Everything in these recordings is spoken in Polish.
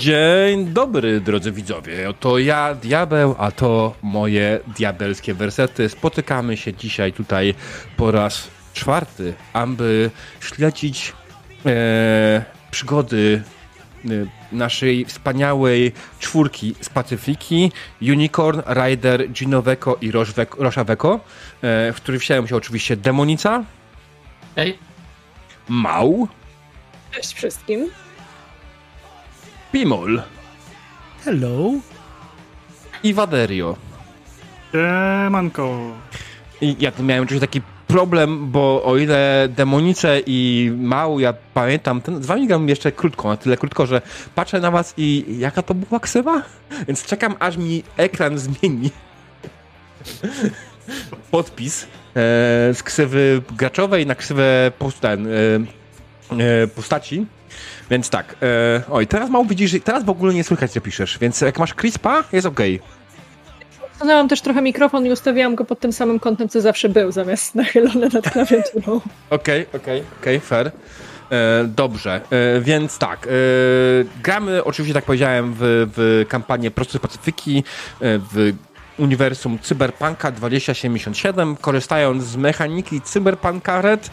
Dzień dobry, drodzy widzowie. To ja, Diabeł, a to moje diabelskie wersety. Spotykamy się dzisiaj tutaj po raz czwarty, aby śledzić e, przygody e, naszej wspaniałej czwórki z Pacyfiki, Unicorn, Rider, Ginoweko i Roszaweko, e, w których wsiadłem się oczywiście Demonica. Hej. Mał. Cześć wszystkim. Pimol. Hello. I Waderio. Siemanko. I ja tu miałem oczywiście taki problem, bo o ile Demonice i Mał, ja pamiętam, ten, z wami gram jeszcze krótko, na tyle krótko, że patrzę na was i jaka to była ksywa? Więc czekam, aż mi ekran zmieni podpis e, z ksywy graczowej na ksywę ten, e, e, postaci. Więc tak, e, oj, teraz mało widzisz, teraz w ogóle nie słychać, co piszesz, więc jak masz crispa, jest ok. Stanęłam też trochę mikrofon i ustawiałam go pod tym samym kątem, co zawsze był, zamiast nachylony nad klawiaturą. Okej, okej, okej, fair. E, dobrze, e, więc tak, e, gramy oczywiście, tak powiedziałem, w, w kampanię Prosty Pacyfiki, e, w uniwersum Cyberpunka 2077, korzystając z mechaniki Cyberpunka Red e,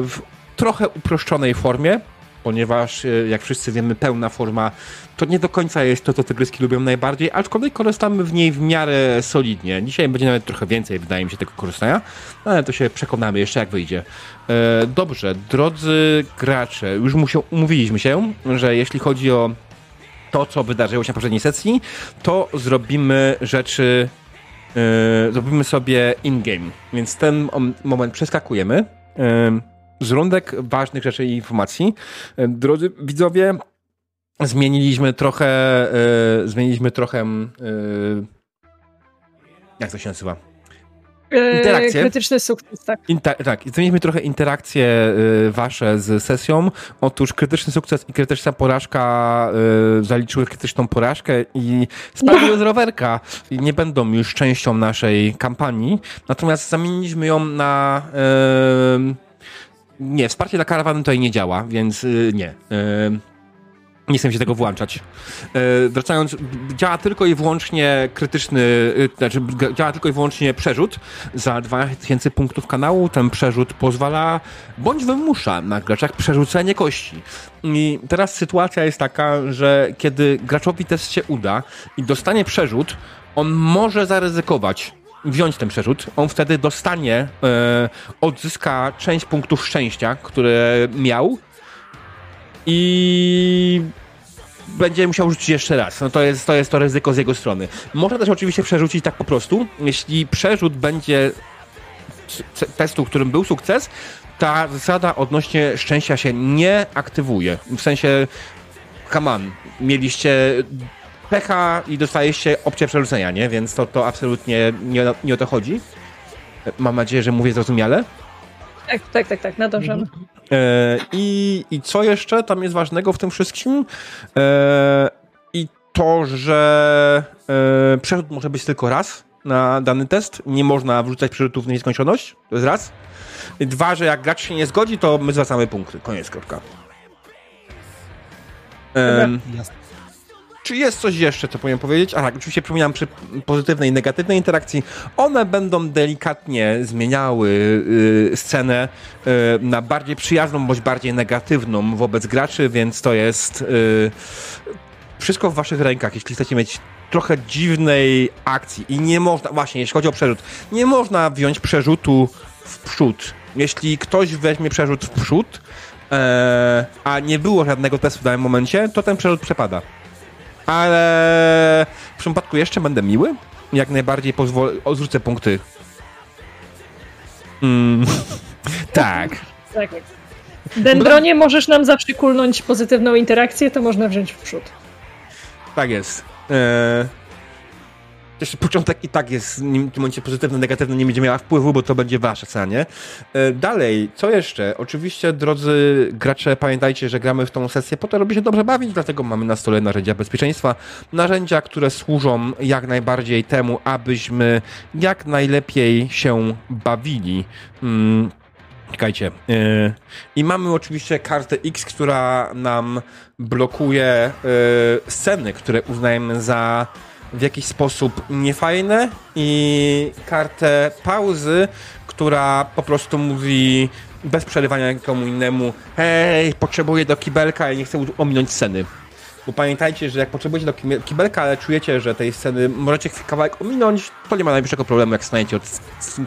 w trochę uproszczonej formie, ponieważ e, jak wszyscy wiemy, pełna forma to nie do końca jest to, co tygryski lubią najbardziej, aczkolwiek korzystamy w niej w miarę solidnie. Dzisiaj będzie nawet trochę więcej, wydaje mi się, tego korzystania, ale to się przekonamy jeszcze, jak wyjdzie. E, dobrze, drodzy gracze, już musiał, umówiliśmy się, że jeśli chodzi o to, co wydarzyło się na poprzedniej sesji, to zrobimy rzeczy, e, zrobimy sobie in-game, więc ten moment przeskakujemy. E, z rundek ważnych rzeczy i informacji. E, drodzy widzowie, zmieniliśmy trochę, yy, zmieniliśmy trochę, yy, jak to się nazywa? Interakcje. Krytyczny sukces, tak. Inter tak, zmieniliśmy trochę interakcje wasze z sesją. Otóż krytyczny sukces i krytyczna porażka yy, zaliczyły krytyczną porażkę i spadły z rowerka i nie będą już częścią naszej kampanii. Natomiast zamieniliśmy ją na yy, nie, wsparcie dla karawany tutaj nie działa, więc yy, nie. Yy, nie chcę się tego włączać. E, wracając, działa tylko i wyłącznie krytyczny, e, znaczy działa tylko i wyłącznie przerzut za 2000 punktów kanału. Ten przerzut pozwala, bądź wymusza na graczach przerzucenie kości. I teraz sytuacja jest taka, że kiedy graczowi test się uda i dostanie przerzut, on może zaryzykować wziąć ten przerzut. On wtedy dostanie, e, odzyska część punktów szczęścia, które miał i będzie musiał rzucić jeszcze raz. No to jest, to jest to ryzyko z jego strony. Można też oczywiście przerzucić tak po prostu. Jeśli przerzut będzie testu, którym był sukces, ta zasada odnośnie szczęścia się nie aktywuje. W sensie, come on, mieliście pecha i dostajecie opcję przerzucenia, nie? Więc to, to absolutnie nie, nie o to chodzi. Mam nadzieję, że mówię zrozumiale. Tak, tak, tak, tak, nadążamy. Mhm. E, I, I co jeszcze tam jest ważnego w tym wszystkim? E, I to, że e, przerzut może być tylko raz na dany test. Nie można wrzucać przerzutów w nieskończoność. To jest raz. Dwa, że jak gracz się nie zgodzi, to my zwracamy punkty. Koniec, kropka. Um, czy jest coś jeszcze, co powinien powiedzieć? Aha, oczywiście przypominam przy pozytywnej i negatywnej interakcji, one będą delikatnie zmieniały y, scenę y, na bardziej przyjazną bądź bardziej negatywną wobec graczy, więc to jest y, wszystko w waszych rękach. Jeśli chcecie mieć trochę dziwnej akcji i nie można, właśnie jeśli chodzi o przerzut, nie można wziąć przerzutu w przód. Jeśli ktoś weźmie przerzut w przód, e, a nie było żadnego testu w danym momencie, to ten przerzut przepada ale w przypadku jeszcze będę miły. Jak najbardziej pozwolę, odrzucę punkty. Mm. tak. Tak. Dendronie możesz nam zawsze kulnąć pozytywną interakcję, to można wziąć w przód. Tak jest. Eee, jeszcze początek i tak jest w tym momencie pozytywny, negatywny, nie będzie miała wpływu, bo to będzie wasze cenie. E, dalej, co jeszcze? Oczywiście, drodzy gracze, pamiętajcie, że gramy w tą sesję po to, żeby się dobrze bawić, dlatego mamy na stole narzędzia bezpieczeństwa. Narzędzia, które służą jak najbardziej temu, abyśmy jak najlepiej się bawili. Hmm Czekajcie. Yy, I mamy oczywiście kartę X, która nam blokuje yy, sceny, które uznajemy za w jakiś sposób niefajne i kartę pauzy, która po prostu mówi bez przerywania komu innemu hej, potrzebuję do kibelka i nie chcę ominąć sceny. Bo pamiętajcie, że jak potrzebujecie do kibelka, ale czujecie, że tej sceny możecie kawałek ominąć, to nie ma najmniejszego problemu, jak staniecie od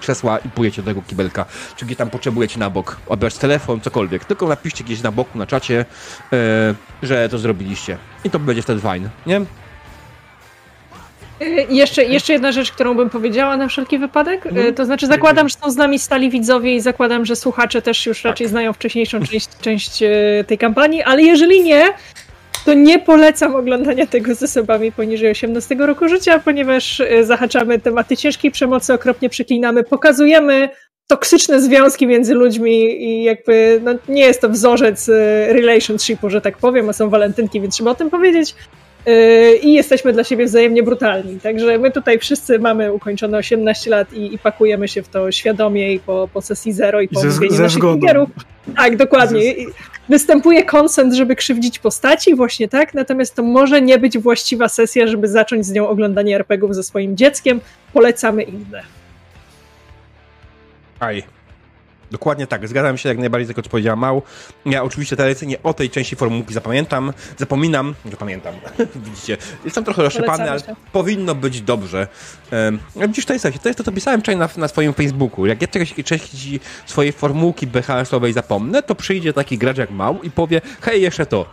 krzesła i pójdziecie do tego kibelka, czy gdzie tam potrzebujecie na bok, odebrać telefon, cokolwiek. Tylko napiszcie gdzieś na boku, na czacie, yy, że to zrobiliście. I to będzie wtedy fajne, nie? Jeszcze, jeszcze jedna rzecz, którą bym powiedziała na wszelki wypadek. Mhm. To znaczy, zakładam, że są z nami stali widzowie i zakładam, że słuchacze też już raczej Tak. znają wcześniejszą część, część y, tej kampanii, ale jeżeli nie, to nie polecam oglądania tego z osobami poniżej 18 roku życia, ponieważ y, zahaczamy tematy ciężkiej przemocy, okropnie przeklinamy, pokazujemy toksyczne związki między ludźmi i jakby no, nie jest to wzorzec relationshipu, że tak powiem, a są walentynki, więc trzeba o tym powiedzieć. Yy, i jesteśmy dla siebie wzajemnie brutalni. Także my tutaj wszyscy mamy ukończone 18 lat i, i pakujemy się w to świadomie i po, po sesji zero i po omówieniu naszych triggerów. Tak, dokładnie. I Występuje konsent, żeby krzywdzić postaci, właśnie tak, natomiast to może nie być właściwa sesja, żeby zacząć z nią oglądanie RPGów ze swoim dzieckiem. Polecamy inne. Aj. Dokładnie tak, zgadzam się jak najbardziej z tego, co powiedziała Mał. Ja oczywiście tradycyjnie o tej części formułki zapamiętam, zapominam, zapamiętam, widzicie, jestem trochę rozszczepany, ale powinno być dobrze. Um, widzisz, to jest, to jest to, co pisałem wczoraj na, na swoim Facebooku. Jak ja czegoś części swojej formułki BHS-owej zapomnę, to przyjdzie taki gracz jak Mał i powie, hej, jeszcze to.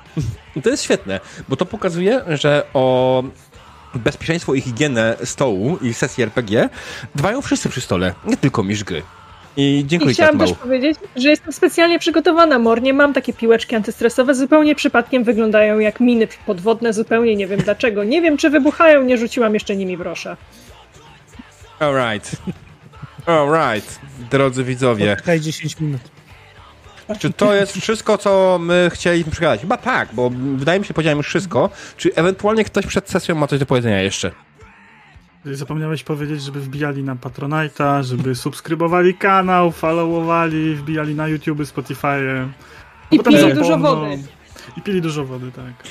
I to jest świetne, bo to pokazuje, że o bezpieczeństwo i higienę stołu i sesji RPG dbają wszyscy przy stole, nie tylko mistrz gry. I dziękuję I ci, chciałam też powiedzieć, że jestem specjalnie przygotowana, Mornie. Mam takie piłeczki antystresowe, zupełnie przypadkiem wyglądają jak miny podwodne, zupełnie nie wiem dlaczego. Nie wiem, czy wybuchają, nie rzuciłam jeszcze nimi wrosza. Alright. Alright, drodzy widzowie. Poczekaj 10 minut. Czy to jest wszystko, co my chcieliśmy przekazać? Chyba tak, bo wydaje mi się, że powiedziałem już wszystko. Czy ewentualnie ktoś przed sesją ma coś do powiedzenia jeszcze? Zapomniałeś powiedzieć, żeby wbijali na Patronite'a, żeby subskrybowali kanał, followowali, wbijali na YouTube, Spotify. I pili dużo wody. I pili dużo wody, tak.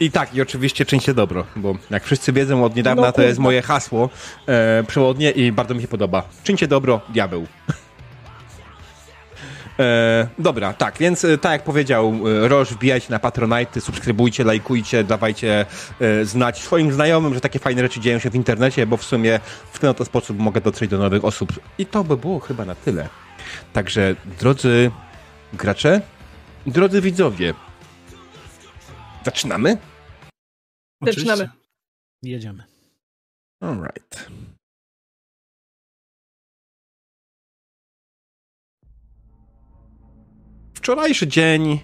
I tak, i oczywiście czyńcie dobro, bo jak wszyscy wiedzą od niedawna, No to jest moje hasło e, przewodnie i bardzo mi się podoba. Czyńcie dobro, diabeł. E, dobra, tak, więc e, tak jak powiedział e, Roż, wbijajcie na Patronite, subskrybujcie, lajkujcie, dawajcie e, znać swoim znajomym, że takie fajne rzeczy dzieją się w internecie, bo w sumie w ten oto sposób mogę dotrzeć do nowych osób. I to by było chyba na tyle. Także, drodzy gracze, drodzy widzowie, zaczynamy? Zaczynamy. Oczywiście. Jedziemy. Alright. Wczorajszy dzień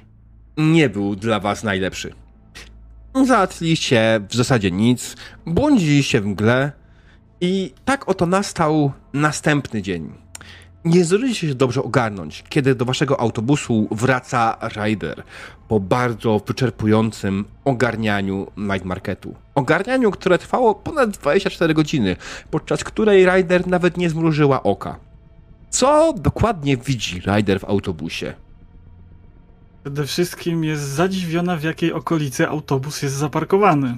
nie był dla was najlepszy. Załatwiliście w zasadzie nic, błądziliście w mgle i tak oto nastał następny dzień. Nie zdążyliście się dobrze ogarnąć, kiedy do waszego autobusu wraca Ryder po bardzo wyczerpującym ogarnianiu night marketu. Ogarnianiu, które trwało ponad 24 godziny, podczas której Ryder nawet nie zmrużyła oka. Co dokładnie widzi Ryder w autobusie? Przede wszystkim jest zadziwiona, w jakiej okolicy autobus jest zaparkowany.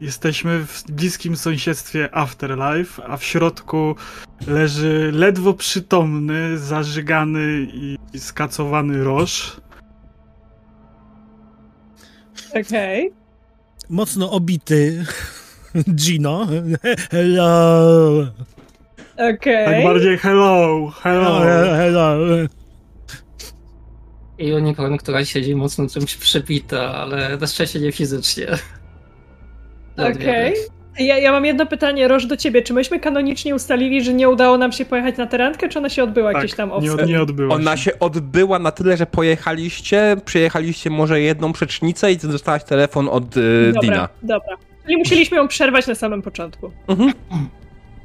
Jesteśmy w bliskim sąsiedztwie Afterlife, a w środku leży ledwo przytomny, zażygany i skacowany roż. Okej. Mocno obity Gino. Hello. Okej. Tak bardziej hello, hello. Hello. I unicorn, która siedzi mocno czymś przebita, ale na szczęście nie fizycznie. Okej. Ja, ja mam jedno pytanie, Roż, do ciebie. Czy myśmy kanonicznie ustalili, że nie udało nam się pojechać na tę randkę, czy ona się odbyła Tak, gdzieś tam nie, off od, nie odbyło Ona się odbyła na tyle, że pojechaliście, przyjechaliście może jedną przecznicę i dostałaś telefon od y, Dobra, Dina. dobra. Czyli musieliśmy ją przerwać na samym początku. Mhm.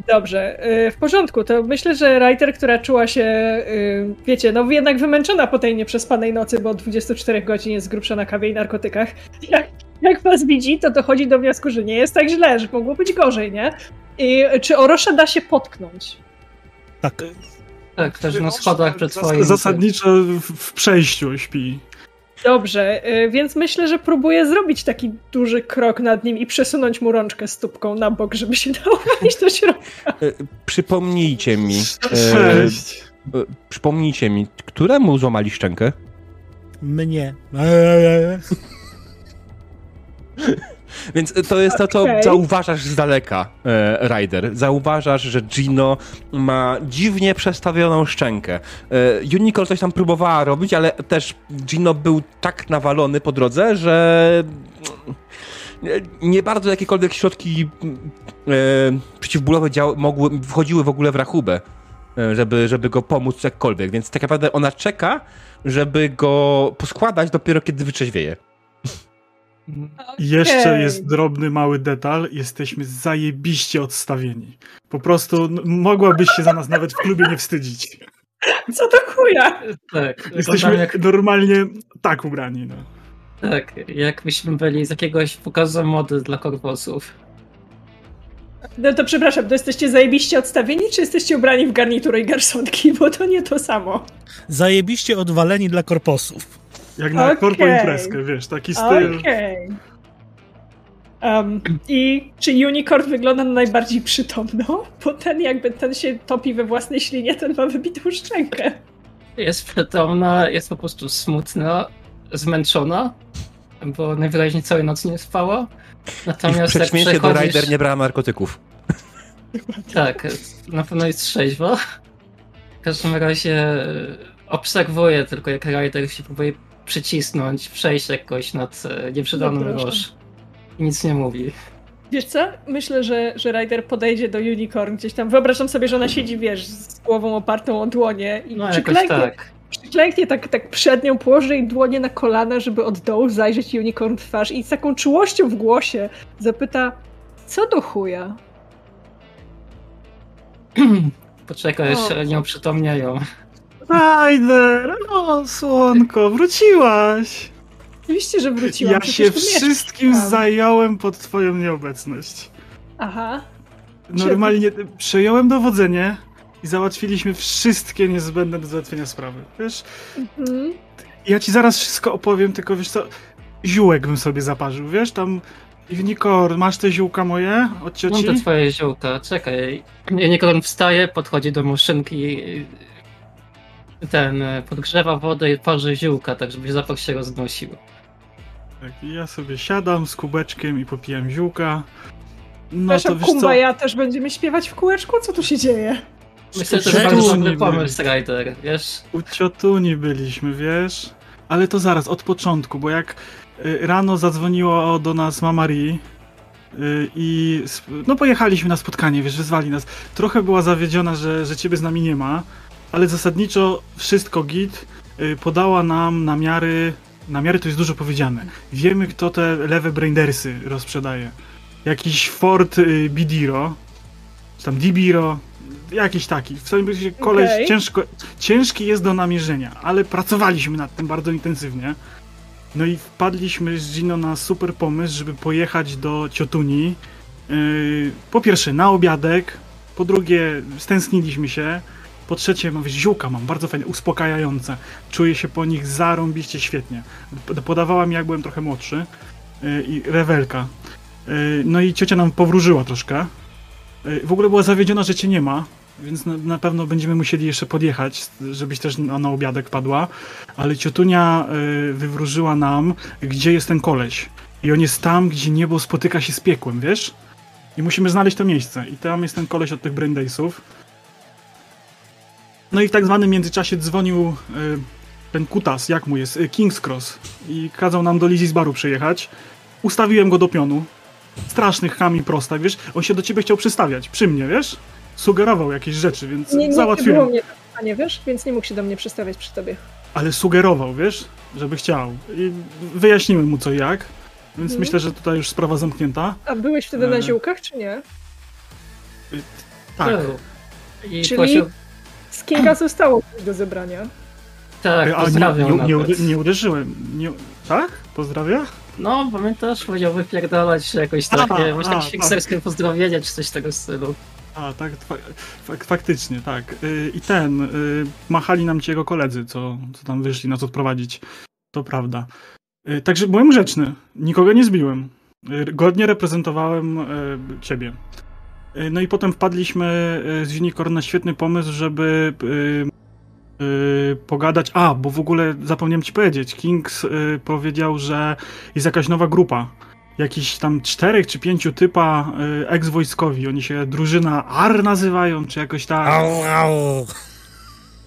Dobrze, y, w porządku. To myślę, że writer, która czuła się, y, wiecie, no jednak wymęczona po tej nieprzespanej nocy, bo od 24 godzin jest grubsza na kawie i narkotykach. Jak, jak was widzi, to dochodzi do wniosku, że nie jest tak źle, że mogło być gorzej, nie? I czy Orosza da się potknąć? Tak. Tak, też na schodach przed twoim. Zasadniczo w, w przejściu śpi. Dobrze, y, więc myślę, że próbuję zrobić taki duży krok nad nim i przesunąć mu rączkę stópką na bok, żeby się dało wejść do środka. E, Przypomnijcie mi, e, Sześć. e, przypomnijcie mi, któremu złamali szczękę? Mnie. Więc to jest to, co zauważasz z daleka, e, Ryder. Zauważasz, że Gino ma dziwnie przestawioną szczękę. E, Unicorn coś tam próbowała robić, ale też Gino był tak nawalony po drodze, że nie, bardzo jakiekolwiek środki e, przeciwbólowe dział, mogły, wchodziły w ogóle w rachubę, e, żeby, żeby go pomóc jakkolwiek. Więc tak naprawdę ona czeka, żeby go poskładać dopiero kiedy Jeszcze jest drobny, mały detal. Jesteśmy zajebiście odstawieni. Po prostu mogłabyś się za nas nawet w klubie nie wstydzić. Co to chuja? Tak, Jesteśmy jak, normalnie tak ubrani. No. tak, jakbyśmy byli z jakiegoś pokazu mody dla korposów. No to przepraszam, to jesteście zajebiście odstawieni, czy jesteście ubrani w garniturę i garsonki? Bo to nie to samo. Zajebiście odwaleni dla korposów. Jak na Okej. korpo imprezkę, wiesz, taki styl. Okej. Um, I czy Unicorn wygląda na najbardziej przytomno? Bo ten jakby ten się topi we własnej ślinie, ten ma wybitą szczękę. Jest przytomna, jest po prostu smutna, zmęczona, bo najwyraźniej całej nocy nie spała. I w Natomiast jak przeciwieństwie do przechodzisz... Ryder nie brała narkotyków. Tak, na pewno jest trzeźwa. W każdym razie e, obserwuję tylko jak Ryder się próbuje przycisnąć, przejść jakoś nad nieprzydaną No. I nic nie mówi. Wiesz co? Myślę, że, że Ryder podejdzie do Unicorn gdzieś tam. Wyobrażam sobie, że ona siedzi, wiesz, z głową opartą o dłonie i No przyklęknie, tak. przyklęknie tak, tak przed nią, położy jej dłonie na kolana, żeby od dołu zajrzeć Unicorn w twarz i z taką czułością w głosie zapyta, co do chuja? Poczekaj, jeszcze nie oprzytomniają. Ryder, o słonko, wróciłaś! Oczywiście, że wróciłam. Ja się mieszkam. wszystkim zająłem pod twoją nieobecność. Aha. Normalnie przejąłem dowodzenie i załatwiliśmy wszystkie niezbędne do załatwienia sprawy. Wiesz, Mhm. ja ci zaraz wszystko opowiem, tylko wiesz co, ziółek bym sobie zaparzył, wiesz, tam... Unicorn, masz te ziółka moje od Mam cioci? te twoje ziółka, czekaj. Unicorn wstaje, podchodzi do muszynki, ten, e, podgrzewa wodę i parzy ziółka, tak żeby zapach się roznosił. Tak, i ja sobie siadam z kubeczkiem i popijam ziółka. No Przepraszam, to wiesz co, Kumbaja też będziemy śpiewać w kółeczku? Co tu się dzieje? Myślę, że to bardzo nie dobry pomysł, Ryder, wiesz? u ciotuni byliśmy, wiesz? Ale to zaraz, od początku, bo jak y, rano zadzwoniła do nas mama Marii y, i no pojechaliśmy na spotkanie, wiesz, wezwali nas. Trochę była zawiedziona, że, że ciebie z nami nie ma, ale zasadniczo wszystko git. Y, Podała nam namiary, namiary to jest dużo powiedziane. Wiemy, kto te lewe braindersy rozprzedaje. Jakiś Ford y, Bidiro, czy tam Dibiro, jakiś taki. W swoim razie koleś ciężko, ciężki jest do namierzenia, ale pracowaliśmy nad tym bardzo intensywnie. No i wpadliśmy z Gino na super pomysł, żeby pojechać do Ciotuni. Yy, po pierwsze na obiadek, po drugie stęskniliśmy się, po trzecie mówię, ziółka mam, bardzo fajne, uspokajające. Czuję się po nich zarąbiście świetnie. Podawała mi jak byłem trochę młodszy yy, i rewelka. Yy, no i ciocia nam powróżyła troszkę. Yy, w ogóle była zawiedziona, że cię nie ma, więc na, na pewno będziemy musieli jeszcze podjechać, żebyś też na, na obiadek padła. Ale ciotunia y, wywróżyła nam, gdzie jest ten koleś. I on jest tam, gdzie niebo spotyka się z piekłem, wiesz? I musimy znaleźć to miejsce. I tam jest ten koleś od tych Braindaysów. No i w tak zwanym międzyczasie dzwonił y, ten kutas, jak mu jest, y, King's Cross. I kazał nam do Lizzie z baru przyjechać. Ustawiłem go do pionu. Strasznych chami prostak, wiesz? On się do ciebie chciał przystawiać, przy mnie, wiesz? Sugerował jakieś rzeczy, więc Nie, nie załatwiłem. było mnie a nie wiesz, więc nie mógł się do mnie przestawiać przy tobie. ale sugerował, wiesz, żeby chciał. I wyjaśniłem mu co i jak, więc Mhm. myślę, że tutaj już sprawa zamknięta. A byłeś wtedy na E. ziółkach, czy nie? Tak. I Czyli- prosił, Z Kinga zostało coś do zebrania. tak, A nie, pozdrawiam nie, nie, nawet. nie uderzyłem. Nie, tak? Pozdrawia? No, pamiętasz, powiedział wypierdalać się jakoś tak, A, nie, może a, jakieś a. hipsterskie pozdrowienie czy coś tego stylu. A, tak, fa fak faktycznie, tak. Y, I ten, y, machali nam ci jego koledzy, co, co tam wyszli nas odprowadzić. To prawda. Y, Także byłem grzeczny, nikogo nie zbiłem. Y, Godnie reprezentowałem y, ciebie. Y, No i potem wpadliśmy y, z Unicorn na świetny pomysł, żeby y, y, pogadać. A, bo w ogóle zapomniałem ci powiedzieć. Kings y, powiedział, że jest jakaś nowa grupa. Jakiś tam czterech czy pięciu typa y, ex-wojskowi. Oni się drużyna AR nazywają, czy jakoś tak. Au, au.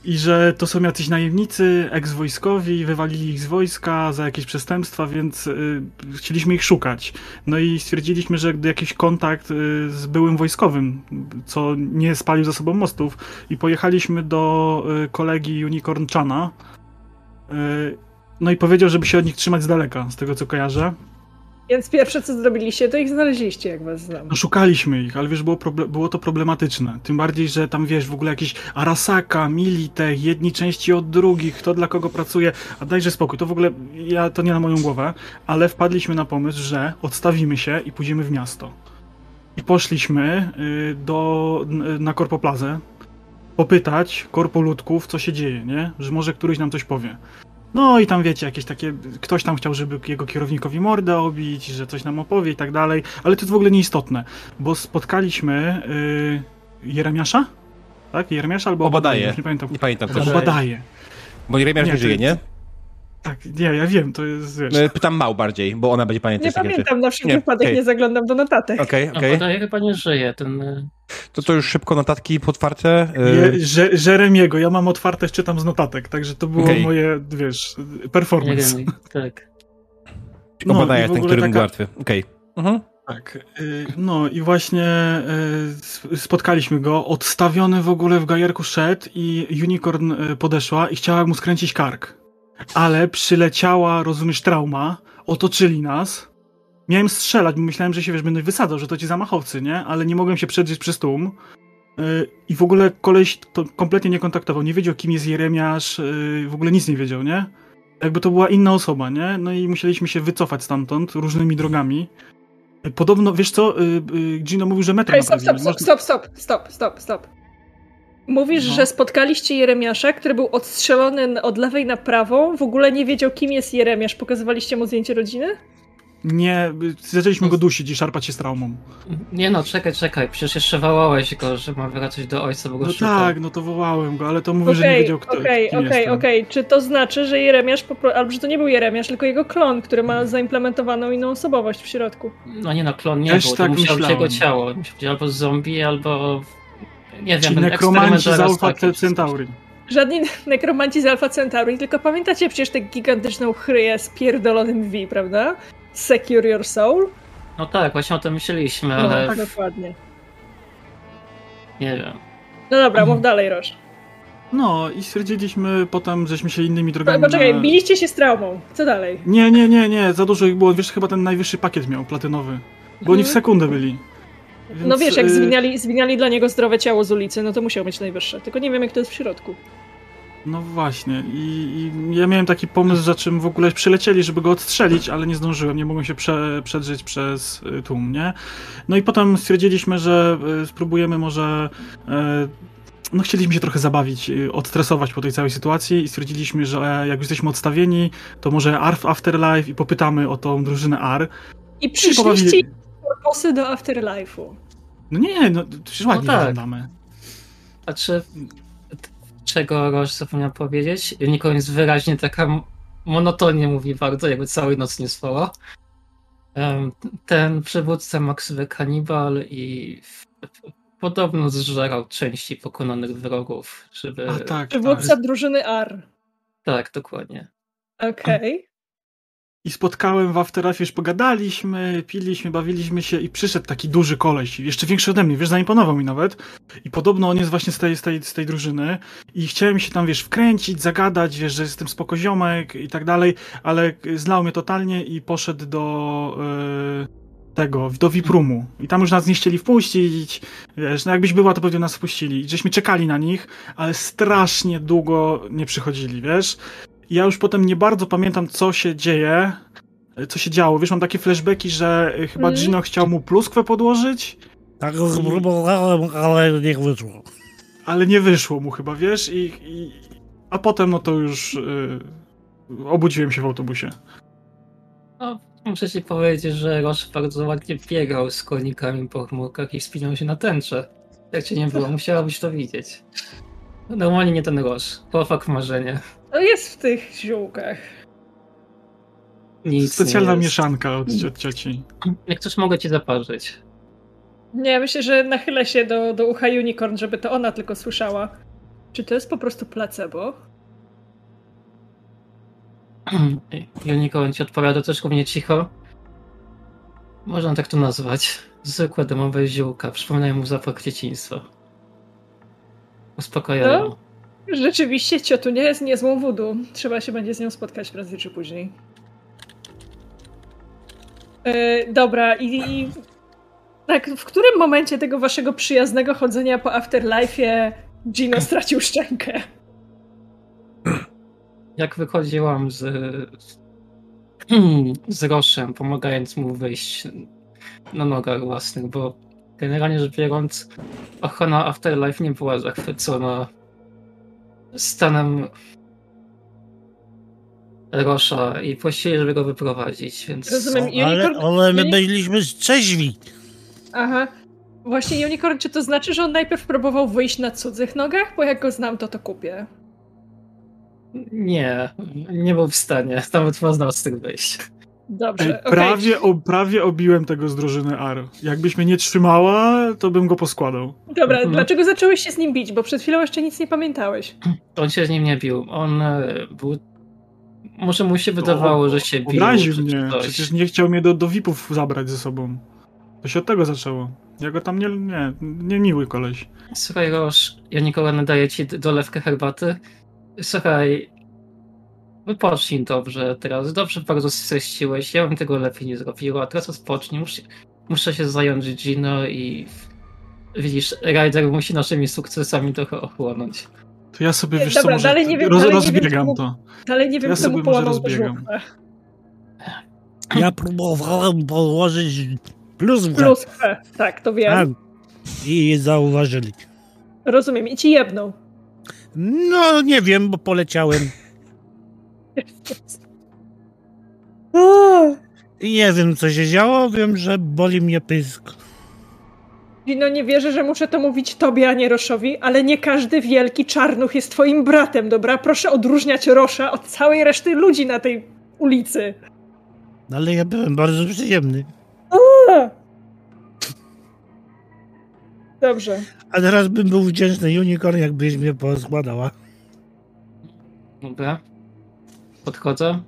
I że to są jacyś najemnicy, ex-wojskowi, wywalili ich z wojska za jakieś przestępstwa, więc y, chcieliśmy ich szukać. No i stwierdziliśmy, że jakiś kontakt y, z byłym wojskowym, co nie spalił za sobą mostów, i pojechaliśmy do y, kolegi Unicorn Chana. Y, no i powiedział, żeby się od nich trzymać z daleka, z tego co kojarzę. Więc pierwsze co zrobiliście, to ich znaleźliście, jak was znam. No szukaliśmy ich, ale wiesz, było, było to problematyczne. Tym bardziej, że tam wiesz, w ogóle jakieś Arasaka, Militech, jedni części od drugich, kto dla kogo pracuje. A dajże spokój, to w ogóle, ja to nie na moją głowę, ale wpadliśmy na pomysł, że odstawimy się i pójdziemy w miasto. I poszliśmy y, do, n- na Korpoplazę popytać korpoludków, co się dzieje, nie? Że może któryś nam coś powie. No i tam wiecie, jakieś takie, ktoś tam chciał, żeby jego kierownikowi mordę obić, że coś nam opowie i tak dalej, ale to jest w ogóle nieistotne, bo spotkaliśmy yy, Jeremiasza? Tak? Jeremiasza albo Obadaje. Nie pamiętam. Nie pamiętam też. Obadaje. Bo Jeremiasz Nie, nie żyje, nie? Tak, nie, ja wiem, to jest, wiesz... E, Pytam Mał bardziej, bo ona będzie pamiętać Nie takie rzeczy. pamiętam, na wszelki Nie, wypadek okej. nie zaglądam do notatek. Okej, No, okej. podaje chyba nie żyje, ten... y, To to już szybko notatki potwarte. E, Je, że, Jeremiego, ja mam otwarte, czytam z notatek, także to było Okej. moje, wiesz, Nie performance. wiem, tak. No, w ten, który był taka- łatwy. Okej. Mhm. Tak, y, no i właśnie sp- spotkaliśmy go, odstawiony w ogóle w gajerku szedł i Unicorn podeszła i chciała mu skręcić kark. Ale przyleciała, rozumiesz, trauma, otoczyli nas. Miałem strzelać, bo myślałem, że się, wiesz, będę wysadzał, że to ci zamachowcy, nie? Ale nie mogłem się przedrzeć przez tłum. Y, I w ogóle koleś to kompletnie nie kontaktował, nie wiedział kim jest Jeremiasz, y, w ogóle nic nie wiedział, nie? Jakby to była inna osoba, nie? No i musieliśmy się wycofać stamtąd różnymi drogami. Podobno, wiesz co, y, Gino mówił, że metro Ej, stop, stop, stop, stop, stop, stop, stop. Mówisz, No. że spotkaliście Jeremiasza, który był odstrzelony od lewej na prawą, w ogóle nie wiedział, kim jest Jeremiasz. Pokazywaliście mu zdjęcie rodziny? Nie, zaczęliśmy go dusić i szarpać się z traumą. Nie no, czekaj, czekaj, przecież jeszcze wołałeś go, że ma wracać do ojca, bo go No szukał. tak, no to wołałem go, ale to mówił, że nie wiedział, kto okej, kim okej, okej. Czy to znaczy, że Jeremiasz, albo że to nie był Jeremiasz, tylko jego klon, który ma zaimplementowaną inną osobowość w środku? No nie no, klon nie Też był, to tak musiał być jego ciało. Musiał być albo zombie, albo... Nie wiem, ten nekromanci z taki. Centauri. Żadni nekromanci z Alpha Centauri, tylko pamiętacie przecież tę gigantyczną chryję z pierdolonym V, prawda? Secure your soul? No tak, właśnie o tym myśleliśmy, No, ale tak dokładnie. nie wiem. No dobra, Mhm. mów dalej, Roż. No i stwierdziliśmy potem, żeśmy się innymi drogami... Poczekaj, na- biliście się z traumą. Co dalej? Nie, nie, nie, nie, za dużo ich było. Wiesz, chyba ten najwyższy pakiet miał, platynowy. Bo oni w Mhm. sekundę byli. Więc, No wiesz, jak y, zwiniali, zwiniali dla niego zdrowe ciało z ulicy, no to musiał mieć najwyższe. Tylko nie wiem, jak to jest w środku. No właśnie. I, I ja miałem taki pomysł, za czym w ogóle przylecieli, żeby go odstrzelić, ale nie zdążyłem. Nie mogłem się prze, przedrzeć przez y, tłum, nie? No i potem stwierdziliśmy, że y, spróbujemy może. No, chcieliśmy się trochę zabawić, odstresować po tej całej sytuacji i stwierdziliśmy, że jak już jesteśmy odstawieni, to może ARF Afterlife i popytamy o tą drużynę AR. I I przyszliście pobawili- korposy do Afterlife'u. No nie, no przecież ładnie tak. wyglądamy. A czy... Czego Roż zapomniał powiedzieć? Unicorn jest wyraźnie taka monotonnie mówi bardzo, jakby całej nocy nie spała. Ten przywódca Maxwy Kanibal i podobno zżerał części pokonanych wrogów, żeby... A tak, Przywódca tak. drużyny R. Tak, dokładnie. Okej. I spotkałem w Afterlife, już pogadaliśmy, piliśmy, bawiliśmy się i przyszedł taki duży koleś, jeszcze większy ode mnie, wiesz, zaimponował mi nawet. I podobno on jest właśnie z tej, z tej, z tej drużyny i chciałem się tam, wiesz, wkręcić, zagadać, wiesz, że jestem spokoziomek i tak dalej, ale znał mnie totalnie i poszedł do e, tego, do VIP-roomu. I tam już nas nie chcieli wpuścić, wiesz, no jakbyś była, to pewnie nas wpuścili. I żeśmy czekali na nich, ale strasznie długo nie przychodzili, wiesz. Ja już potem nie bardzo pamiętam, co się dzieje, co się działo. Wiesz, mam takie flashbacki, że y, chyba Mhm. Gino chciał mu pluskwę podłożyć Tak próbowałem, ale nie wyszło. Ale nie wyszło mu chyba, wiesz? I, i, a potem no to już y, obudziłem się w autobusie. No, muszę ci powiedzieć, że Rosz bardzo ładnie biegał z konikami po chmurkach i spinał się na tęczę. Jak cię nie było, musiałabyś to widzieć. Normalnie nie ten Rosz. Chłopak marzenie. To jest w tych ziółkach. Nic Specjalna mieszanka od, od cioci. Jak coś mogę ci zaparzyć. Nie, myślę, że nachylę się do, do ucha Unicorn, żeby to ona tylko słyszała. Czy to jest po prostu placebo? Unicorn ci odpowiada też równie cicho. Można tak to nazwać. Zwykłe domowe ziółka. Przypominają mu zapach dzieciństwa. Uspokajają. No. Rzeczywiście ciotu nie jest niezłą wudu. Trzeba się będzie z nią spotkać prędzej czy później. E, dobra, i, i tak, w którym momencie tego waszego przyjaznego chodzenia po Afterlife'ie Gino stracił szczękę? Jak wychodziłam z, z Roszem, pomagając mu wyjść na nogach własnych, bo generalnie rzecz biorąc, ochrona Afterlife nie była zachwycona stanem Rosza i prosili, żeby go wyprowadzić, więc Rozumiem. No, ale, Unicorn- ale my Uni- byliśmy trzeźwi. Aha. Właśnie Unicorn, czy to znaczy, że on najpierw próbował wyjść na cudzych nogach? Bo jak go znam, to to kupię. nie, nie był w stanie, nawet ma znał z tych wyjść. Dobrze, Ej, prawie, o, prawie obiłem tego z drużyny AR. Jakbyś mnie nie trzymała, to bym go poskładał. Dobra, Mhm. dlaczego zacząłeś się z nim bić? Bo przed chwilą jeszcze nic nie pamiętałeś. On się z nim nie bił, on e, był... Może mu się wydawało, że się bił. Obraził mnie. coś. Przecież nie chciał mnie do, do VIP-ów zabrać ze sobą. To się od tego zaczęło. Ja go tam nie... Nie, nie miły koleś. Słuchaj, Roż, ja nikogo nadaję ci d- dolewkę herbaty. Słuchaj, wypocznij dobrze teraz. Dobrze bardzo streściłeś. Ja bym tego lepiej nie zrobiła. Teraz odpocznij. Muszę, muszę się zająć Gino i widzisz, Ryder musi naszymi sukcesami trochę ochłonąć. To ja sobie, wiesz dobra, co, dalej nie wiem- roz, dalej nie wiem, rozbiegam czemu- to. Ale nie wiem, Ja kto sobie mu może połamał rozbiegam. Ja próbowałem położyć plus w Plus P. Tak, to wiem. Tak. I zauważyli. Rozumiem. I ci jedną. No nie wiem, bo poleciałem. I nie wiem, co się działo. Wiem, że boli mnie pysk. No nie wierzę, że muszę to mówić tobie, a nie Roszowi, ale nie każdy wielki czarnuch jest twoim bratem, dobra? Proszę odróżniać Rosza od całej reszty ludzi na tej ulicy. No, Ale ja byłem bardzo przyjemny. A! Dobrze. A teraz bym był wdzięczny Unicorn, jakbyś mnie poskładała. Dobra. Podchodzę.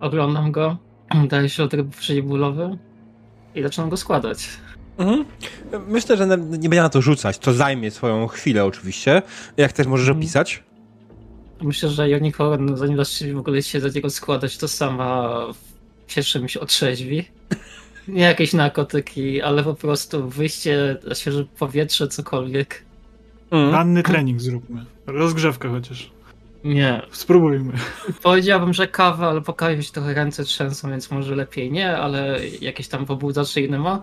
Oglądam go. Daję środek przeciwbólowy. I zaczynam go składać. Mhm. Myślę, że nie będzie na to rzucać. To zajmie swoją chwilę oczywiście. Jak też możesz Mhm. opisać? Myślę, że Unicorn, zanim zacznie w ogóle się za niego składać, to sama w pierwszym się otrzeźwi. Nie jakieś narkotyki, ale po prostu wyjście na świeże powietrze, cokolwiek. Mhm. Ranny trening zróbmy. Rozgrzewkę chociaż. Nie. Spróbujmy. Powiedziałabym, że kawa, ale po kawie się trochę ręce trzęsą, więc może lepiej nie, ale jakieś tam pobudzacze inne ma.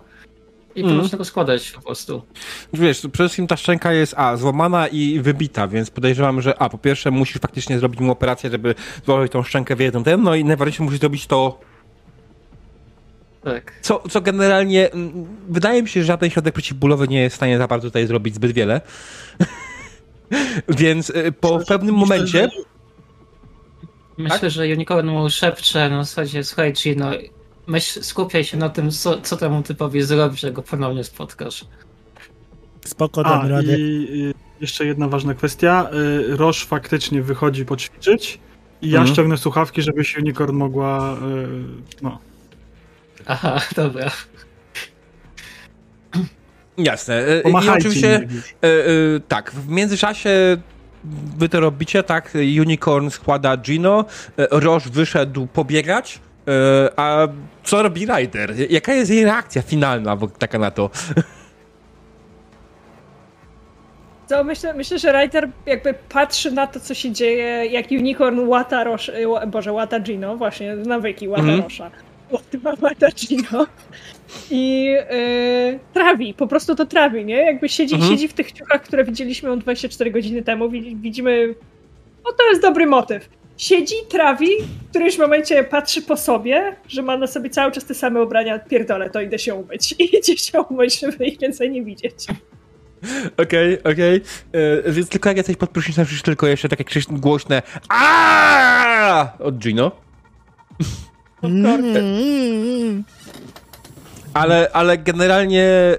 I mm. go składać po prostu. Wiesz, przede wszystkim ta szczęka jest A, złamana i wybita, więc podejrzewam, że A, po pierwsze musisz faktycznie zrobić mu operację, żeby złożyć tą szczękę w jeden ten, no i najważniejsze musisz zrobić to, Tak. co, co generalnie, mm, wydaje mi się, że żaden środek przeciwbólowy nie jest w stanie za bardzo tutaj zrobić zbyt wiele. więc y, po pewnym momencie... Myślę, Tak? że Unicorn mu szepcze na zasadzie, słuchaj Gino, myśl, skupiaj się na tym, co, co temu typowi zrobisz, że go ponownie spotkasz. Spoko, A, dam radę. i y, jeszcze jedna ważna kwestia. Y, Roż faktycznie wychodzi poćwiczyć i ja Mhm. ściągnę słuchawki, żeby się Unicorn mogła, no, Aha, dobra. Jasne. y, I oczywiście... E, e, tak, w międzyczasie wy to robicie, tak? Unicorn składa Gino, e, Roż wyszedł pobiegać, e, a co robi Ryder? Jaka jest jej reakcja finalna taka na to? Co, myślę, myślę, że Ryder jakby patrzy na to, co się dzieje, jak Unicorn łata Rosz, ła- Boże, łata Gino, właśnie, nawyki łata Mhm. Rosza. Łata, łata Gino. I yy, trawi, po prostu to trawi, nie? Jakby siedzi, Mhm. siedzi w tych ciuchach, które widzieliśmy on 24 godziny temu, Widzi- widzimy, no to jest dobry motyw. Siedzi, trawi, w którymś momencie patrzy po sobie, że ma na sobie cały czas te same ubrania, pierdolę, to idę się umyć. I idzie się umyć, żeby ich więcej nie widzieć. Okej, okej. E, Więc tylko jak jesteś pod prysznicem, słyszysz tylko jeszcze takie krzyż głośne Aaaa! od Gino. Mm, Ale, ale generalnie e,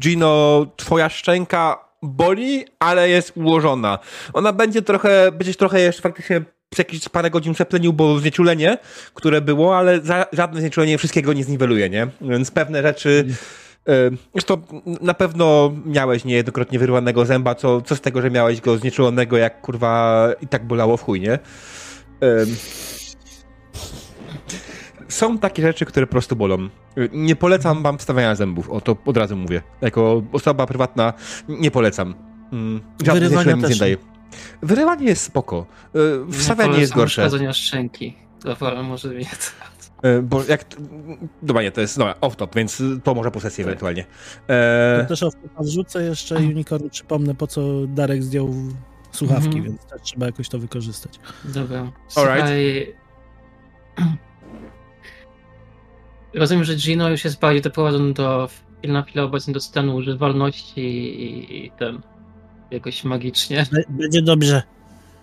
Gino, twoja szczęka boli, ale jest ułożona. Ona będzie trochę, będziesz trochę jeszcze faktycznie przez jakieś parę godzin przeplenił, bo znieczulenie, które było, ale za, żadne znieczulenie wszystkiego nie zniweluje, nie? Więc pewne rzeczy... e, Zresztą na pewno miałeś niejednokrotnie wyrwanego zęba, co, co z tego, że miałeś go znieczulonego, jak kurwa i tak bolało w chuj, nie? Są takie rzeczy, które po prostu bolą. Nie polecam wam wstawiania zębów, o to od razu mówię. Jako osoba prywatna nie polecam. Mm, Wyrywania nic nie też daje. Wyrywanie jest spoko. Y, Wstawianie jest gorsze. Uszkodzenia szczęki. To może mnie Y, Bo jak... Dobra, nie, to jest dobra, off-top, więc to może po sesji ewentualnie. To E, też ostatnio wrzucę jeszcze i Unicorn przypomnę, po co Darek zdjął słuchawki, Mhm. więc też trzeba jakoś to wykorzystać. Dobra. Słuchaj... Rozumiem, że Gino już jest bardziej doprowadzony do na chwilę obecnie do stanu używalności i, i ten jakoś magicznie. Będzie dobrze.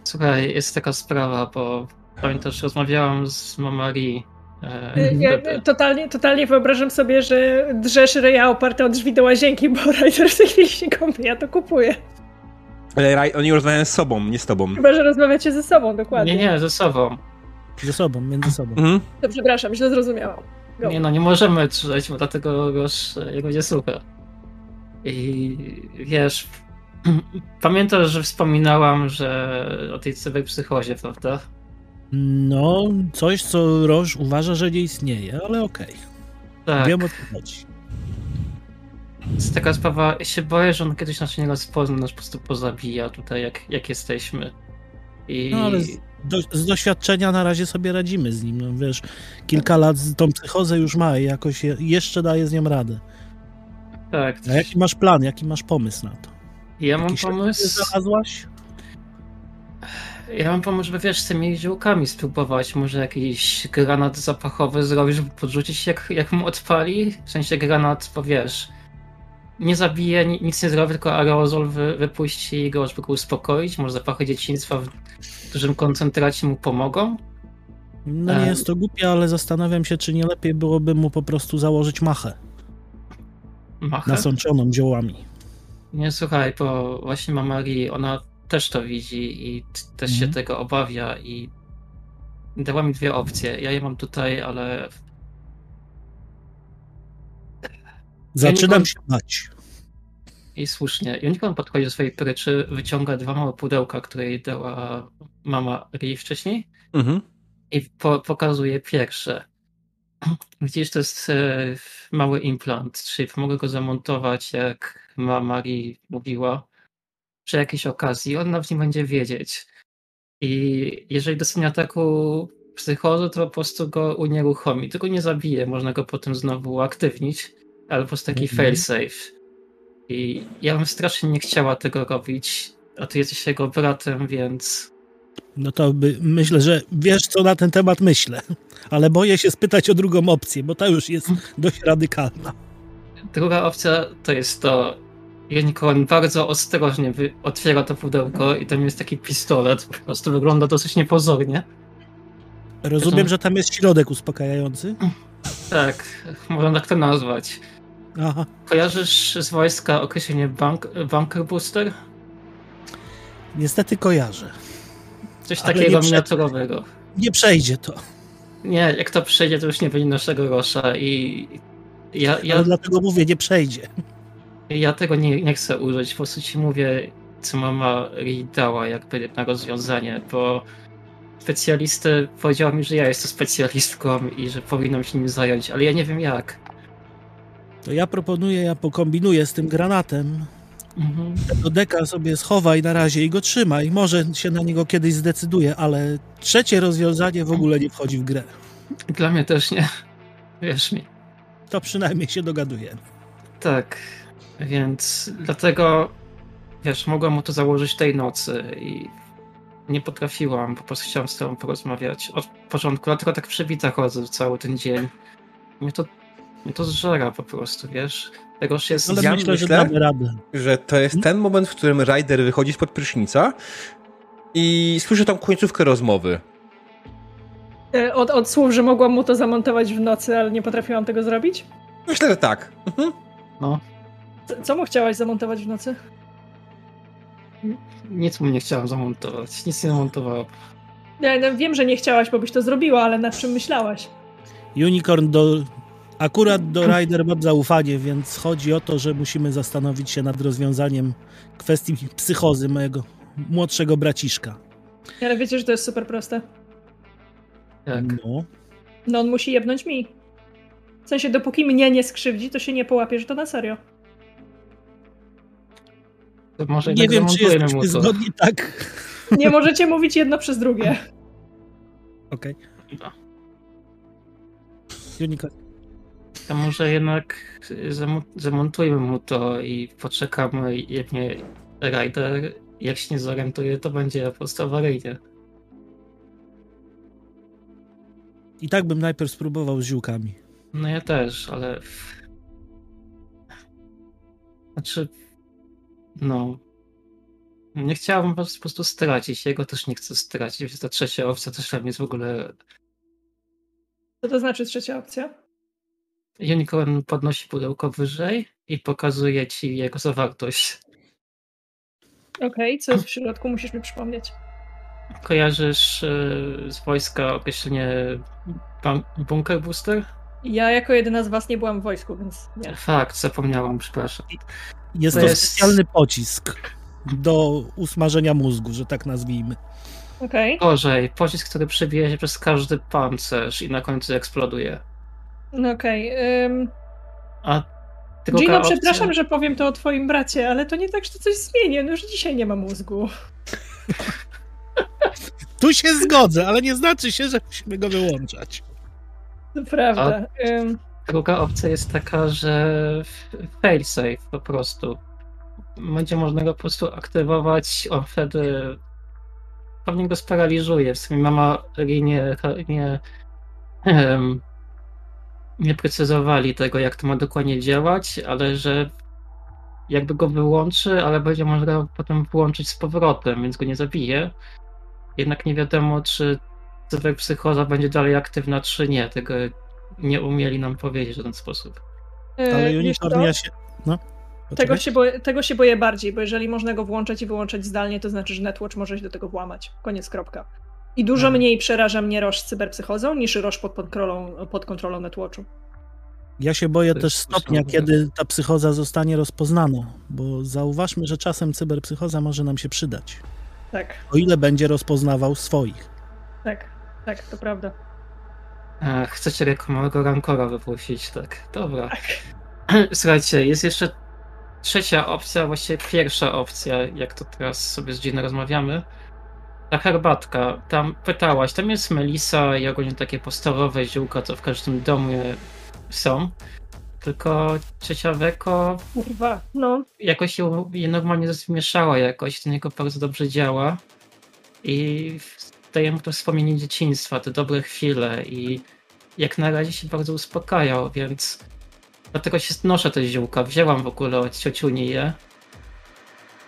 Słuchaj, jest taka sprawa, bo pamiętasz, rozmawiałam z Mamari. E, Ja Bebe. totalnie, totalnie wyobrażam sobie, że drzesz ryja oparte o drzwi do łazienki, bo Ryder w tej chwili się kąpie, ja to kupuję. ale raj- oni rozmawiają z sobą, nie z tobą. Chyba, że rozmawiacie ze sobą, dokładnie. Nie, nie, ze sobą. Ze sobą, między sobą. Mhm. To przepraszam, źle zrozumiałam. Go. Nie no, nie możemy trzymać, bo dlatego już jak będzie suche. I wiesz, pamiętasz, że wspominałam, że o tej cyberpsychozie, prawda? No, coś, co Roż uważa, że nie istnieje, ale okej. Tak. Wiem o co chodzi. Jest taka sprawa, ja się boję, że on kiedyś nas nie rozpozna, nas po prostu pozabija tutaj, jak, jak jesteśmy. I No ale do, z doświadczenia na razie sobie radzimy z nim. No, wiesz, kilka lat z tą psychozę już ma i jakoś je, jeszcze daje z nią radę. tak, A jaki masz plan, jaki masz pomysł na to? ja mam Jakiś pomysł. Znalazłaś? Ja mam pomysł, żeby wiesz, z tymi ziółkami spróbować. Może jakiś granat zapachowy zrobić, żeby podrzucić, jak, jak mu odpali. W sensie granat, bo wiesz, nie zabije, ni- nic nie zrobi, tylko aerozol wy, wypuści go, żeby go uspokoić. Może zapachy dzieciństwa w dużym koncentracie mu pomogą. No nie E. jest to głupie, ale zastanawiam się, czy nie lepiej byłoby mu po prostu założyć machę Machę. nasączoną ziołami. Nie, słuchaj, bo właśnie ma Marii, ona też to widzi i też się Mhm. tego obawia i dała mi dwie opcje. Ja je mam tutaj, ale Zaczynam Unicorn- się bać. I słusznie. Unicorn podchodzi do swojej pryczy, wyciąga dwa małe pudełka, które jej dała mama Ri wcześniej Mhm. i po, pokazuje pierwsze. Widzisz, to jest e, mały implant, czyli mogę go zamontować, jak mama Ri mówiła, przy jakiejś okazji. On w nim będzie wiedzieć. I jeżeli dostanie ataku psychozy, to po prostu go unieruchomi. Tylko nie zabije, można go potem znowu uaktywnić, po prostu taki Mhm. failsafe. I ja bym strasznie nie chciała tego robić, a ty jesteś jego bratem, więc No to by, myślę, że wiesz, co na ten temat myślę. Ale boję się spytać o drugą opcję, bo ta już jest dość radykalna. druga opcja to jest to, Unicorn bardzo ostrożnie otwiera to pudełko i tam jest taki pistolet, po prostu wygląda dosyć niepozornie. Rozumiem, że tam jest środek uspokajający. Tak, można tak to nazwać. Aha. Kojarzysz z wojska określenie bank, bunker booster? Niestety kojarzę. Coś Ale takiego nie miniaturowego. Nie przejdzie to. Nie, jak to przejdzie, to już nie będzie naszego rosza i ja, ja, Ale dlatego mówię, nie przejdzie. ja tego nie, nie chcę użyć. Po prostu ci mówię, co mama Ri dała jakby na rozwiązanie, bo specjalisty powiedziała mi, że ja jestem specjalistką i że powinnam się nim zająć, ale ja nie wiem jak. To ja proponuję, ja pokombinuję z tym granatem. Mhm. Do deka sobie schowaj na razie i go trzymaj. Może się na niego kiedyś zdecyduje, ale trzecie rozwiązanie w ogóle nie wchodzi w grę. Dla mnie też nie. Wierz mi. to przynajmniej się dogaduje. Tak, więc dlatego, wiesz, mogłam mu to założyć tej nocy i nie potrafiłam, po prostu chciałam z tobą porozmawiać od początku, dlatego tak przebita chodzę cały ten dzień. Mnie to, mnie to zżera po prostu, wiesz? Tego już jest... Ale Ja myślę, że myślę- damy radę. Że to jest ten moment, w którym Ryder wychodzi spod prysznica i słyszy tą końcówkę rozmowy. E, Od, od słów, że mogłam mu to zamontować w nocy, ale nie potrafiłam tego zrobić? Myślę, że tak. Mhm. No, Co, co mu chciałaś zamontować w nocy? Nic mu nie chciałam zamontować, nic nie zamontowałem. Ja, no, wiem, że nie chciałaś, bo byś to zrobiła, ale nad czym myślałaś? Unicorn do... Akurat do Ryder mam zaufanie, więc chodzi o to, że musimy zastanowić się nad rozwiązaniem kwestii psychozy mojego młodszego braciszka. Ale wiecie, że to jest super proste. Tak. No. No on musi jebnąć mi. W sensie, dopóki mnie nie skrzywdzi, to się nie połapie, że to na serio. To może Nie wiem, czy zamontujemy jesteśmy mu to. zgodni, tak? Nie możecie mówić jedno przez drugie. Okej. No. Unicorn. To może jednak zamo- zamontujmy mu to i poczekamy, jak mnie Rider, jak się nie zorientuje, to będzie po prostu awaryjnie. I tak bym najpierw spróbował z ziółkami. No ja też, ale... Znaczy... No... Nie chciałbym was po prostu stracić, jego też nie chcę stracić, więc ta trzecia opcja też dla mnie jest w ogóle... Co to znaczy trzecia opcja? Unicorn podnosi pudełko wyżej i pokazuje ci jego zawartość. Okej, co jest w środku, musisz mi przypomnieć. Kojarzysz y, z wojska określenie bun- bunker booster? Ja jako jedyna z was nie byłam w wojsku, więc nie. Fakt, zapomniałam, przepraszam. Jest To to jest- specjalny pocisk do usmażenia mózgu, że tak nazwijmy. Okej. Gorzej, pocisk, który przebija się przez każdy pancerz i na końcu eksploduje. No okej. ym, A druga Gino, opcja- przepraszam, że powiem to o twoim bracie, ale to nie tak, że to coś zmieni. No już dzisiaj nie ma mózgu. Tu się zgodzę, ale nie znaczy się, że musimy go wyłączać. To prawda. Ym, Druga opcja jest taka, że failsafe po prostu. Będzie można go po prostu aktywować, on wtedy pewnie go sparaliżuje. W sumie mama nie, nie, em, nie precyzowali tego, jak to ma dokładnie działać, ale że jakby go wyłączy, ale będzie można go potem włączyć z powrotem, więc go nie zabije. Jednak nie wiadomo, czy cyberpsychoza będzie dalej aktywna, czy nie. Tego nie umieli nam powiedzieć w żaden sposób. y, Ale Unicorn ja się... No. Tego się, boję, tego się boję bardziej, bo jeżeli można go włączać i wyłączać zdalnie, to znaczy, że Netwatch może się do tego włamać. Koniec, kropka. I dużo Mhm. mniej przeraża mnie Roż z cyberpsychozą niż Roż pod, kontrolą, pod kontrolą Netwatchu. Ja się boję też stopnia, kiedy ta psychoza zostanie rozpoznana, bo zauważmy, że czasem cyberpsychoza może nam się przydać. Tak, O ile będzie rozpoznawał swoich. tak, tak, to prawda. E, Chcecie jako małego rankora wypuścić, tak? Dobra. Tak. Słuchajcie, jest jeszcze trzecia opcja, właściwie pierwsza opcja, jak to teraz sobie z Gino rozmawiamy. Ta herbatka, tam pytałaś, tam jest melisa i ogólnie takie podstawowe ziółka, co w każdym domu są. Tylko trzecia weko Kurwa, no. jakoś ją, je normalnie zmieszała jakoś, to niego bardzo dobrze działa i daje mu to wspomnienie dzieciństwa, te dobre chwile i jak na razie się bardzo uspokajał, więc dlatego się noszę te ziółka. Wzięłam w ogóle od ciociuni je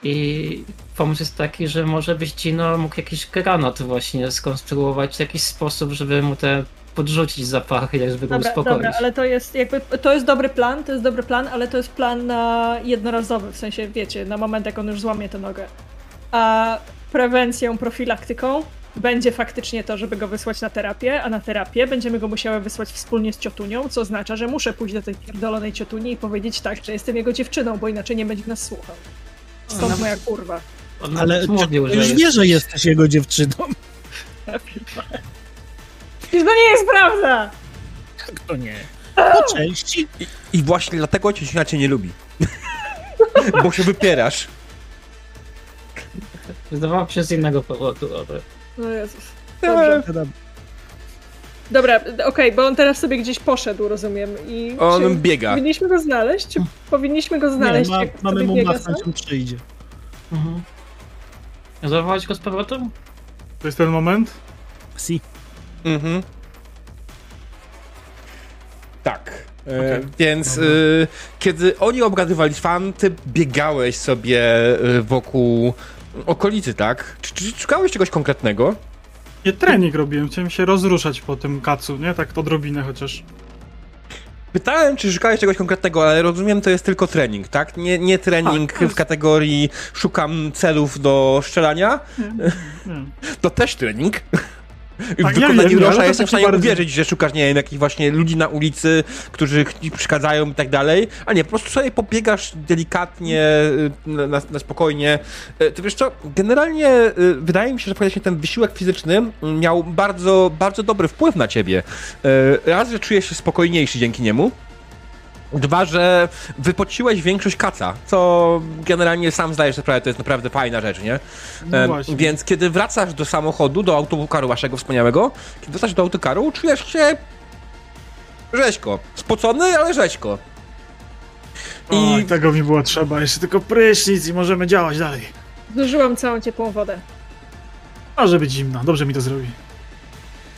i pomysł jest taki, że może byś Gino mógł jakiś granat właśnie skonstruować w jakiś sposób, żeby mu te podrzucić zapachy, żeby go Dobra, uspokoić. dobra, ale to jest jakby, to jest dobry plan, to jest dobry plan, ale to jest plan na jednorazowy, w sensie, wiecie, na moment, jak on już złamie tę nogę. A prewencją, profilaktyką będzie faktycznie to, żeby go wysłać na terapię, a na terapię będziemy go musiały wysłać wspólnie z ciotunią, co oznacza, że muszę pójść do tej pierdolonej ciotuni i powiedzieć tak, że jestem jego dziewczyną, bo inaczej nie będzie nas słuchał. Stąd Nawet- moja kurwa. On Ale mówił, już że wie, że jesteś jego dziewczyną. Przecież to nie jest prawda! Jak to nie? Po części. I właśnie dlatego ciocinia cię nie lubi. Bo się wypierasz. Zdawało mi się z innego powodu, ale No Jezus. Dobrze. Dobra, okej, bo on teraz sobie gdzieś poszedł, rozumiem. I On czy biega. Powinniśmy go znaleźć? Czy powinniśmy go znaleźć? Nie, ma, jak mamy mu sam? on przyjdzie. Mhm. Zawołać go z powrotem? To jest ten moment? Si. Mhm. Tak. E, Okej. Więc Dobra. e, kiedy oni obgadywali fan, ty biegałeś sobie e, wokół okolicy, tak? Czy, czy szukałeś czegoś konkretnego? Nie, trening robiłem, chciałem się rozruszać po tym kacu, nie? Tak odrobinę chociaż. Pytałem, czy szukałeś czegoś konkretnego, ale rozumiem, to jest tylko trening, tak? Nie, nie trening Tak, to jest- w kategorii szukam celów do strzelania, Nie, nie. to też trening. Tak, w ja wiem, ale Rosza to jestem w taki stanie bardziej- uwierzyć, że szukasz, nie wiem, jakichś właśnie ludzi na ulicy, którzy ci przeszkadzają i tak dalej, a nie, po prostu sobie pobiegasz delikatnie, y, na, na spokojnie. Y, To wiesz co, generalnie y, wydaje mi się, że faktycznie ten wysiłek fizyczny miał bardzo, bardzo dobry wpływ na ciebie. Y, Raz, że czujesz się spokojniejszy dzięki niemu, Dwa, że wypociłeś większość kaca, co generalnie sam zdajesz sobie sprawę, to jest naprawdę fajna rzecz, nie? No właśnie. Więc kiedy wracasz do samochodu, do autokaru waszego wspaniałego, kiedy wracasz do autokaru, czujesz się rzeźko. Spocony, ale rzeźko. I I tego mi było trzeba, jeszcze tylko prysznic i możemy działać dalej. Zużyłam całą ciepłą wodę. Może być zimna, dobrze mi to zrobi.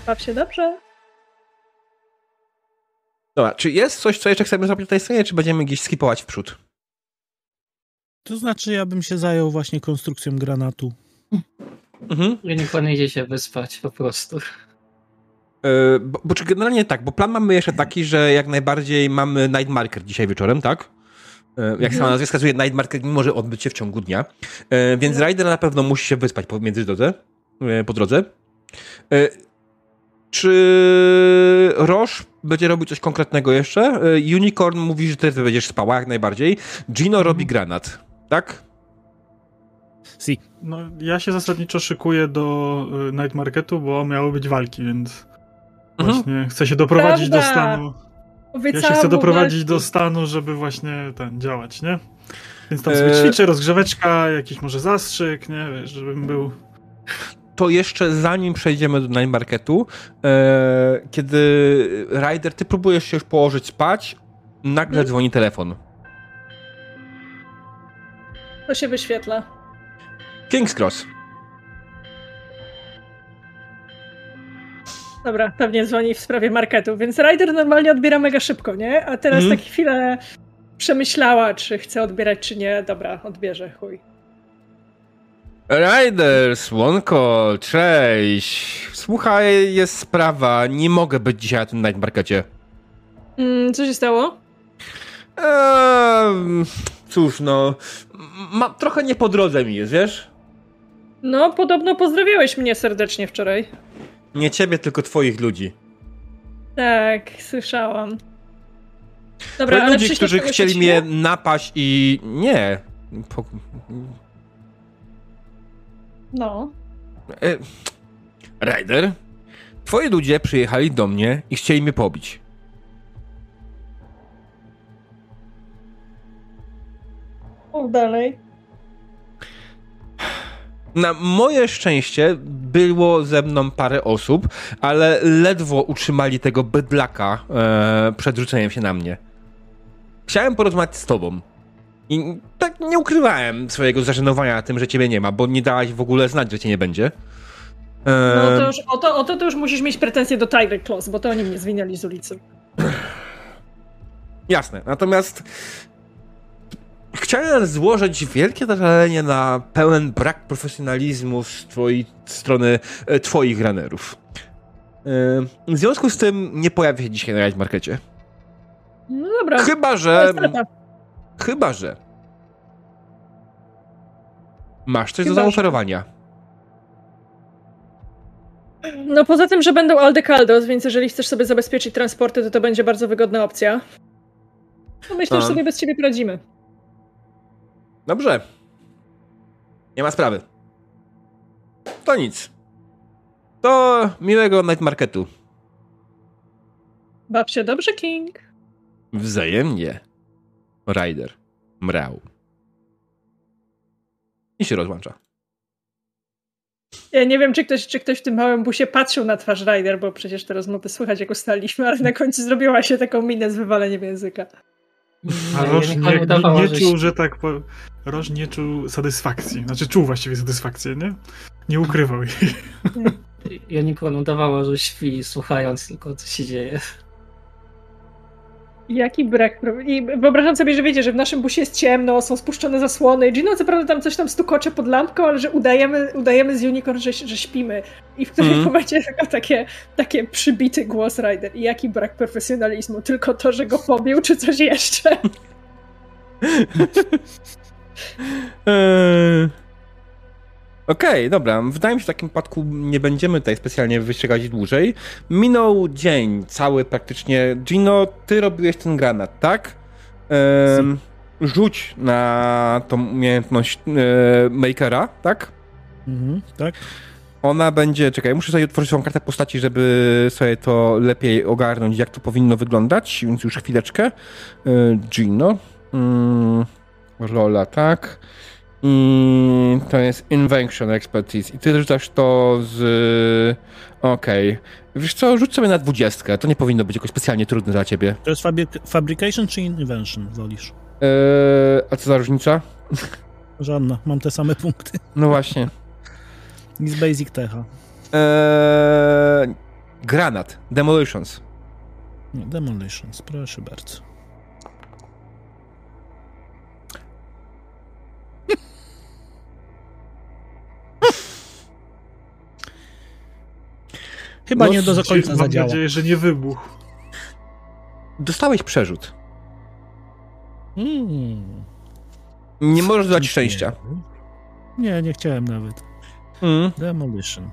Baw się dobrze. Dobra, czy jest coś, co jeszcze chcemy zrobić na tej scenie, czy będziemy gdzieś skipować w przód? To znaczy, ja bym się zajął właśnie konstrukcją granatu. Mhm. I niech pan idzie się wyspać po prostu. E, bo, bo czy generalnie tak, bo plan mamy jeszcze taki, że jak najbardziej mamy Night Marker dzisiaj wieczorem, tak? E, Jak sama nazwa wskazuje, Night Marker nie może odbyć się w ciągu dnia. E, Więc Rider na pewno musi się wyspać po między drodze, e, po drodze. Czy Roche będzie robił coś konkretnego jeszcze? E, Unicorn mówi, że ty będziesz spała jak najbardziej. Gino robi granat, tak? Si. No, ja się zasadniczo szykuję do y, Night Marketu, bo miały być walki, więc Mhm. właśnie chcę się doprowadzić do Prawda. stanu. Ja Obiecałam się chcę doprowadzić walki. do stanu, żeby właśnie ten działać, nie? Więc tam sobie E- ćwiczę, rozgrzeweczka, jakiś może zastrzyk, nie? Wiesz, żebym był... to jeszcze zanim przejdziemy do Night Marketu, e, kiedy Ryder, ty próbujesz się już położyć spać, nagle Mhm. dzwoni telefon. To się wyświetla. King's Cross. Dobra, pewnie dzwoni w sprawie marketu, więc Ryder normalnie odbiera mega szybko, nie? A teraz Mhm. tak chwilę przemyślała, czy chce odbierać, czy nie. Dobra, odbierze, chuj. Ryder, słonko, cześć. Słuchaj, jest sprawa, nie mogę być dzisiaj na tym Night Markecie. Mm, co się stało? Eee, cóż, no, ma, trochę nie po drodze mi jest, wiesz? No, podobno pozdrawiałeś mnie serdecznie wczoraj. Nie ciebie, tylko twoich ludzi. Tak, słyszałam. Dobra, ale ludzi, którzy chcieli mnie napaść i... Nie. Po... No. E, Ryder, twoi ludzie przyjechali do mnie i chcieli mnie pobić. Mów dalej. Na moje szczęście było ze mną parę osób, ale ledwo utrzymali tego bydlaka e, przed rzuceniem się na mnie. Chciałem porozmawiać z tobą. I tak nie ukrywałem swojego zażenowania tym, że ciebie nie ma, bo nie dałaś w ogóle znać, że cię nie będzie. E, No to już, o, to, o to, to już musisz mieć pretensje do Tiger Claws, bo to oni mnie zwinęli z ulicy. Jasne. Natomiast chciałem złożyć wielkie zażalenie na pełen brak profesjonalizmu z twojej strony e, twoich ranerów. E, W związku z tym nie pojawię się dzisiaj na Night Markecie. No dobra. Chyba, że... Chyba, że... Masz coś do Chyba, że- zaoferowania. No poza tym, że będą Aldecaldos, więc jeżeli chcesz sobie zabezpieczyć transporty, to to będzie bardzo wygodna opcja. No myślę, że A. sobie bez ciebie poradzimy. Dobrze. Nie ma sprawy. To nic. To miłego Night Marketu. Baw się dobrze, King. Wzajemnie. Rider. Mrał. I się rozłącza. Ja nie wiem, czy ktoś, czy ktoś w tym małym busie patrzył na twarz Ryder, bo przecież te rozmowy słychać, jak ustaliliśmy, ale na końcu zrobiła się taką minę z wywaleniem języka. A Roż nie, nie, nie czuł, że tak po... Roż nie czuł satysfakcji. Znaczy czuł właściwie satysfakcję, nie? Nie ukrywał jej. Ja nikomu udawała, że śpi, słuchając tylko, co się dzieje. Jaki brak. I wyobrażam sobie, że wiecie, że w naszym busie jest ciemno, są spuszczone zasłony. Gino co prawda tam coś tam stukocze pod lampką, ale że udajemy, udajemy z Unicorn, że, że śpimy. I w którymś Mhm. momencie tylko takie, takie przybity głos Ryder. I jaki brak profesjonalizmu. Tylko to, że go pobił, czy coś jeszcze. Eee... Okej, dobra. Wydaje mi się, że w takim przypadku nie będziemy tutaj specjalnie wystrzegać dłużej. Minął dzień cały praktycznie. Gino, ty robiłeś ten granat, tak? Ehm, rzuć na tą umiejętność e, Makera, tak? Mhm, tak? Ona będzie, czekaj, muszę sobie otworzyć swoją kartę postaci, żeby sobie to lepiej ogarnąć, jak to powinno wyglądać, więc już chwileczkę. E, Gino. Mm, rola, tak. I to jest Invention Expertise. I ty rzucasz to z... Okej. Wiesz co, rzuć sobie na dwudziestkę. To nie powinno być jakoś specjalnie trudne dla ciebie. To jest fabryk- fabrication czy invention, wolisz? E, a co za różnica? Żadna, mam te same punkty. No właśnie. Z Basic Techa. E, granat. Demolitions. No, Demolitions, proszę bardzo. Chyba No, nie do końca Mam zadziała. nadzieję, że nie wybuchł. Dostałeś przerzut. Mm. Nie możesz dać szczęścia. Nie, nie chciałem nawet. Mm. Demolition.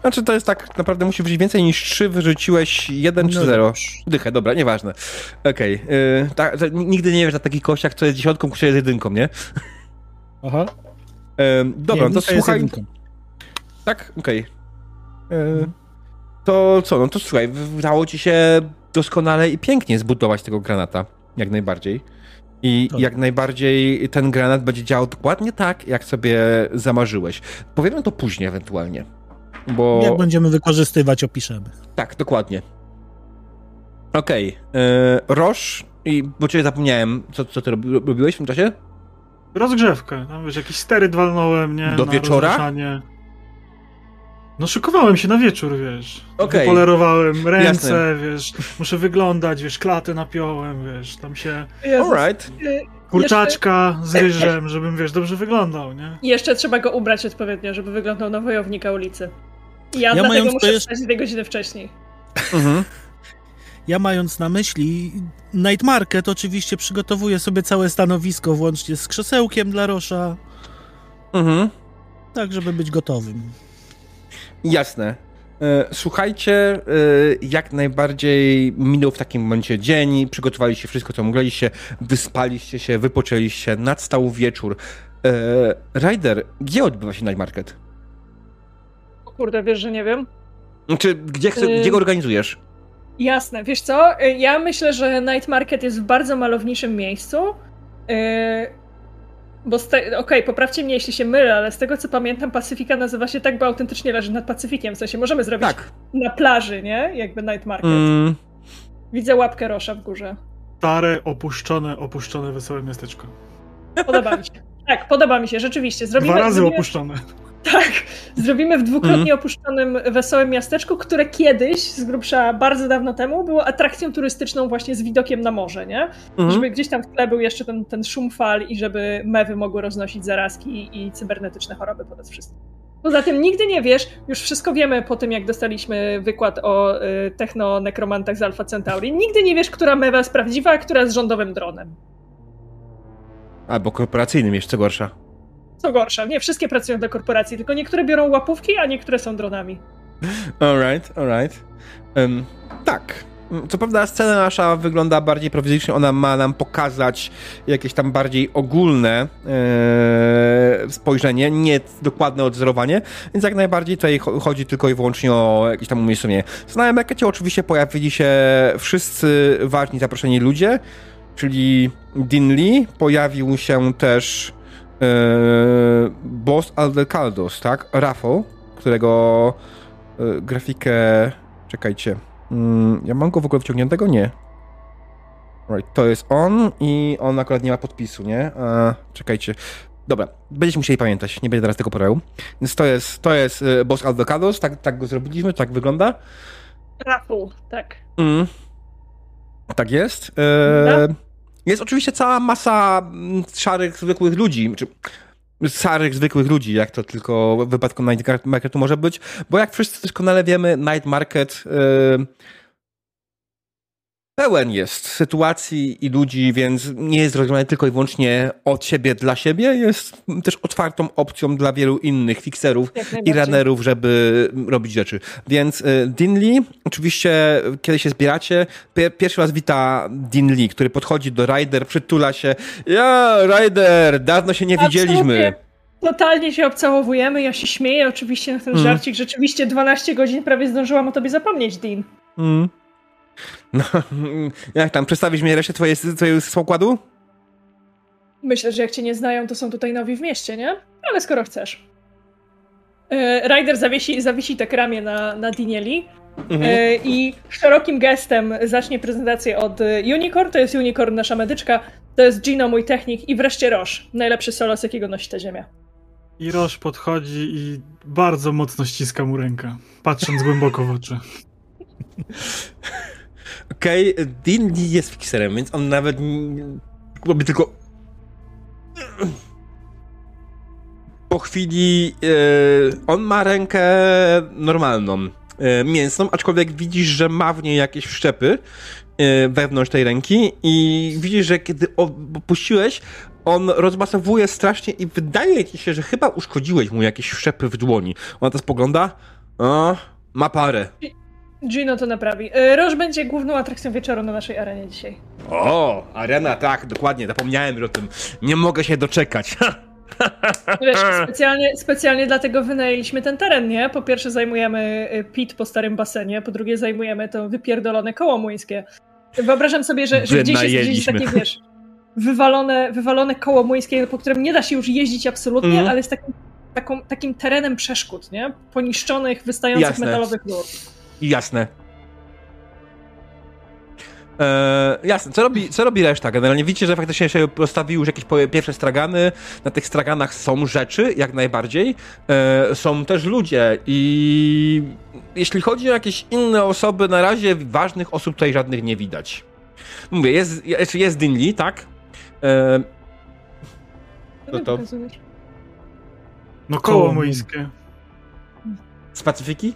Znaczy to jest tak, naprawdę musi być więcej niż 3, wyrzuciłeś 1 czy No 0. dobrze. Dychę, dobra, nieważne. Okej. Okay. tak, to nigdy nie wiesz na takich kościach, co jest dziesiątką, kto jest jedynką, nie? Aha. Ym, dobra, nie, to słuchaj. Tak? Okej. Y, To co, no to słuchaj, udało ci się doskonale i pięknie zbudować tego granata. Jak najbardziej. I Tak. jak najbardziej ten granat będzie działał dokładnie tak, jak sobie zamarzyłeś. Powiemy to później ewentualnie. Bo... Jak będziemy wykorzystywać, opiszemy. Tak, dokładnie. Okej. Okay. Roż, i bo ciebie zapomniałem, co, co ty robi, robiłeś w tym czasie? Rozgrzewkę. Tam wiesz, jakiś steryt walnąłem, nie? Do na wieczora? rozruszanie. No szykowałem się na wieczór, wiesz. Okej. Polerowałem ręce, Jasne. wiesz. Muszę wyglądać, wiesz, klatę napiąłem, wiesz. Tam się. Alright. Y, kurczaczka z ryżem, żebym, wiesz, dobrze wyglądał, nie? I jeszcze trzeba go ubrać odpowiednio, żeby wyglądał na wojownika ulicy. I ja, Ja dlatego muszę jest- wstać dwie godziny wcześniej. Mhm. Ja mając na myśli Night Market, oczywiście przygotowuję sobie całe stanowisko, włącznie z krzesełkiem dla Rosza, Mhm. tak żeby być gotowym. Jasne. E, Słuchajcie, e, jak najbardziej minął w takim momencie dzień, przygotowaliście wszystko, co mogliście, wyspaliście się, wypoczęliście, nadstał wieczór. E, Ryder, gdzie odbywa się Night Market? O kurde, wiesz, że nie wiem? Znaczy, gdzie, chce, gdzie go organizujesz? Jasne, wiesz co? Ja myślę, że Night Market jest w bardzo malowniczym miejscu. Yy, bo te... okej, poprawcie mnie, jeśli się mylę, ale z tego co pamiętam, Pacyfika nazywa się tak, bo autentycznie leży nad Pacyfikiem. W sensie możemy zrobić Tak. na plaży, nie? Jakby Night Market. Mm, Widzę łapkę Rosza w górze. Stare, opuszczone, opuszczone, wesołe miasteczko. Podoba mi się. Tak, podoba mi się, rzeczywiście. Zrobimy, Dwa razy zrobimy, opuszczone. Tak, zrobimy w dwukrotnie Mhm. opuszczonym wesołym miasteczku, które kiedyś, z grubsza bardzo dawno temu, było atrakcją turystyczną właśnie z widokiem na morze, nie? mhm. Żeby gdzieś tam w tle był jeszcze ten, ten szum fal i żeby mewy mogły roznosić zarazki i cybernetyczne choroby po wszystkim. Poza tym nigdy nie wiesz, już wszystko wiemy po tym, jak dostaliśmy wykład o y, techno-nekromantach z Alpha Centauri. Nigdy nie wiesz, która mewa jest prawdziwa, a która jest rządowym dronem. Albo korporacyjnym jeszcze gorsza. Co gorsza, nie wszystkie pracują dla korporacji, tylko niektóre biorą łapówki, a niektóre są dronami. Alright, alright. Um, tak. Co prawda scena nasza wygląda bardziej prowizyjnie, ona ma nam pokazać jakieś tam bardziej ogólne e, spojrzenie, nie dokładne odzorowanie, więc jak najbardziej tutaj cho- chodzi tylko i wyłącznie o jakieś tam umiejscowienie. Na makecie oczywiście pojawili się wszyscy ważni zaproszeni ludzie, czyli Dean Lee, pojawił się też Boss Aldekaldos, tak? Rafał, którego e, grafikę... Czekajcie. Mm, ja mam go w ogóle wciągniętego? Nie. Right, to jest on i on akurat nie ma podpisu, nie? Czekajcie. Dobra, będziecie musieli pamiętać, nie będę teraz tego poradził. Więc to jest, to jest e, Boss Aldekaldos, tak, tak go zrobiliśmy, tak wygląda. Rafał, tak. Mm. Tak jest. E, jest oczywiście cała masa mm, szarych, zwykłych ludzi, czy szarych, zwykłych ludzi, jak to tylko w wypadku Night Marketu może być, bo jak wszyscy doskonale wiemy, Night Market e, pełen jest sytuacji i ludzi, więc nie jest zrozumiany tylko i wyłącznie od siebie dla siebie, jest też otwartą opcją dla wielu innych fixerów i runnerów, żeby robić rzeczy. Więc y, Dean Lee, oczywiście kiedy się zbieracie, pierwszy raz wita Dean Lee, który podchodzi do Ryder, przytula się, ja Ryder, dawno się nie Absolutnie. widzieliśmy. Totalnie się obcałowujemy, ja się śmieję oczywiście na ten mm. żarcik, rzeczywiście 12 godzin prawie zdążyłam o tobie zapomnieć, Dean. Mm. No, jak tam, przedstawisz mi resztę twojej, twojego składu? Myślę, że jak cię nie znają, to są tutaj nowi w mieście, nie? Ale skoro chcesz. E, Ryder zawiesi, zawiesi tak ramię na, na Dinieli mhm. e, i szerokim gestem zacznie prezentację od Unicorn, to jest Unicorn, nasza medyczka, to jest Gino, mój technik i wreszcie Roż, najlepszy solos, jakiego nosi ta ziemia. I Roż podchodzi i bardzo mocno ściska mu rękę, patrząc głęboko w oczy. Okej, okay, Dean Lee jest fixerem, więc on nawet robi tylko po chwili e, on ma rękę normalną, e, mięsną, aczkolwiek widzisz, że ma w niej jakieś wszczepy e, wewnątrz tej ręki i widzisz, że kiedy opuściłeś, on rozmasowuje strasznie i wydaje ci się, że chyba uszkodziłeś mu jakieś wszczepy w dłoni. Ona to spogląda, o, ma parę. Gino to naprawi. E, Roż będzie główną atrakcją wieczoru na naszej arenie dzisiaj. O, arena, tak, dokładnie, zapomniałem o tym. Nie mogę się doczekać. Wiesz, specjalnie, specjalnie dlatego wynajęliśmy ten teren, nie? Po pierwsze zajmujemy e, pit po starym basenie, po drugie zajmujemy to wypierdolone koło młyńskie. Wyobrażam sobie, że, że gdzieś jest gdzieś takie, wiesz, wywalone, wywalone koło młyńskie, po którym nie da się już jeździć absolutnie, mm. ale jest takim, taką, takim terenem przeszkód, nie? Poniszczonych, wystających Jasne. metalowych lur. Jasne. Eee, jasne, co robi, co robi reszta? Generalnie widzicie, że faktycznie się postawiły już jakieś pierwsze stragany. Na tych straganach są rzeczy, jak najbardziej. Eee, są też ludzie i jeśli chodzi o jakieś inne osoby, na razie ważnych osób tutaj żadnych nie widać. Mówię, jest, jest, jest Dinli, tak? Eee, no to... No koło młyńskie. Z Pacyfiki?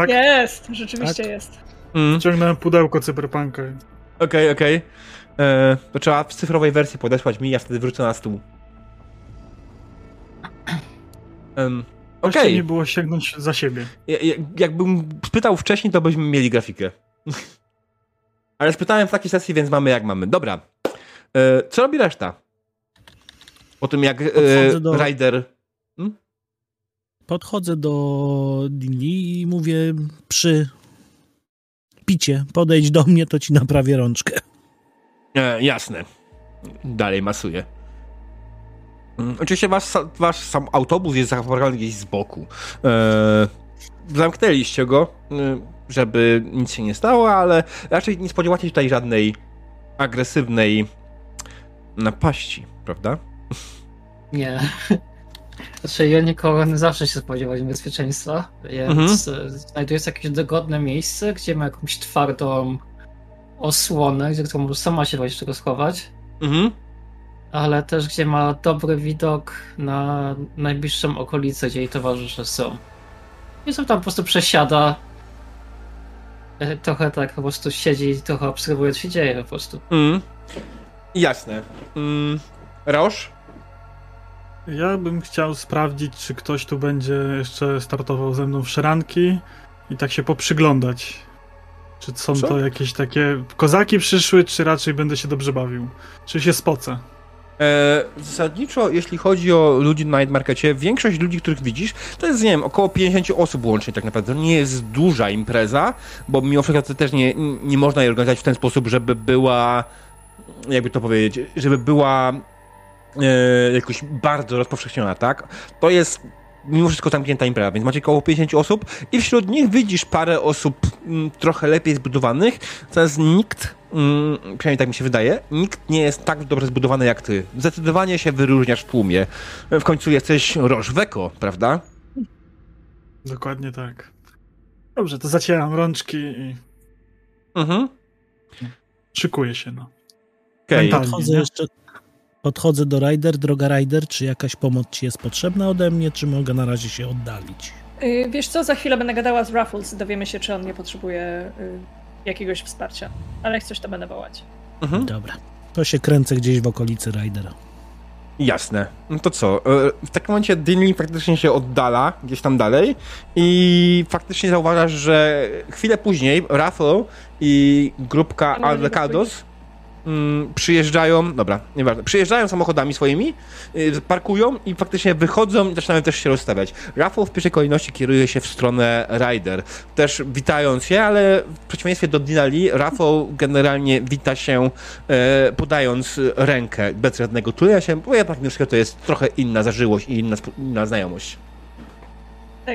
Tak? Jest, rzeczywiście tak? jest. Mm. Ciągnąłem pudełko cyberpunka. Okej, okay, okej. Okay. E, to trzeba w cyfrowej wersji podesłać mi, ja wtedy wrócę na stół. Um, Okej. Okay. nie było sięgnąć za siebie. Ja, ja, jakbym spytał wcześniej, to byśmy mieli grafikę. Ale spytałem w takiej sesji, więc mamy jak mamy. Dobra. E, co robi reszta? Po tym jak e, do... Rider Podchodzę do Dinli i mówię przy picie, podejdź do mnie, to ci naprawię rączkę. E, jasne. Dalej masuję. Mm, oczywiście wasz, wasz sam autobus jest zaparkowany gdzieś z boku. E, zamknęliście go, e, żeby nic się nie stało, ale raczej nie spodziewacie się tutaj żadnej agresywnej napaści, prawda? Nie. Znaczy, Unicorn zawsze się spodziewał niebezpieczeństwa, więc mhm. E, znajduje jakieś dogodne miejsce, gdzie ma jakąś twardą osłonę, gdzie którą sama się właśnie czego schować. Mhm. Ale też gdzie ma dobry widok na najbliższą okolicę, gdzie jej towarzysze są. I są tam po prostu przesiada. E, trochę tak po prostu siedzi i trochę obserwuje, co się dzieje po prostu. Mhm. Jasne. Mm. Roż? Ja bym chciał sprawdzić, czy ktoś tu będzie jeszcze startował ze mną w szranki i tak się poprzyglądać. Czy są Co? to jakieś takie kozaki przyszły, czy raczej będę się dobrze bawił? Czy się spocę? E, zasadniczo, jeśli chodzi o ludzi na Night Markecie, większość ludzi, których widzisz, to jest, nie wiem, około 50 osób łącznie tak naprawdę. To nie jest duża impreza, bo mimo wszystko też nie, nie można jej organizować w ten sposób, żeby była, jakby to powiedzieć, żeby była e, jakoś bardzo rozpowszechniona, tak? To jest mimo wszystko zamknięta impreza, więc macie około 50 osób i wśród nich widzisz parę osób m, trochę lepiej zbudowanych, natomiast nikt, m, przynajmniej tak mi się wydaje, nikt nie jest tak dobrze zbudowany jak ty. Zdecydowanie się wyróżniasz w tłumie. W końcu jesteś Rożweko, prawda? Dokładnie tak. Dobrze, to zacieram rączki i Mhm. szykuję się, no. Mentalnie. Podchodzę jeszcze. Podchodzę do Rider, droga Rider, czy jakaś pomoc ci jest potrzebna ode mnie, czy mogę na razie się oddalić? Y, Wiesz co, za chwilę będę gadała z Raffles, dowiemy się, czy on nie potrzebuje y, jakiegoś wsparcia. Ale jak coś, to będę wołać. Mhm. Dobra. To się kręcę gdzieś w okolicy Ridera. Jasne. No to co? e, W takim momencie Dinley faktycznie się oddala gdzieś tam dalej i faktycznie zauważasz, że chwilę później Raffle i grupka A może nie Aldecados mm, przyjeżdżają, dobra, nieważne, przyjeżdżają samochodami swoimi, y, parkują i faktycznie wychodzą i zaczynają też się rozstawiać. Raffle w pierwszej kolejności kieruje się w stronę Ryder, też witając się, ale w przeciwieństwie do Dinali, Raffle generalnie wita się e, podając rękę bez żadnego czulenia się, bo jednak to jest trochę inna zażyłość i inna, inna znajomość.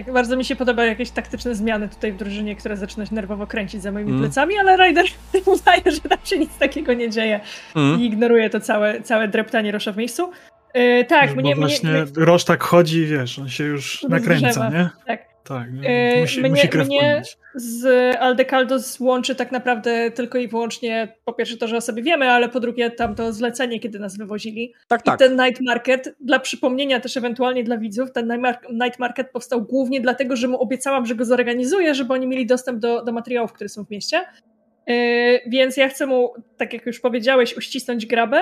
Tak, bardzo mi się podobają jakieś taktyczne zmiany tutaj w drużynie, które zaczyna się nerwowo kręcić za moimi Mm. plecami, ale Ryder uznaje, że tam się nic takiego nie dzieje Mm. i ignoruje to całe, całe dreptanie Rosza w miejscu. Yy, tak, Bo mnie, mnie, właśnie mnie, Roż tak chodzi wiesz, on się już nakręca, drzewa. nie? tak. Tak, nie? Yy, musi, mnie- musi krew mnie- z Aldecaldos łączy tak naprawdę tylko i wyłącznie po pierwsze to, że o sobie wiemy, ale po drugie tam to zlecenie, kiedy nas wywozili. Tak, I tak. ten night market, dla przypomnienia też ewentualnie dla widzów, ten night mar- night market powstał głównie dlatego, że mu obiecałam, że go zorganizuję, żeby oni mieli dostęp do, do materiałów, które są w mieście. Yy, więc ja chcę mu, tak jak już powiedziałeś, uścisnąć grabę,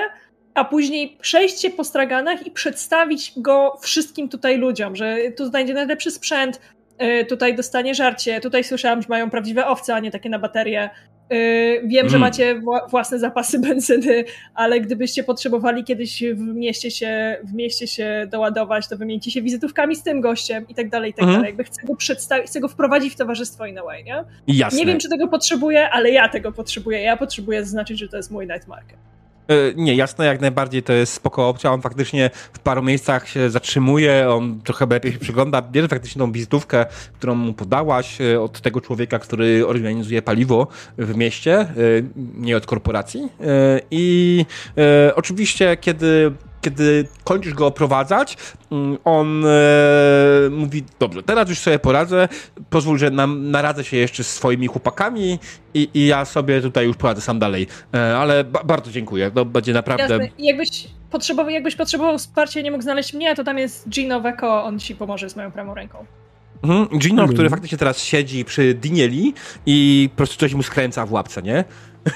a później przejść się po straganach i przedstawić go wszystkim tutaj ludziom, że tu znajdzie najlepszy sprzęt, tutaj dostanie żarcie, tutaj słyszałam, że mają prawdziwe owce, a nie takie na baterie. Yy, wiem, że Mm. macie wła- własne zapasy benzyny, ale gdybyście potrzebowali kiedyś w mieście się, w mieście się doładować, to wymieńcie się wizytówkami z tym gościem i tak dalej, i tak Mhm. dalej. Jakby chcę go przedstawić, chcę go wprowadzić w towarzystwo a way, nie? Jasne. Nie wiem, czy tego potrzebuję, ale ja tego potrzebuję. Ja potrzebuję zaznaczyć, że to jest mój night market. E, Nie, jasne, jak najbardziej to jest spoko opcja. On faktycznie w paru miejscach się zatrzymuje, on trochę lepiej się przygląda, bierze faktycznie tą wizytówkę, którą mu podałaś e, od tego człowieka, który organizuje paliwo w mieście, e, nie od korporacji. I oczywiście, kiedy kiedy kończysz go oprowadzać, mm, on e, mówi, dobrze, teraz już sobie poradzę, pozwól, że nam, naradzę się jeszcze z swoimi chłopakami i, i ja sobie tutaj już poradzę sam dalej. E, ale ba bardzo dziękuję, to będzie naprawdę... Jasne. Jakbyś potrzebował, jakbyś potrzebował wsparcia i nie mógł znaleźć mnie, to tam jest Gino Veko, on ci pomoże z moją prawą ręką. Mhm. Gino, Mhm. który faktycznie teraz siedzi przy Dinieli i po prostu coś mu skręca w łapce, nie?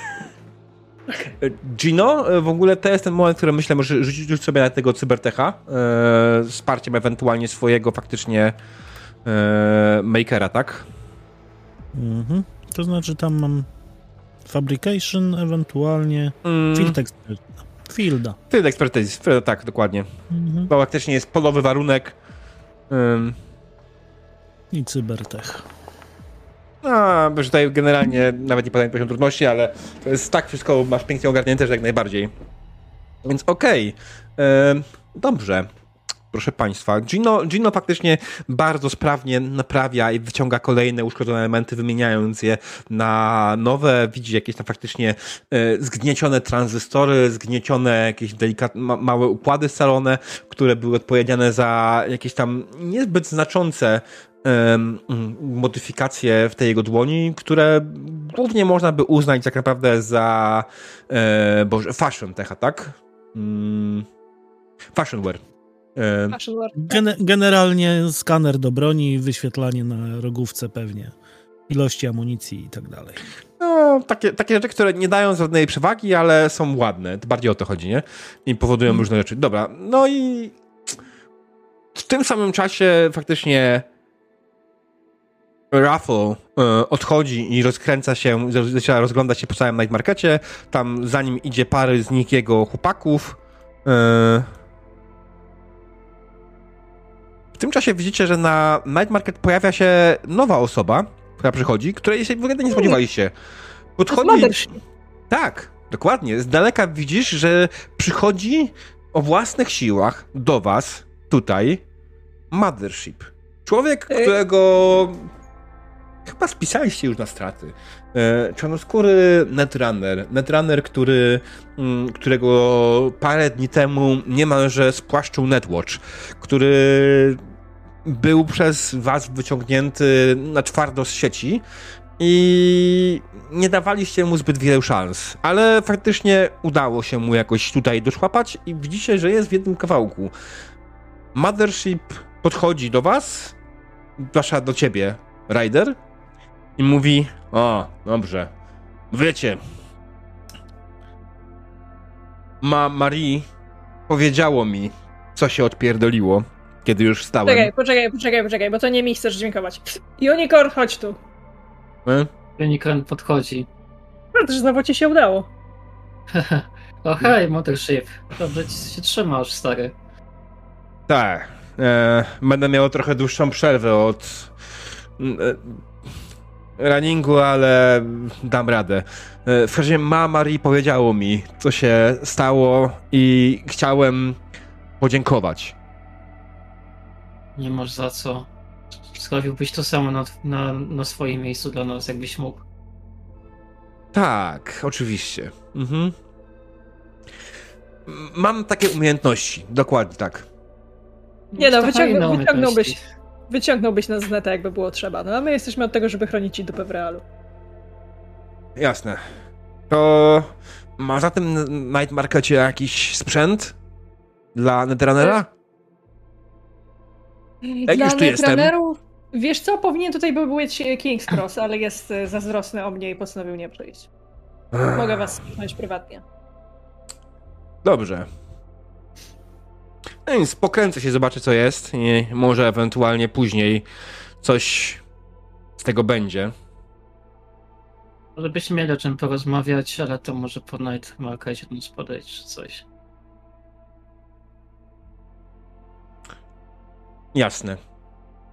Gino, e, w ogóle to jest ten moment, który myślę, może rzucić rzuć sobie na tego cybertecha, e, wsparciem ewentualnie swojego faktycznie e, makera, tak? Mhm. To znaczy tam mam fabrication, ewentualnie Mm, field expert. Fielda. Field expertise, tak, dokładnie. Mhm. To faktycznie jest polowy warunek. Ym, I cybertech. A, bo tutaj generalnie nawet nie podam poziom trudności, ale to jest tak wszystko masz pięknie ogarnięte, że jak najbardziej. Więc okej. Em, Dobrze. Proszę Państwa, Gino, Gino faktycznie bardzo sprawnie naprawia i wyciąga kolejne uszkodzone elementy, wymieniając je na nowe. Widzi jakieś tam faktycznie e, zgniecione tranzystory, zgniecione jakieś delikatne, ma, małe układy scalone, które były odpowiedzialne za jakieś tam niezbyt znaczące modyfikacje w tej jego dłoni, które głównie można by uznać tak naprawdę za e, boże, fashion techa, tak? Fashion wear. Gene- generalnie skaner do broni wyświetlanie na rogówce pewnie. Ilości amunicji i tak dalej. no, takie, takie rzeczy, które nie dają żadnej przewagi, ale są ładne. To bardziej o to chodzi, nie? I powodują Mm. różne rzeczy. Dobra, no i w tym samym czasie faktycznie Raffle e, odchodzi i rozkręca się, zaczyna rozglądać się po całym night markecie. Tam za nim idzie pary z nich jego chłopaków. E, w tym czasie widzicie, że na night market pojawia się nowa osoba, która przychodzi, której się w ogóle nie spodziewaliście. To jest Podchodzi... Tak, dokładnie. Z daleka widzisz, że przychodzi o własnych siłach do was tutaj Mothership. Człowiek, Y- którego chyba spisaliście już na straty. E, czarnoskóry Netrunner. Netrunner, który, mm, którego parę dni temu niemalże spłaszczył Netwatch, który był przez was wyciągnięty na twardo z sieci i nie dawaliście mu zbyt wielu szans, ale faktycznie udało się mu jakoś tutaj doszłapać i widzicie, że jest w jednym kawałku. Mothership podchodzi do was, zwłaszcza do ciebie, Ryder, i mówi: O, dobrze. Wiecie, ma Marie powiedziało mi, co się odpierdoliło, kiedy już stałem. Poczekaj, poczekaj, poczekaj, poczekaj, bo to nie mi chcesz dziękować. Unicorn, chodź tu. E? Unicorn podchodzi. No, że znowu ci się udało. o hej, Mothership. Dobrze ci się trzymasz, stary. Tak. E, będę miał trochę dłuższą przerwę od e, runningu, ale dam radę. E, w każdym razie ma Marie powiedziało mi, co się stało i chciałem podziękować. Nie masz za co. Zrobiłbyś to samo na, na, na swoim miejscu dla nas, jakbyś mógł. Tak, oczywiście. Mhm. Mam takie umiejętności, dokładnie tak. Nie no, wyciągnął, wyciągnąłbyś. Wyciągnąłbyś nas z neta, jakby było trzeba. No a my jesteśmy od tego, żeby chronić ci dupę w realu. Jasne. To ma za tym Night Markecie jakiś sprzęt dla Netrunnera? Jak już tu jestem. Wiesz co, powinien tutaj był być King's Cross, ale jest e, zazdrosny o mnie i postanowił nie przyjść. Mogę was spytać prywatnie. Dobrze. No więc pokręcę się, zobaczę co jest i może ewentualnie później coś z tego będzie. Może byśmy mieli o czym porozmawiać, ale to może po Night Markecie móc podejść czy coś. Jasne.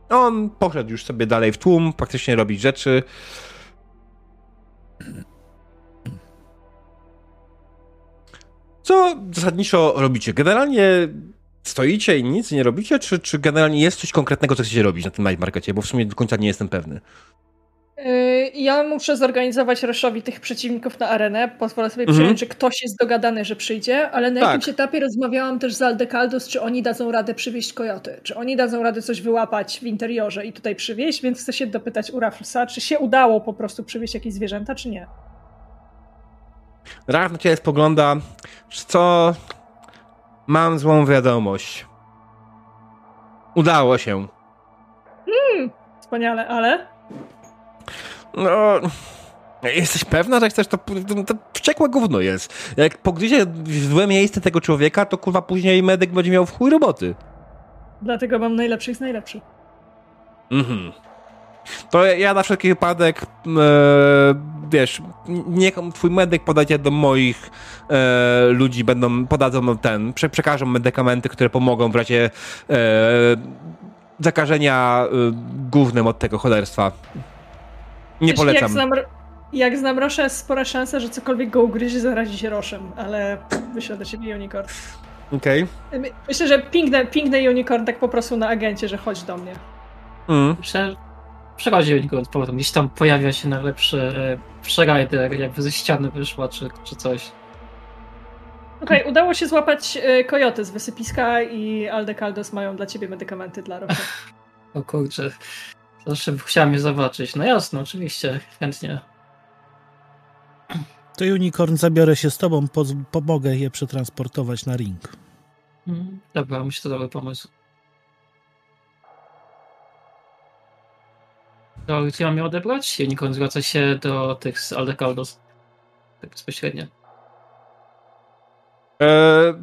On poszedł już sobie dalej w tłum, praktycznie robić rzeczy. Co zasadniczo robicie? Generalnie stoicie i nic nie robicie, czy, czy generalnie jest coś konkretnego, co chcecie robić na tym night markecie? Bo w sumie do końca nie jestem pewny. Yy, Ja muszę zorganizować Reszowi tych przeciwników na arenę. Pozwolę sobie Mhm. przyjąć, że ktoś jest dogadany, że przyjdzie, ale na Tak. jakimś etapie rozmawiałam też z Aldecaldos, czy oni dadzą radę przywieźć kojoty. Czy oni dadzą radę coś wyłapać w interiorze i tutaj przywieźć, więc chcę się dopytać u czy się udało po prostu przywieźć jakieś zwierzęta, czy nie. Raf na ciebie spogląda, co? Mam złą wiadomość. Udało się. Wspaniale, ale... No. Jesteś pewna, że chcesz to. To, to wściekłe gówno jest. Jak pogryzie w złe miejsce tego człowieka, to kurwa później medyk będzie miał w chuj roboty. Dlatego mam najlepszych z najlepszych. Mhm. To ja- ja na wszelki wypadek, e, wiesz, niech twój medyk podejdzie do moich e, ludzi, będą, podadzą ten, prze, przekażą medykamenty, które pomogą w razie e, zakażenia e, głównym od tego cholerstwa. Nie Wiesz, polecam. Jak znam, jak znam Rosza, jest spora szansa, że cokolwiek go ugryzie, zarazi się Roszem, ale wyślę do ciebie Unicorn. Okej. My- Myślę, że piękny, piękny Unicorn tak po prostu na agencie, że chodź do mnie. Mm. Prze... Przechodzi Unicorn z powrotem. Gdzieś tam pojawia się najlepszy przerider, jakby ze ściany wyszła, czy, czy coś. Okej, udało się złapać e, kojoty z wysypiska i Aldecaldos mają dla ciebie medykamenty dla Rosza. O kurczę. Zawsze chciałem je zobaczyć. No jasno, oczywiście, chętnie. To Unicorn zabiorę się z tobą, pomogę je przetransportować na ring. Mhm. Dobra, myślę, to dobry pomysł. To gdzie mam je odebrać? Unicorn zwraca się do tych z Aldecaldos. Tak bezpośrednio. E,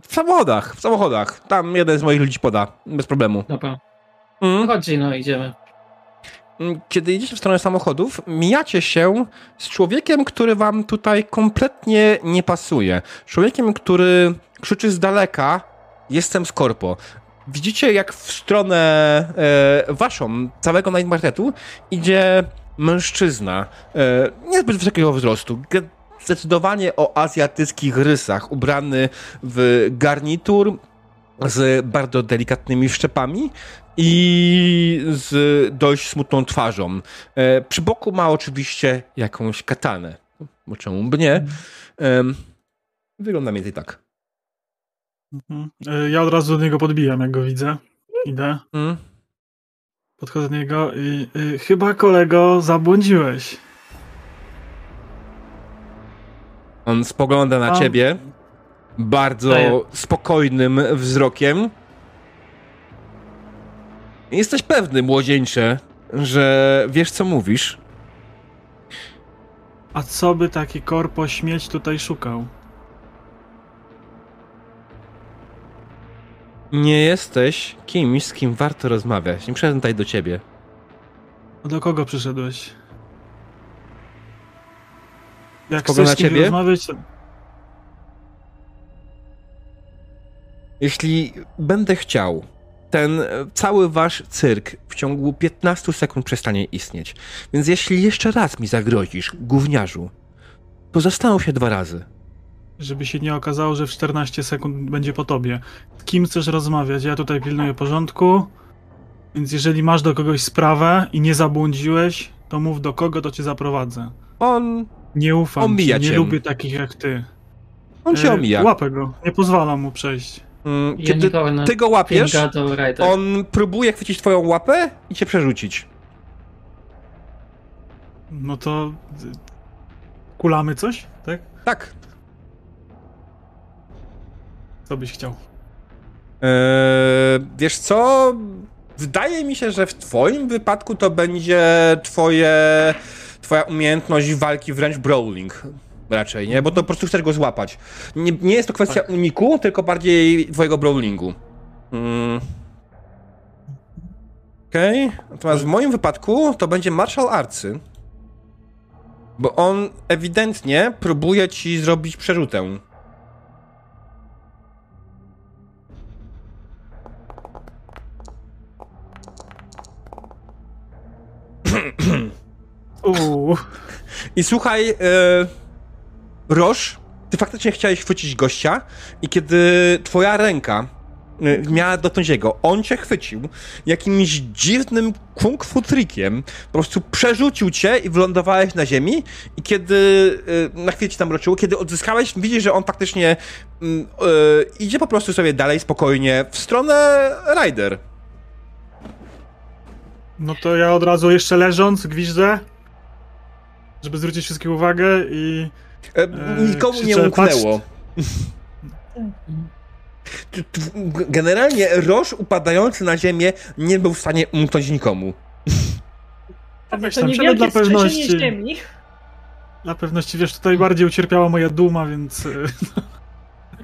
w samochodach, w samochodach. Tam jeden z moich ludzi poda, bez problemu. Dobra. Mm. Chodź, no idziemy. Kiedy idziecie w stronę samochodów, mijacie się z człowiekiem, który wam tutaj kompletnie nie pasuje. Człowiekiem, który krzyczy z daleka, jestem z korpo. Widzicie, jak w stronę e, waszą, całego Night Marketu, idzie mężczyzna, e, niezbyt wysokiego wzrostu, zdecydowanie o azjatyckich rysach, ubrany w garnitur z bardzo delikatnymi wszczepami i z dość smutną twarzą. E, przy boku ma oczywiście jakąś katanę. Bo czemu by nie? Em, wygląda mniej więcej tak. Mhm. E, Ja od razu do niego podbijam, jak go widzę. Idę, Mm. podchodzę do niego i y, chyba kolego zabłądziłeś. On spogląda na A- ciebie bardzo Daję. spokojnym wzrokiem. Jesteś pewny, młodzieńcze, że wiesz, co mówisz. A co by taki korpo śmieć tutaj szukał? Nie jesteś kimś, z kim warto rozmawiać. Nie przyszedłem tutaj do ciebie. A Do kogo przyszedłeś? Jak kogo chcesz na ciebie? rozmawiać, to... Jeśli będę chciał, ten e, cały wasz cyrk w ciągu 15 sekund przestanie istnieć. Więc jeśli jeszcze raz mi zagrozisz, gówniarzu, to zastanów się dwa razy. Żeby się nie okazało, że w 14 sekund będzie po tobie. Z kim chcesz rozmawiać? Ja tutaj pilnuję porządku, więc jeżeli masz do kogoś sprawę i nie zabłądziłeś, to mów do kogo, to cię zaprowadzę. On, Nie ufam Omija ci, nie cię. lubię takich jak ty. on cię E, omija. Łapę go, nie pozwalam mu przejść. Mm, Ja Kiedy ty go łapiesz, Rider. on próbuje chwycić twoją łapę i cię przerzucić. No to... y, Kulamy coś, tak? Tak. Co byś chciał? Eee, wiesz co? Wydaje mi się, że w twoim wypadku to będzie twoje, twoja umiejętność walki wręcz brawling. Raczej, nie? Bo to po prostu chcesz go złapać. Nie, nie jest to kwestia uniku, tylko bardziej twojego brawlingu. Mm. Okej. Okay. Natomiast w moim wypadku to będzie martial artsy. Bo on ewidentnie próbuje ci zrobić przerzutę. Uuu, I słuchaj, e, Roż, ty faktycznie chciałeś chwycić gościa i kiedy twoja ręka e, miała dotknąć jego, on cię chwycił jakimś dziwnym kung fu trickiem, po prostu przerzucił cię i wylądowałeś na ziemi i kiedy, e, na chwilę ci tam roczyło, kiedy odzyskałeś, widzisz, że on faktycznie mm, idzie po prostu sobie dalej spokojnie w stronę Rider. no to ja od razu jeszcze leżąc gwizdzę, żeby zwrócić wszystkich uwagę i... E, E, Nikomu nie umknęło. Generalnie Roż upadający na ziemię nie był w stanie umknąć nikomu. Weź To niewielkie dla pewności. ziemi. Dla pewności, wiesz, tutaj bardziej ucierpiała moja duma, więc... y,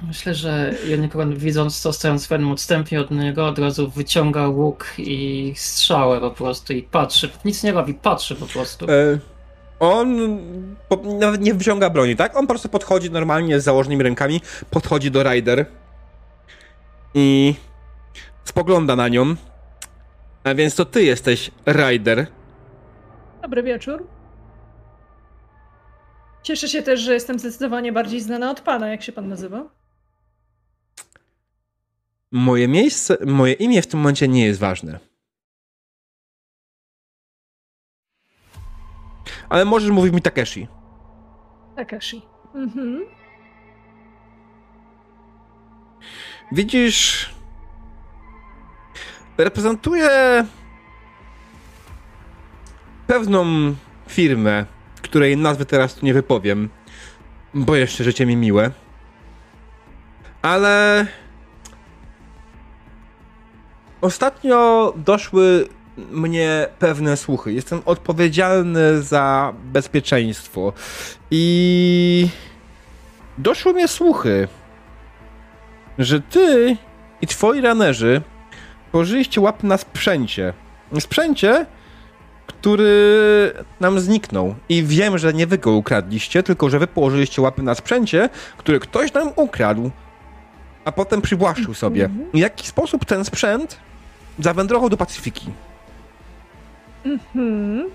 Myślę, że Unicorn widząc to, stojąc w pewnym odstępie od niego, od razu wyciąga łuk i strzałę po prostu i patrzy. Nic nie robi, patrzy po prostu. E, on po, nawet nie wyciąga broni, tak? On po prostu podchodzi normalnie z założonymi rękami, podchodzi do Rider i spogląda na nią. A więc to ty jesteś Rider. Dobry wieczór. Cieszę się też, że jestem zdecydowanie bardziej znana od pana. Jak się pan nazywa? Moje miejsce, moje imię w tym momencie nie jest ważne. Ale możesz mówić mi Takeshi. Takashi. Mhm. Widzisz, reprezentuję pewną firmę, której nazwy teraz tu nie wypowiem, bo jeszcze życie mi miłe. Ale ostatnio doszły mnie pewne słuchy. Jestem odpowiedzialny za bezpieczeństwo i doszły mnie słuchy, że ty i twoi ranerzy położyliście łapy na sprzęcie. Sprzęcie, który nam zniknął. I wiem, że nie wy go ukradliście, tylko że wy położyliście łapy na sprzęcie, który ktoś nam ukradł, a potem przywłaszczył sobie. W jaki sposób ten sprzęt zawędrował do Pacyfiki? Mhm.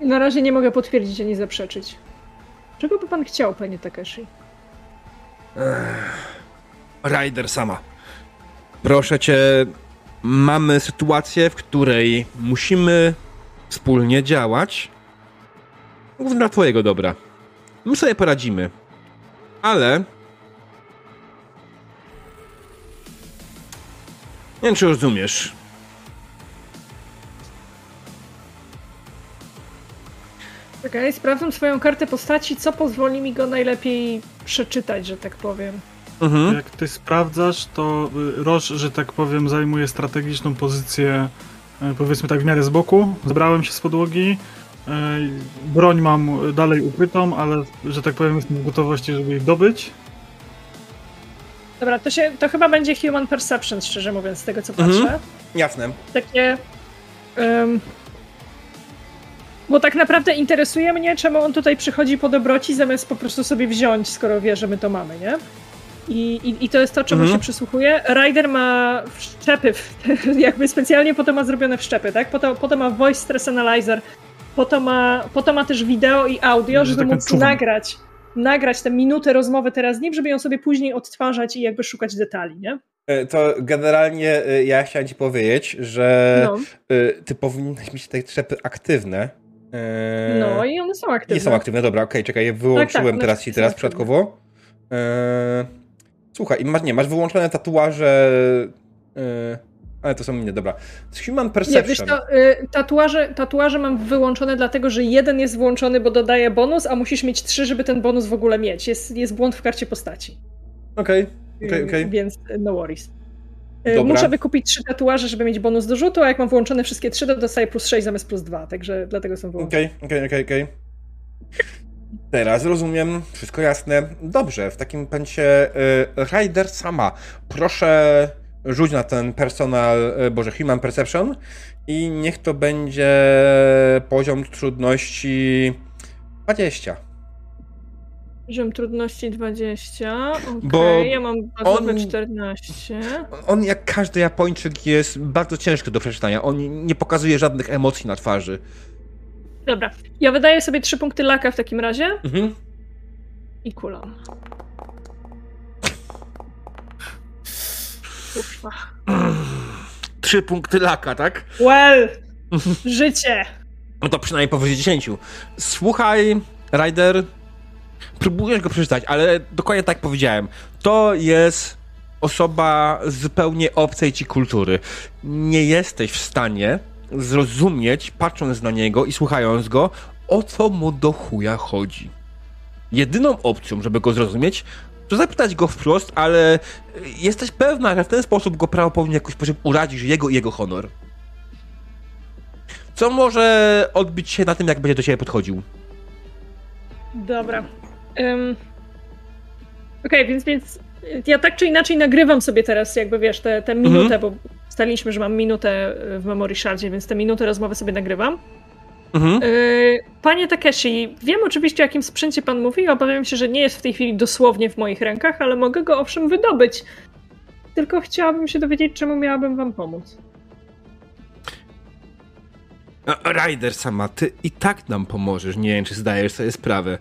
Na razie nie mogę potwierdzić ani zaprzeczyć. Czego by pan chciał, panie Takeshi? Ryder sama. Proszę cię, mamy sytuację, w której musimy wspólnie działać. Głównie dla twojego dobra. My sobie poradzimy. Ale... Nie wiem, czy rozumiesz. Okej, sprawdzam swoją kartę postaci, co pozwoli mi go najlepiej przeczytać, że tak powiem. Mhm. Jak ty sprawdzasz, to y, Roż, że tak powiem, zajmuje strategiczną pozycję, y, powiedzmy tak w miarę z boku. Zbrałem się z podłogi. y, Broń mam dalej ukrytą, ale że tak powiem, jestem w gotowości, żeby ich dobyć. Dobra, to, się, to chyba będzie Human Perception, szczerze mówiąc, z tego co patrzę. Mhm. Jasne. Takie... em, bo tak naprawdę interesuje mnie, czemu on tutaj przychodzi po dobroci, zamiast po prostu sobie wziąć, skoro wie, że my to mamy, nie? I, i, i to jest to, czemu Mhm. się przysłuchuje. Rider ma wszczepy, w, jakby specjalnie po to ma zrobione wszczepy, tak? Po to, po to ma voice stress analyzer, po to ma, po to ma też wideo i audio, Że żeby móc czuwam. nagrać, nagrać tę minutę rozmowy teraz z nim, żeby ją sobie później odtwarzać i jakby szukać detali, nie? E, To generalnie e, ja chciałem ci powiedzieć, że No, e, ty powinnaś mieć te trzepy aktywne. No i one są aktywne. Nie są aktywne, dobra, okej, czekaj, je wyłączyłem Tak, tak, teraz ci teraz przypadkowo. Słuchaj, masz, nie, masz wyłączone tatuaże, ale to są inne, dobra. Human Nie, Perception. wiesz to, y, tatuaże, tatuaże mam wyłączone dlatego, że jeden jest włączony, bo dodaje bonus, a musisz mieć trzy, żeby ten bonus w ogóle mieć. Jest, jest błąd w karcie postaci. Okej, okej, Y, okej. Więc y, no worries. Y, Dobra. Muszę wykupić trzy tatuaże, żeby mieć bonus do rzutu, a jak mam włączone wszystkie trzy, to dostaję plus 6 zamiast plus 2, także dlatego są wyłączone. Okej, okej, okej, okej. Teraz rozumiem, wszystko jasne. Dobrze, w takim pęcie y, Rider sama. Proszę rzuć na ten personal, y, boże, Human Perception i niech to będzie poziom trudności 20. Poziom trudności 20, okej, Bo ja mam bazowe on- 14. On, jak każdy Japończyk, jest bardzo ciężki do przeczytania. On nie pokazuje żadnych emocji na twarzy. Dobra, ja wydaję sobie trzy punkty laka w takim razie Mhm. i kulam. Kurwa. Trzy punkty laka, tak? Well! Życie! No to przynajmniej powyżej 10. Słuchaj, Ryder, próbujesz go przeczytać, ale dokładnie tak powiedziałem. To jest osoba zupełnie obcej ci kultury. Nie jesteś w stanie zrozumieć, patrząc na niego i słuchając go, o co mu do chuja chodzi. Jedyną opcją, żeby go zrozumieć, zapytać go wprost, ale jesteś pewna, że w ten sposób go prawdopodobnie jakoś sposób urazisz jego i jego honor. Co może odbić się na tym, jak będzie do ciebie podchodził? Dobra. Ym. Okej, więc, więc ja tak czy inaczej nagrywam sobie teraz, jakby wiesz, tę tę minutę, bo ustaliliśmy, że mam minutę w memory shardzie, więc tę minutę rozmowy sobie nagrywam. Mhm. Yy, Panie Takeshi, wiem oczywiście o jakim sprzęcie pan mówi, obawiam się, że nie jest w tej chwili dosłownie w moich rękach, ale mogę go owszem wydobyć. Tylko chciałabym się dowiedzieć, czemu miałabym wam pomóc. Ryder sama, ty i tak nam pomożesz. Nie wiem, czy zdajesz sobie sprawę.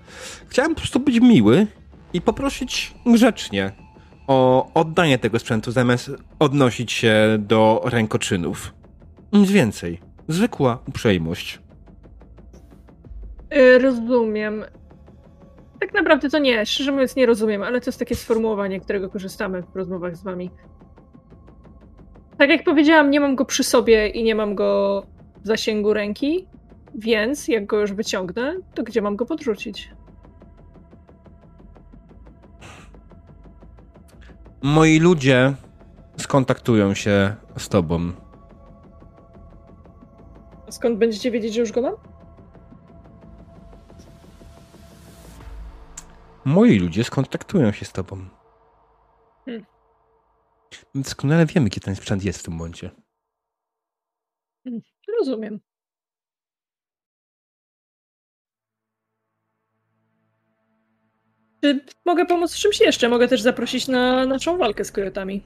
Chciałem po prostu być miły i poprosić grzecznie o oddanie tego sprzętu, zamiast odnosić się do rękoczynów. Nic więcej. Zwykła uprzejmość. Yy, rozumiem. Tak naprawdę to nie, szczerze mówiąc nie rozumiem, ale to jest takie sformułowanie, którego korzystamy w rozmowach z wami. Tak jak powiedziałam, nie mam go przy sobie i nie mam go w zasięgu ręki, więc jak go już wyciągnę, to gdzie mam go podrzucić? Moi ludzie skontaktują się z tobą. A skąd będziecie wiedzieć, że już go mam? Moi ludzie skontaktują się z tobą. Hmm. My Doskonale wiemy, gdzie ten sprzęt jest w tym momencie. Rozumiem. Czy mogę pomóc w czymś jeszcze? Mogę też zaprosić na naszą walkę z kojotami.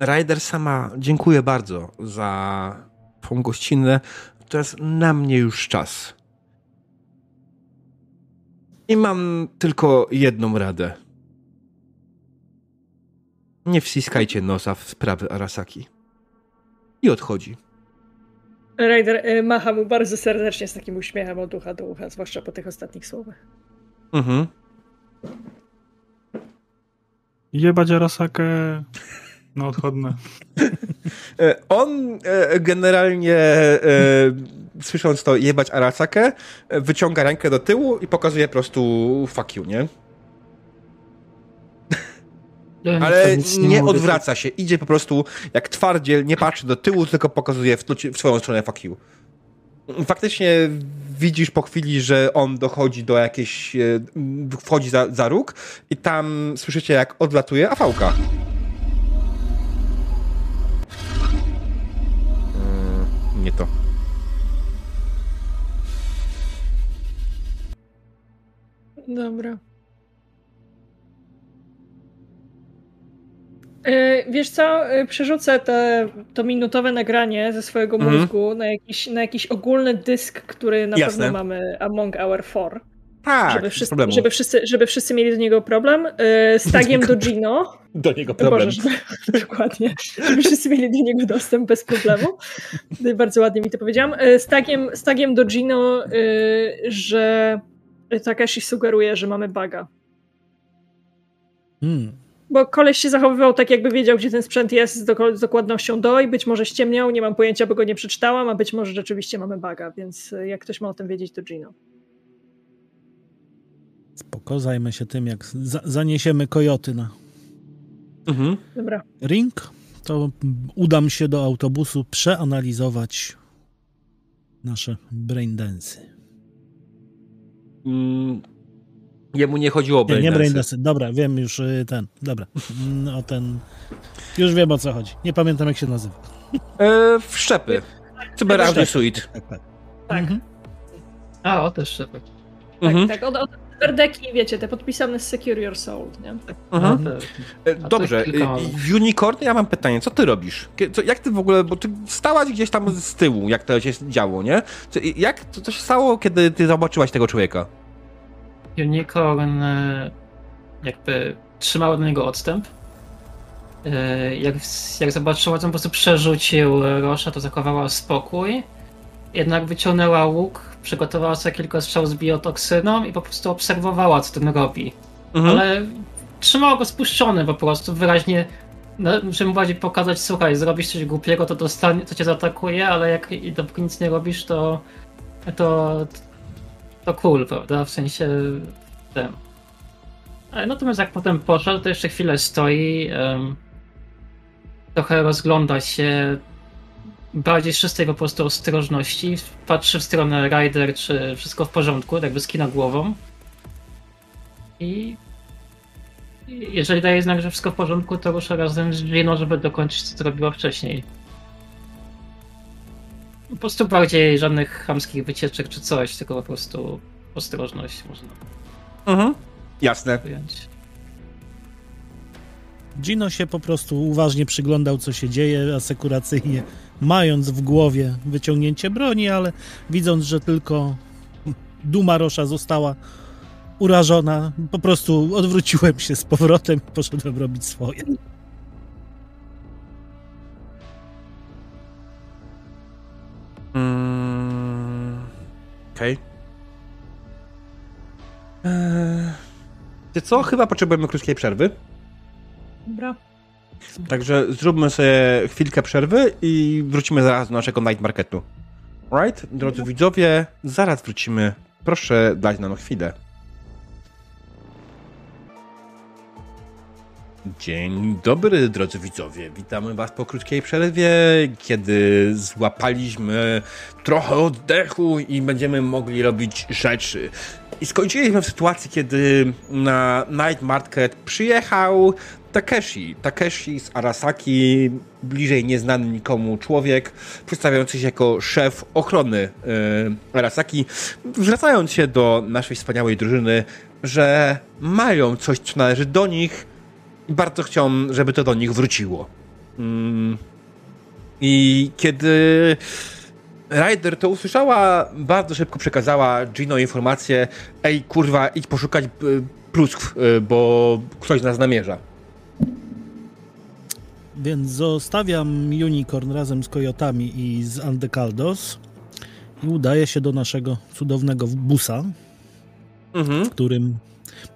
Ryder sama, dziękuję bardzo za twą gościnę. Teraz na mnie już czas. I mam tylko jedną radę. Nie wciskajcie nosa w sprawy Arasaki. I odchodzi. Ryder y, macha mu bardzo serdecznie z takim uśmiechem od ucha do ucha, zwłaszcza po tych ostatnich słowach. Mhm. Jebać Arasakę. No odchodne. E, On e, generalnie, e, słysząc to jebać Arasakę, e, wyciąga rękę do tyłu i pokazuje po prostu fuck you, nie? Ja Ale nie mówię. odwraca się, idzie po prostu jak twardziel, nie patrzy do tyłu, tylko pokazuje w, w swoją stronę fuck you. Faktycznie widzisz po chwili, że on dochodzi do jakiejś, e, wchodzi za, za róg i tam słyszycie jak odlatuje afałka. Mm, Nie to. Dobra. E, Wiesz co, E, przerzucę te, to minutowe nagranie ze swojego Mhm. mózgu na, jakiś, na jakiś ogólny dysk, który na Jasne. pewno mamy Among Our Four. Tak, żeby, wszyscy, problemu. żeby, wszyscy, żeby wszyscy mieli do niego problem. E, Z tagiem do Gino. Do niego problem. Boże, żeby, dokładnie. Żeby wszyscy mieli do niego dostęp bez problemu. Bardzo ładnie mi to powiedziałam. Z tagiem, z tagiem do Gino, że Takashi sugeruje, że mamy baga. Hmm. Bo koleś się zachowywał tak, jakby wiedział, gdzie ten sprzęt jest z, doko- z dokładnością do i być może ściemniał, nie mam pojęcia, bo go nie przeczytałam, a być może rzeczywiście mamy baga, więc y, jak ktoś ma o tym wiedzieć, to Gino. Spoko, zajmę się tym, jak za zaniesiemy kojoty na Mhm. Dobra. ring, to udam się do autobusu przeanalizować nasze braindensy. Mm, jemu nie chodziło o Nie, nie braindance. braindensy. Dobra, wiem już y, ten. Dobra. Mm, O ten. Już wiem o co chodzi. Nie pamiętam jak się nazywa. E, wszczepy. Cyber Audio Wszczepy. Suite. Tak, tak. Tak. Mhm. A, o też szefek. Tak, Mhm. tak. Od, od Berdeki, wiecie, te podpisane z Secure Your Soul, nie? Mhm. A, tak. E, Dobrze, e, mam. Unicorn, ja mam pytanie, co ty robisz? Co, jak ty w ogóle, bo ty stałaś gdzieś tam z tyłu, jak to się działo, nie? Co, jak to, to się stało, kiedy ty zobaczyłaś tego człowieka? Unicorn e, jakby trzymał od niego odstęp. Jak, jak zobaczyła, to on po prostu przerzucił Rosza, to zachowała spokój. Jednak wyciągnęła łuk, przygotowała sobie kilka strzał z biotoksyną i po prostu obserwowała, co ten robi. Mhm. Ale trzymała go spuszczony po prostu, wyraźnie no, żeby bardziej pokazać, słuchaj, zrobisz coś głupiego, to dostanie, to cię zaatakuje, ale jak i dopóki nic nie robisz, to to, to cool, prawda? W sensie. Ale Natomiast jak potem poszedł, to jeszcze chwilę stoi, em, trochę rozgląda się, bardziej z czystej po prostu ostrożności, patrzy w stronę Ryder, czy wszystko w porządku, jakby skina głową. I jeżeli daje znak, że wszystko w porządku, to rusza razem z Gino, żeby dokończyć, co zrobiła wcześniej. Po prostu bardziej żadnych chamskich wycieczek czy coś, tylko po prostu ostrożność można Mhm. Jasne. wyjąć. Gino się po prostu uważnie przyglądał, co się dzieje, asekuracyjnie, mając w głowie wyciągnięcie broni, ale widząc, że tylko duma Rosza została urażona, po prostu odwróciłem się z powrotem i poszedłem robić swoje. Mm, Okej. Eee, Ty co? Chyba potrzebujemy krótkiej przerwy. Dobra. Także zróbmy sobie chwilkę przerwy i wrócimy zaraz do naszego night marketu. Right? Drodzy widzowie, zaraz wrócimy. Proszę dać nam chwilę. Dzień dobry, drodzy widzowie. Witamy Was po krótkiej przerwie, kiedy złapaliśmy trochę oddechu i będziemy mogli robić rzeczy. I skończyliśmy w sytuacji, kiedy na Night Market przyjechał Takeshi. Takeshi z Arasaki, bliżej nieznany nikomu człowiek, przedstawiający się jako szef ochrony e, Arasaki, zwracając się do naszej wspaniałej drużyny, że mają coś, co należy do nich i bardzo chcą, żeby to do nich wróciło. Mm. I kiedy Ryder to usłyszała, bardzo szybko przekazała Gino informację ej kurwa, idź poszukać y, pluskw, y, bo ktoś nas namierza. Więc zostawiam Unicorn razem z Kojotami i z Andecaldos i udaję się do naszego cudownego busa, Mhm. w którym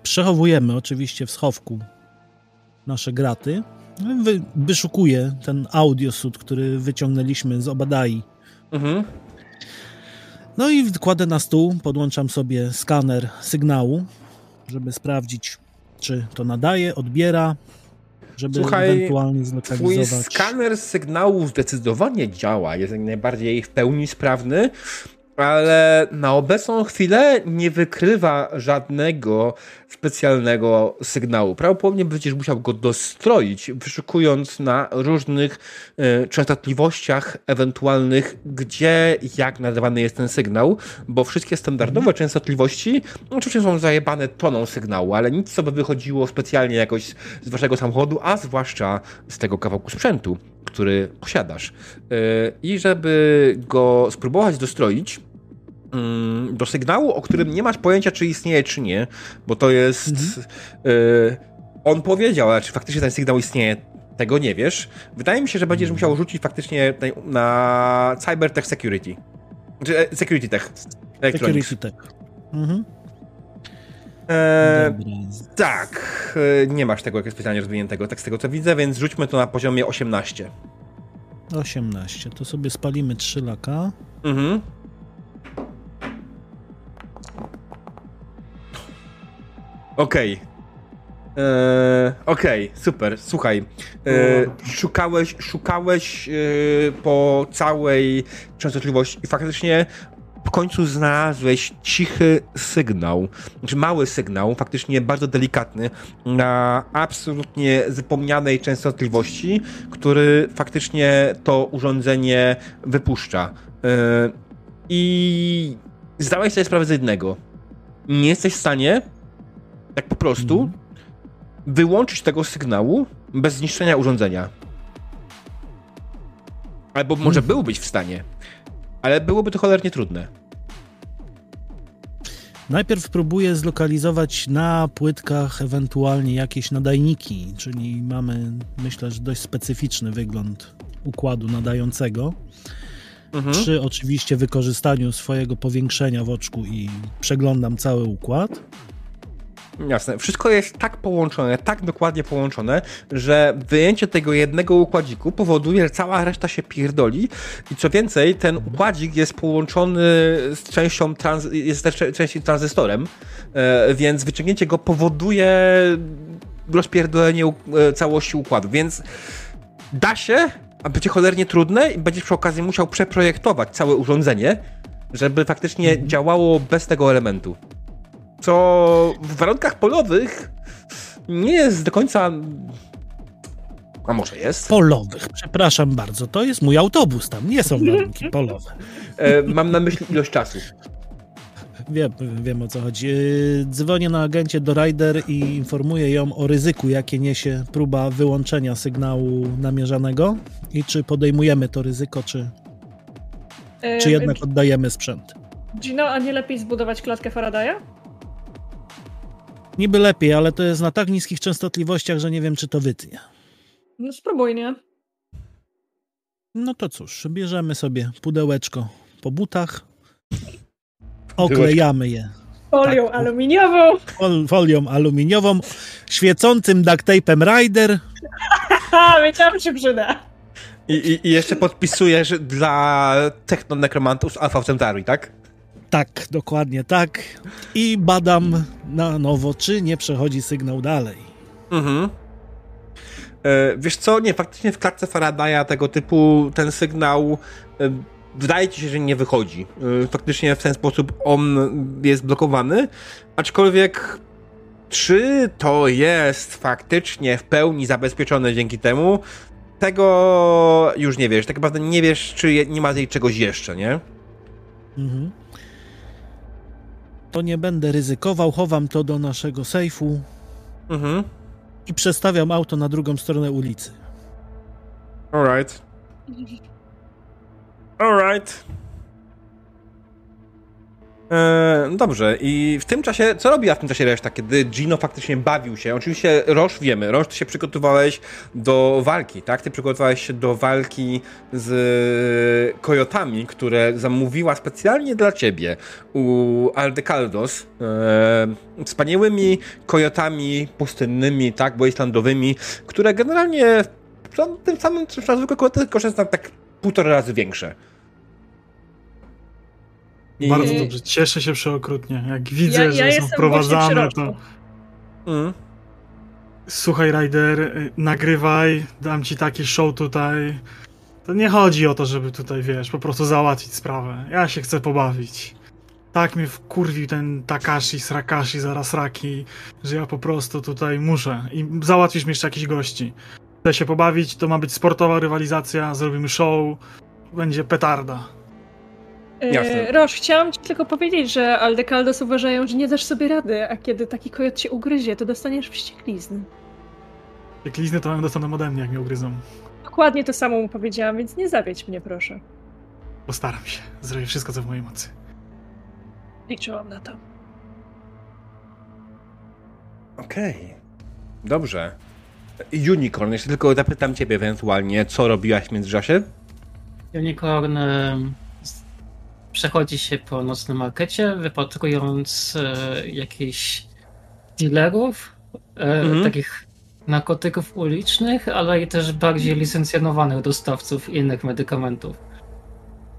przechowujemy oczywiście w schowku nasze graty. Wy, wyszukuję ten audiosud, który wyciągnęliśmy z Obadai. Mhm. No i kładę na stół, podłączam sobie skaner sygnału, żeby sprawdzić, czy to nadaje, odbiera, żeby Słuchaj, ewentualnie Twój zlokalizować. skaner sygnału zdecydowanie działa, jest najbardziej w pełni sprawny, ale na obecną chwilę nie wykrywa żadnego specjalnego sygnału. Prawdopodobnie będziesz musiał go dostroić, wyszukując na różnych e, częstotliwościach ewentualnych, gdzie jak nadawany jest ten sygnał, bo wszystkie standardowe częstotliwości oczywiście są zajebane toną sygnału, ale nic co by wychodziło specjalnie jakoś z waszego samochodu, a zwłaszcza z tego kawałku sprzętu, który posiadasz. Yy, I żeby go spróbować dostroić mm, do sygnału, o którym nie masz pojęcia, czy istnieje, czy nie, bo to jest. yy, on powiedział, ale czy faktycznie ten sygnał istnieje, tego nie wiesz. Wydaje mi się, że będziesz musiał rzucić faktycznie na, na Cybertech Security. Czy e, Security Tech. Security Tech. Mhm. E, Dobra. tak, e, nie masz tego jakiegoś specjalnie rozwiniętego, tak z tego co widzę, więc rzućmy to na poziomie 18. 18. To sobie spalimy 3 laka. Mhm. Okej. Eee, Okej, super. Słuchaj, e, szukałeś, szukałeś e, po całej częstotliwości i faktycznie w końcu znalazłeś cichy sygnał, znaczy mały sygnał, faktycznie bardzo delikatny, na absolutnie zapomnianej częstotliwości, który faktycznie to urządzenie wypuszcza. E, I zdałeś sobie sprawę z jednego. Nie jesteś w stanie, tak po prostu, Mhm. wyłączyć tego sygnału bez zniszczenia urządzenia. Albo może Mhm. byłbyś w stanie, ale byłoby to cholernie trudne. Najpierw próbuję zlokalizować na płytkach ewentualnie jakieś nadajniki, czyli mamy, myślę, że dość specyficzny wygląd układu nadającego. Mhm. Przy oczywiście wykorzystaniu swojego powiększenia w oczku i przeglądam cały układ. Jasne. Wszystko jest tak połączone, tak dokładnie połączone, że wyjęcie tego jednego układziku powoduje, że cała reszta się pierdoli. I co więcej, ten układzik jest połączony z częścią, trans- jest też częścią tranzystorem, e, więc wyciągnięcie go powoduje rozpierdolenie e, całości układu, więc da się, a będzie cholernie trudne i będziesz przy okazji musiał przeprojektować całe urządzenie, żeby faktycznie działało bez tego elementu co w warunkach polowych nie jest do końca. A może jest? Polowych, przepraszam bardzo, to jest mój autobus, tam nie są warunki polowe. E, mam na myśli ilość czasu. Wiem, wiem o co chodzi. Yy, Dzwonię na agencie do Rider i informuję ją o ryzyku, jakie niesie próba wyłączenia sygnału namierzanego i czy podejmujemy to ryzyko, czy, E, czy jednak oddajemy sprzęt. Gino, a nie lepiej zbudować klatkę Faradaya? Niby lepiej, ale to jest na tak niskich częstotliwościach, że nie wiem, czy to wytnie. No spróbuj, nie? No to cóż, bierzemy sobie pudełeczko po butach, oklejamy je Folią Tak. aluminiową. fol- folią aluminiową, świecącym duct tape'em Rider wiedziałam, że się przyda. I, i, I jeszcze podpisujesz dla technonekromantów z Alpha Centauri, tak? Tak, dokładnie tak. I badam na nowo, czy nie przechodzi sygnał dalej. Mhm. E, wiesz co, nie, faktycznie w klatce Faradaya tego typu ten sygnał e, wydaje ci się, że nie wychodzi. E, faktycznie w ten sposób on jest blokowany, aczkolwiek czy to jest faktycznie w pełni zabezpieczone dzięki temu, tego już nie wiesz. Tak naprawdę nie wiesz, czy nie ma tej czegoś jeszcze, nie? Mhm. To nie będę ryzykował, chowam to do naszego sejfu Mhm. i przestawiam auto na drugą stronę ulicy. Alright. Alright. E, dobrze, i w tym czasie, co robiła w tym czasie reszta, kiedy Gino faktycznie bawił się? Oczywiście Roż wiemy, Roż, ty się przygotowałeś do walki, tak? Ty przygotowałeś się do walki z kojotami, które zamówiła specjalnie dla ciebie u Aldecaldos. E, wspaniałymi kojotami pustynnymi, tak? Wastelandowymi, które generalnie są tym samym, co zwykłe tylko że są tak półtora razy większe. I... Bardzo dobrze, cieszę się przeokrutnie. Jak widzę, ja, że ja są wprowadzane, to. Mm. Słuchaj, Ryder, y, nagrywaj, dam ci taki show tutaj. To nie chodzi o to, żeby tutaj, wiesz, po prostu załatwić sprawę. Ja się chcę pobawić. Tak mnie wkurwił ten Takashi, Srakashi, zaraz Raki, że ja po prostu tutaj muszę. I załatwisz mi jeszcze jakichś gości. Chcę się pobawić, to ma być sportowa rywalizacja, zrobimy show, będzie petarda. Jasne. Roż, chciałam ci tylko powiedzieć, że Aldecaldos uważają, że nie dasz sobie rady, a kiedy taki kojot cię ugryzie, to dostaniesz wścieklizny. Wścieklizny to dostaną ode mnie, jak mnie ugryzą. Dokładnie to samo mu powiedziałam, więc nie zawiedź mnie, proszę. Postaram się. Zrobię wszystko, co w mojej mocy. Liczyłam na to. Okej. Okay. Dobrze. Unicorn, jeszcze tylko zapytam ciebie ewentualnie, co robiłaś w międzyczasie? Unicorn przechodzi się po nocnym markecie, wypatrując e, jakichś dealerów, e, mhm. takich narkotyków ulicznych, ale i też bardziej licencjonowanych dostawców innych medykamentów.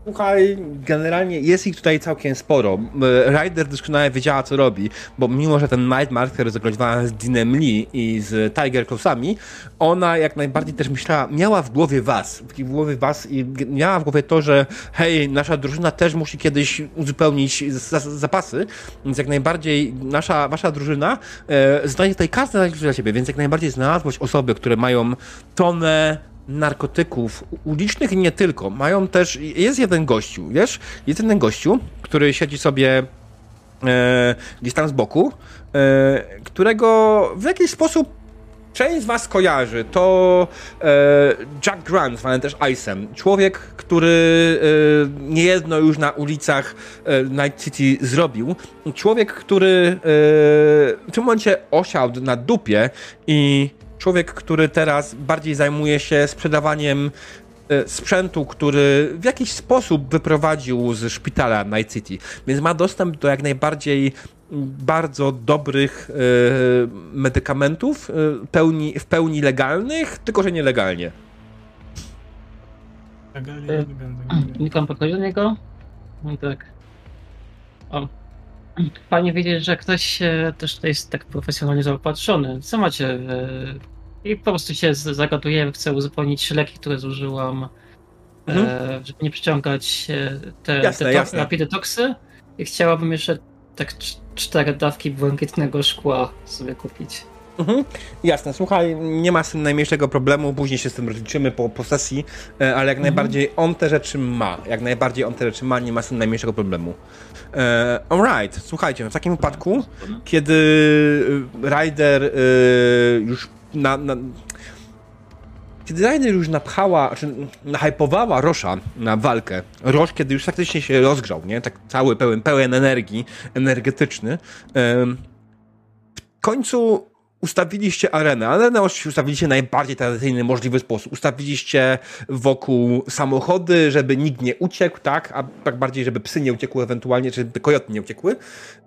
Słuchaj, generalnie jest ich tutaj całkiem sporo. Ryder doskonale wiedziała, co robi, bo mimo, że ten Night Marker zagrywała z Dinem Lee i z Tiger Clawsami, ona jak najbardziej też myślała, miała w głowie was, w głowie was i miała w głowie to, że hej, nasza drużyna też musi kiedyś uzupełnić zapasy, więc jak najbardziej nasza, wasza drużyna e, znajdzie tutaj każdy dla siebie, więc jak najbardziej znalazłość osoby, które mają tonę narkotyków ulicznych i nie tylko. Mają też, jest jeden gościu, wiesz, jest jeden gościu, który siedzi sobie e, gdzieś tam z boku, e, którego w jakiś sposób część z was kojarzy. To e, Jack Grant, zwany też Ice'em. Człowiek, który e, niejedno już na ulicach e, Night City zrobił. Człowiek, który e, w tym momencie osiadł na dupie i człowiek, który teraz bardziej zajmuje się sprzedawaniem e, sprzętu, który w jakiś sposób wyprowadził z szpitala Night City, więc ma dostęp do jak najbardziej bardzo dobrych e, medykamentów, e, pełni, w pełni legalnych, tylko że nielegalnie. Legalnie, legalnie. Nikam pokoju do niego? No tak. O. Fajnie wiedzieć, że ktoś też tutaj jest tak profesjonalnie zaopatrzony. Co macie i po prostu się zagaduję, chcę uzupełnić leki, które zużyłam, mhm. e, żeby nie przyciągać e, te, jasne, te toksy. I chciałabym jeszcze tak cztery dawki błękitnego szkła sobie kupić. Mhm. Jasne, słuchaj, nie ma z tym najmniejszego problemu, później się z tym rozliczymy po, po sesji, e, ale jak mhm. najbardziej on te rzeczy ma, jak najbardziej on te rzeczy ma, nie ma z tym najmniejszego problemu. E, alright, słuchajcie, w takim wypadku, kiedy Ryder e, już na, na kiedy Rainer już napchała, znaczy nahypowała Rosza na walkę, Rosz, kiedy już faktycznie się rozgrzał, nie? Tak cały pełen, pełen energii, energetyczny, w końcu ustawiliście arenę. Arenę ustawiliście w najbardziej tradycyjny możliwy sposób. Ustawiliście wokół samochody, żeby nikt nie uciekł, tak? A tak bardziej, żeby psy nie uciekły ewentualnie, czy kojoty nie uciekły.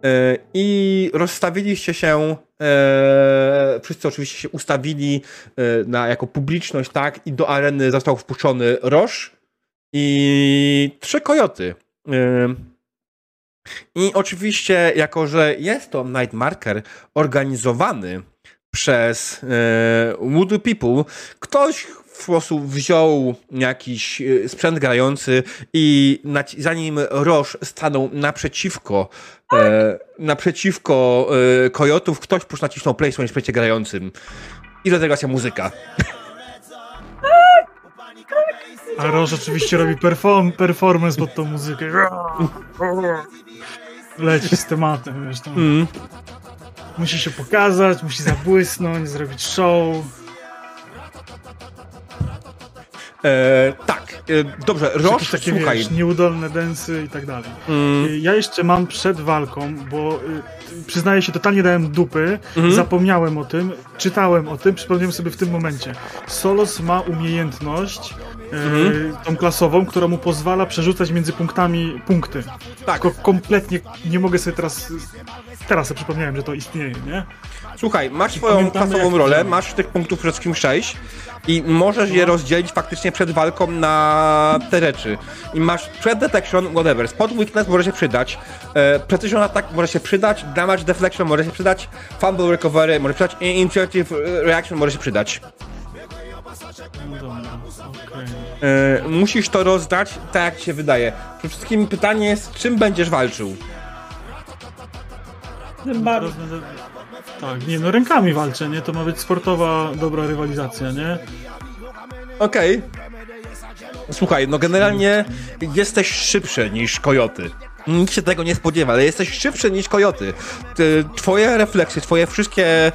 E, I rozstawiliście się e, wszyscy oczywiście się ustawili e, na, jako publiczność, tak? I do areny został wpuszczony Roż i trzy kojoty. I oczywiście, jako że jest to Night Marker organizowany przez e, Woody People, ktoś w sposób wziął jakiś e, sprzęt grający i zanim Roż stanął naprzeciwko e, naprzeciwko e, kojotów, ktoś po prostu nacisnął play w swoim sprzęcie grającym. I dlatego się muzyka. A Roż oczywiście robi perform performance pod tą muzykę. Leci z tematem, wiesz tam. Mm. Musi się pokazać, musi zabłysnąć, zrobić show. E, tak. y, dobrze, Roż, takie, słuchaj. wiesz, nieudolne densy i tak dalej. Mm, Y, Ja jeszcze mam przed walką, bo y, przyznaję się, totalnie dałem dupy, Mhm. zapomniałem o tym, czytałem o tym, przypomniałem sobie w tym momencie. Solos ma umiejętność Mhm. tą klasową, która mu pozwala przerzucać między punktami punkty. tak, Tylko kompletnie nie mogę sobie teraz... Teraz sobie przypomniałem, że to istnieje, nie? słuchaj, masz swoją klasową rolę, masz tych punktów przede wszystkim 6 i możesz je No. rozdzielić faktycznie przed walką na te rzeczy. I masz przed detection, whatever, spot weakness może się przydać, e, precision attack może się przydać, damage deflection może się przydać, fumble recovery może się przydać i intuitive reaction może się przydać. No dobra, okej. E, musisz to rozdać tak, jak ci się wydaje. Przede wszystkim pytanie jest, czym będziesz walczył? Teraz będę... Tak, nie no, rękami walczę, nie? To ma być sportowa, dobra rywalizacja, nie? Okej. Słuchaj, no generalnie jesteś szybszy niż kojoty. Nikt się tego nie spodziewa, ale jesteś szybszy niż kojoty. Ty, twoje refleksje, twoje wszystkie e,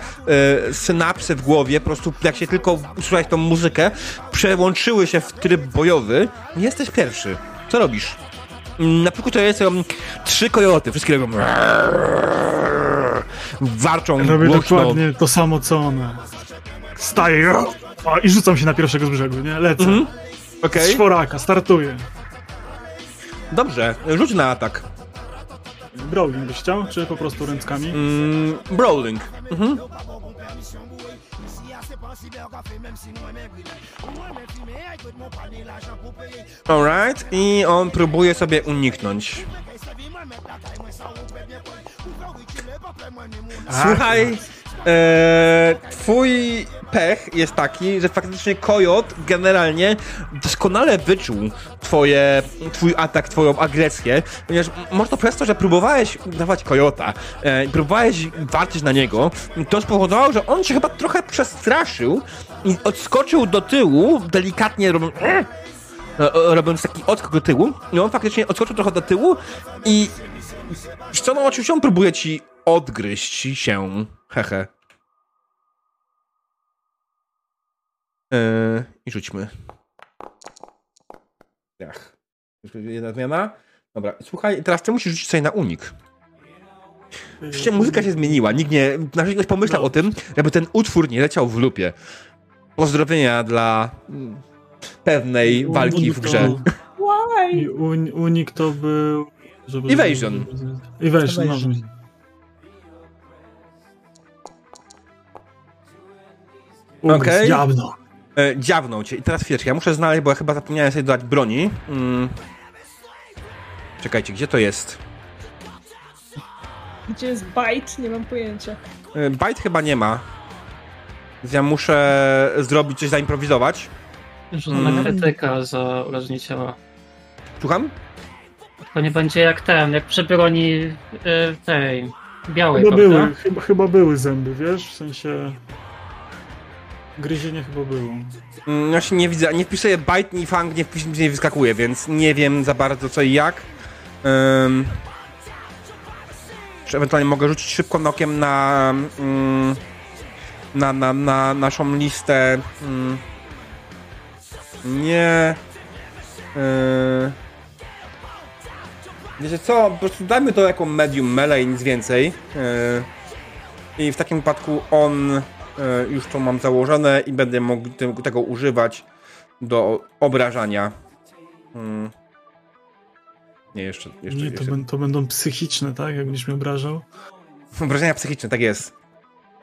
synapsy w głowie, po prostu jak się tylko usłyszałeś tą muzykę, przełączyły się w tryb bojowy. Jesteś pierwszy. Co robisz? Mm, Na przykład to jest um, trzy kojoty, wszystkie robią warczą Robię głośno. dokładnie to samo, co one. Staję o, i rzucam się na pierwszego z brzegu, nie? Lecę. Mhm. Z Okej, czworaka, startuję. Dobrze, rzuć na atak. Brawling byś chciał, czy po prostu ręckami? Mm, brawling. Mhm. Alright, i on próbuje sobie uniknąć. Słuchaj, e, twój pech jest taki, że faktycznie Kojot generalnie doskonale wyczuł twoje, twój atak, twoją agresję, ponieważ m- może to przez to, że próbowałeś dawać Kojota, e, próbowałeś walczyć na niego, to spowodowało, że on się chyba trochę przestraszył i odskoczył do tyłu, delikatnie robiąc, e, e, robiąc taki odskok do tyłu i on faktycznie odskoczył trochę do tyłu i no oczywiście on próbuje ci odgryźć się. Hehe. Yy, I rzućmy. Ach. Już Jedna zmiana. Dobra, słuchaj, teraz ty musisz rzucić sobie na unik. Oczywiście muzyka się zmieniła. Nikt nie. Znaczy ktoś pomyślał No. o tym, żeby ten utwór nie leciał w lupie. Pozdrowienia dla mm, pewnej walki w to- grze. Why? I un, unik to był... Evasion. Evasion, no. Evasion. Okej. Diablo. E, dziawnął cię. I teraz chwileczkę, ja muszę znaleźć, bo ja chyba zapomniałem sobie dodać broni. Mm. Czekajcie, gdzie to jest? Gdzie jest bite? Nie mam pojęcia. E, Bite chyba nie ma. Więc ja muszę zrobić coś, zaimprowizować. Rzucona Mm. krytyka za urażenie ciała. Słucham? To nie będzie jak ten, jak przy broni y, tej białej, Chyba prawda? były, chyba, chyba były zęby, wiesz? W sensie... Gryzienie chyba było. Mm, Ja się nie widzę, nie wpisuję bite, ni fang, nie, wpis, nie wyskakuje, więc nie wiem za bardzo co i jak. Um, czy ewentualnie mogę rzucić szybko okiem na, mm, na, na, na naszą listę. Mm, nie. Yy, wiecie co, po prostu dajmy to jako medium melee nic więcej. Yy, I w takim wypadku on już to mam założone i będę mógł tego używać do obrażania. Hmm. Nie, jeszcze. jeszcze, Nie, to, to będą psychiczne, tak? Jak będziesz mnie obrażał. Obrażenia psychiczne, tak jest.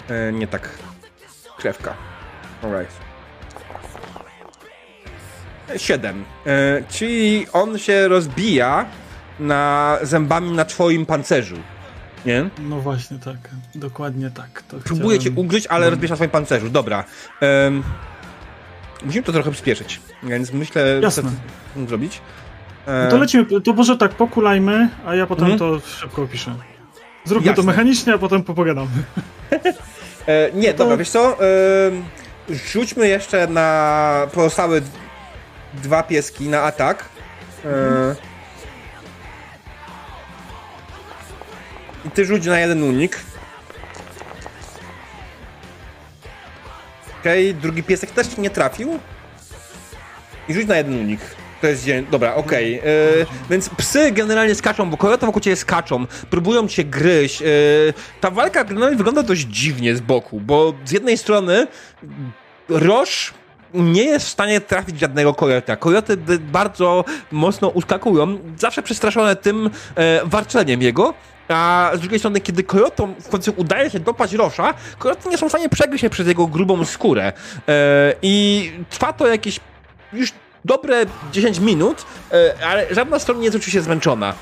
E, nie tak. Krewka. Alright. Siedem. E, czyli on się rozbija na zębami na twoim pancerzu. Nie? No właśnie tak, dokładnie tak. To Próbuję cię chciałem- ugryźć, ale rozbierz na swoim pancerzu. Dobra. Em, musimy to trochę przyspieszyć, więc myślę, Jasne. co zrobić. E, No to lecimy, to może tak, pokulajmy, a ja potem Mhm. to szybko opiszę. Zróbmy to Jasne. mechanicznie, a potem popogadamy. e, nie, to- dobra, wiesz co? Em, rzućmy jeszcze na pozostałe dwa pieski na atak. E, I ty rzuć na jeden unik. Okej, drugi piesek też nie trafił. I rzuć na jeden unik. To jest dzień. Dobra, okej. E, Więc psy generalnie skaczą, bo kojoty wokół ciebie skaczą, próbują cię gryźć. E, ta walka generalnie wygląda dość dziwnie z boku, bo z jednej strony Roż nie jest w stanie trafić żadnego kojota. Kojoty b- bardzo mocno uskakują, zawsze przestraszone tym e, warczeniem jego. A z drugiej strony, kiedy kojotom w końcu udaje się dopaść Rosza, kojoty nie są w stanie przegryźć się przez jego grubą skórę. E, I trwa to jakieś już dobre 10 minut, e, ale żadna strona nie jest oczywiście zmęczona.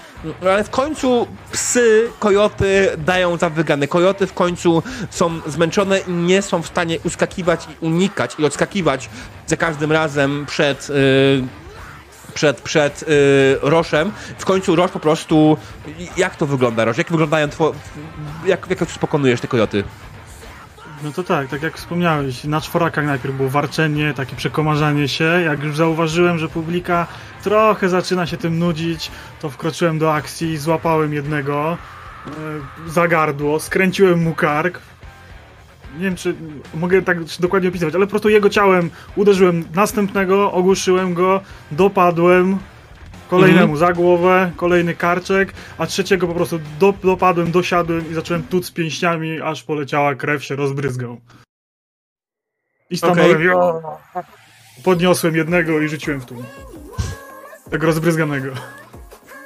Ale w końcu psy, kojoty dają za wygrane. Kojoty w końcu są zmęczone i nie są w stanie uskakiwać i unikać i odskakiwać za każdym razem przed. y, przed, przed y, Roszem. W końcu Rosz po prostu... Jak to wygląda, Rosz? Jak wyglądają two... Jak, jak pokonujesz te kojoty? No to tak, tak jak wspomniałeś, na czworakach najpierw było warczenie, takie przekomarzanie się. Jak już zauważyłem, że publika trochę zaczyna się tym nudzić, to wkroczyłem do akcji, złapałem jednego e, za gardło, skręciłem mu kark. Nie wiem, czy mogę tak dokładnie opisywać, ale po prostu jego ciałem uderzyłem następnego, ogłuszyłem go, dopadłem kolejnemu za głowę, kolejny karczek, a trzeciego po prostu do, dopadłem, dosiadłem i zacząłem tuc pięściami, aż poleciała krew, się rozbryzgał. I stanąłem, jo, podniosłem jednego i rzuciłem w tłum. Tego rozbryzganego.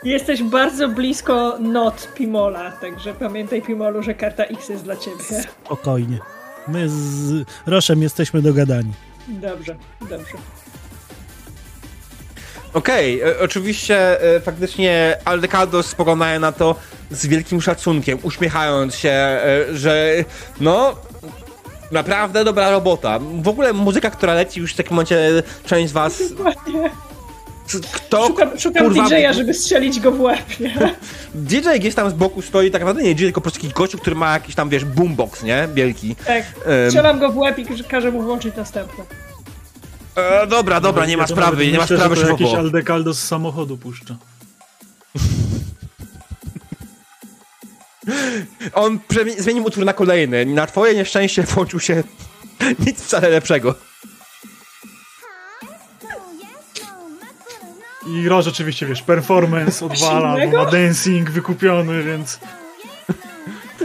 Jesteś bardzo blisko not Pimola, także pamiętaj Pimolu, że karta X jest dla ciebie. Spokojnie. My z Roszem jesteśmy dogadani. Dobrze, dobrze. Okej, e, oczywiście e, faktycznie Aldecados spoglądają na to z wielkim szacunkiem, uśmiechając się, e, że no naprawdę dobra robota. W ogóle muzyka, która leci już w takim momencie część z was... Kto, Szukam, szukam kurwa, DJ-a, żeby strzelić go w łeb, nie? DJ gdzieś tam z boku stoi, tak naprawdę nie DJ, tylko po prostu jakiś gościu, który ma jakiś tam, wiesz, boombox, nie? Wielki. Tak. Strzelam go w łeb i każę mu włączyć następne. E, dobra, dobra, nie ma sprawy, nie ma myślę, sprawy, że to jakiś szefowo. Aldecaldo z samochodu puszcza. On zmienił utwór na kolejny. Na twoje nieszczęście włączył się nic wcale lepszego. I Roż oczywiście, wiesz, performance odwala, bo ma dancing wykupiony, więc...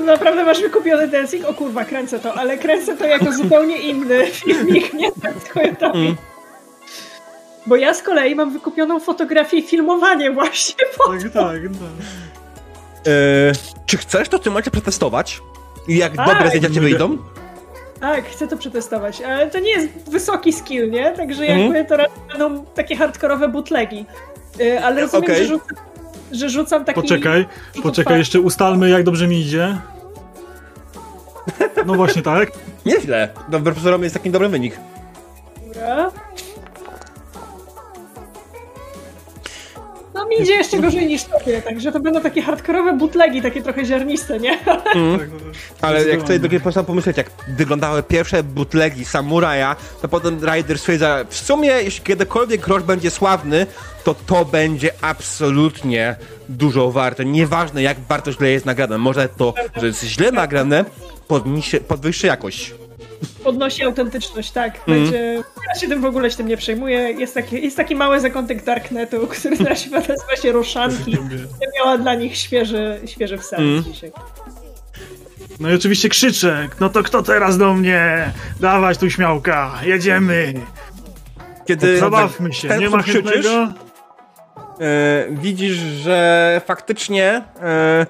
Naprawdę masz wykupiony dancing? O kurwa, kręcę to, ale kręcę to jako zupełnie inny filmik, nie tak. Mm. Bo ja z kolei mam wykupioną fotografię i filmowanie właśnie. Bo... Tak, tak, tak. E, czy chcesz to w tym momencie przetestować? I jak Tak. dobre zdjęcia ci wyjdą? Tak, chcę to przetestować, ale to nie jest wysoki skill, nie? Także Mhm. jakby to raczej będą takie hardkorowe bootlegi. Y, Ale rozumiem, Okej. że, rzucam, że rzucam taki... Poczekaj, poczekaj, jeszcze ustalmy jak dobrze mi idzie. No właśnie tak. Nieźle. Dobry pozorom jest taki dobry wynik. Dobra. Mi idzie jeszcze gorzej niż tobie, także to będą takie hardkorowe bootlegi, takie trochę ziarniste, nie? tak no, Ale jak tutaj drugie można pomyśleć, jak wyglądały pierwsze bootlegi Samuraja, to potem Ryder stwierdza, w sumie jeśli kiedykolwiek Roż będzie sławny, to to będzie absolutnie dużo warte. Nieważne jak bardzo źle jest nagrane. Może to, że jest źle nagrane, podniesie, podwyższy jakość. Podnosi autentyczność, tak. Mhm. Będzie... Ja się tym w ogóle się tym nie przejmuję. Jest taki, jest taki mały zakątek Darknetu, który nazywa nazywa się Roszanki. Ja miała dla nich świeży, świeży wsad Mhm. dzisiaj. No i oczywiście krzyczę, no to kto teraz do mnie? Dawać tu śmiałka, jedziemy. Kiedy Zabawmy się, ten nie ma chętnego? e, widzisz, że faktycznie e,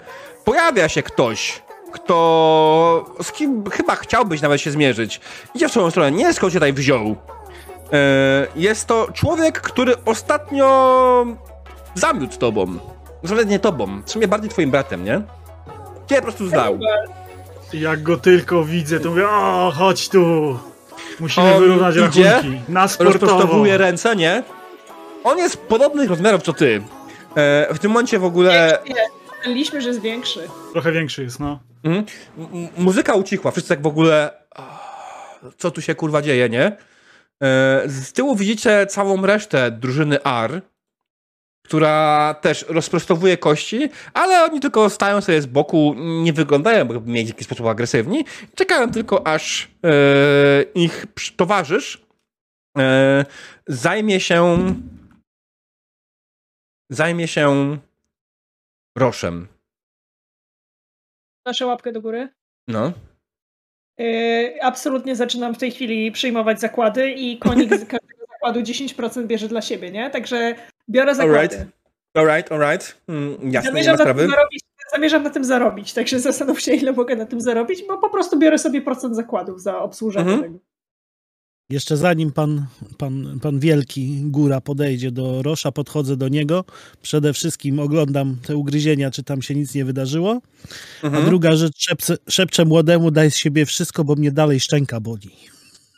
pojawia się ktoś, kto z kim chyba chciałbyś nawet się zmierzyć. Idzie w swoją stronę, nie skąd się tutaj wziął. E, jest to człowiek, który ostatnio zamiótł tobą. Nawet nie tobą, w sumie bardziej twoim bratem, nie? Cię po prostu znał. Jak go tylko widzę, to mówię, o, chodź tu. Musimy On wyrównać idzie, rachunki. Na sportowo. Rozprostowuje ręce, nie? On jest podobnych rozmiarów co ty. E, w tym momencie w ogóle Nie, myśleliśmy, że jest większy. Trochę większy jest, no. Mhm. Muzyka ucichła, wszyscy tak w ogóle. Co tu się kurwa dzieje, nie? E, Z tyłu widzicie całą resztę drużyny R, która też rozprostowuje kości, ale oni tylko stają sobie z boku, nie wyglądają, jakby mieli w jakiś sposób agresywni. Czekają tylko, aż e, ich towarzysz e, zajmie się zajmie się Roszem. Nasze łapkę do góry. No. Yy, absolutnie zaczynam w tej chwili przyjmować zakłady i konik z każdego zakładu 10% bierze dla siebie, nie? Także biorę zakłady. Alright. Alright, alright. Mm, jasne, nie ma Zamierzam na, tym sprawy. zarobić, zamierzam na tym zarobić, także zastanów się, ile mogę na tym zarobić, bo po prostu biorę sobie procent zakładów za obsłużenie Mhm. tego. Jeszcze zanim pan, pan, pan Wielki Góra podejdzie do Rosza, podchodzę do niego. Przede wszystkim oglądam te ugryzienia, czy tam się nic nie wydarzyło. A Mhm. druga rzecz, szepce, szepczę młodemu, daj z siebie wszystko, bo mnie dalej szczęka boli.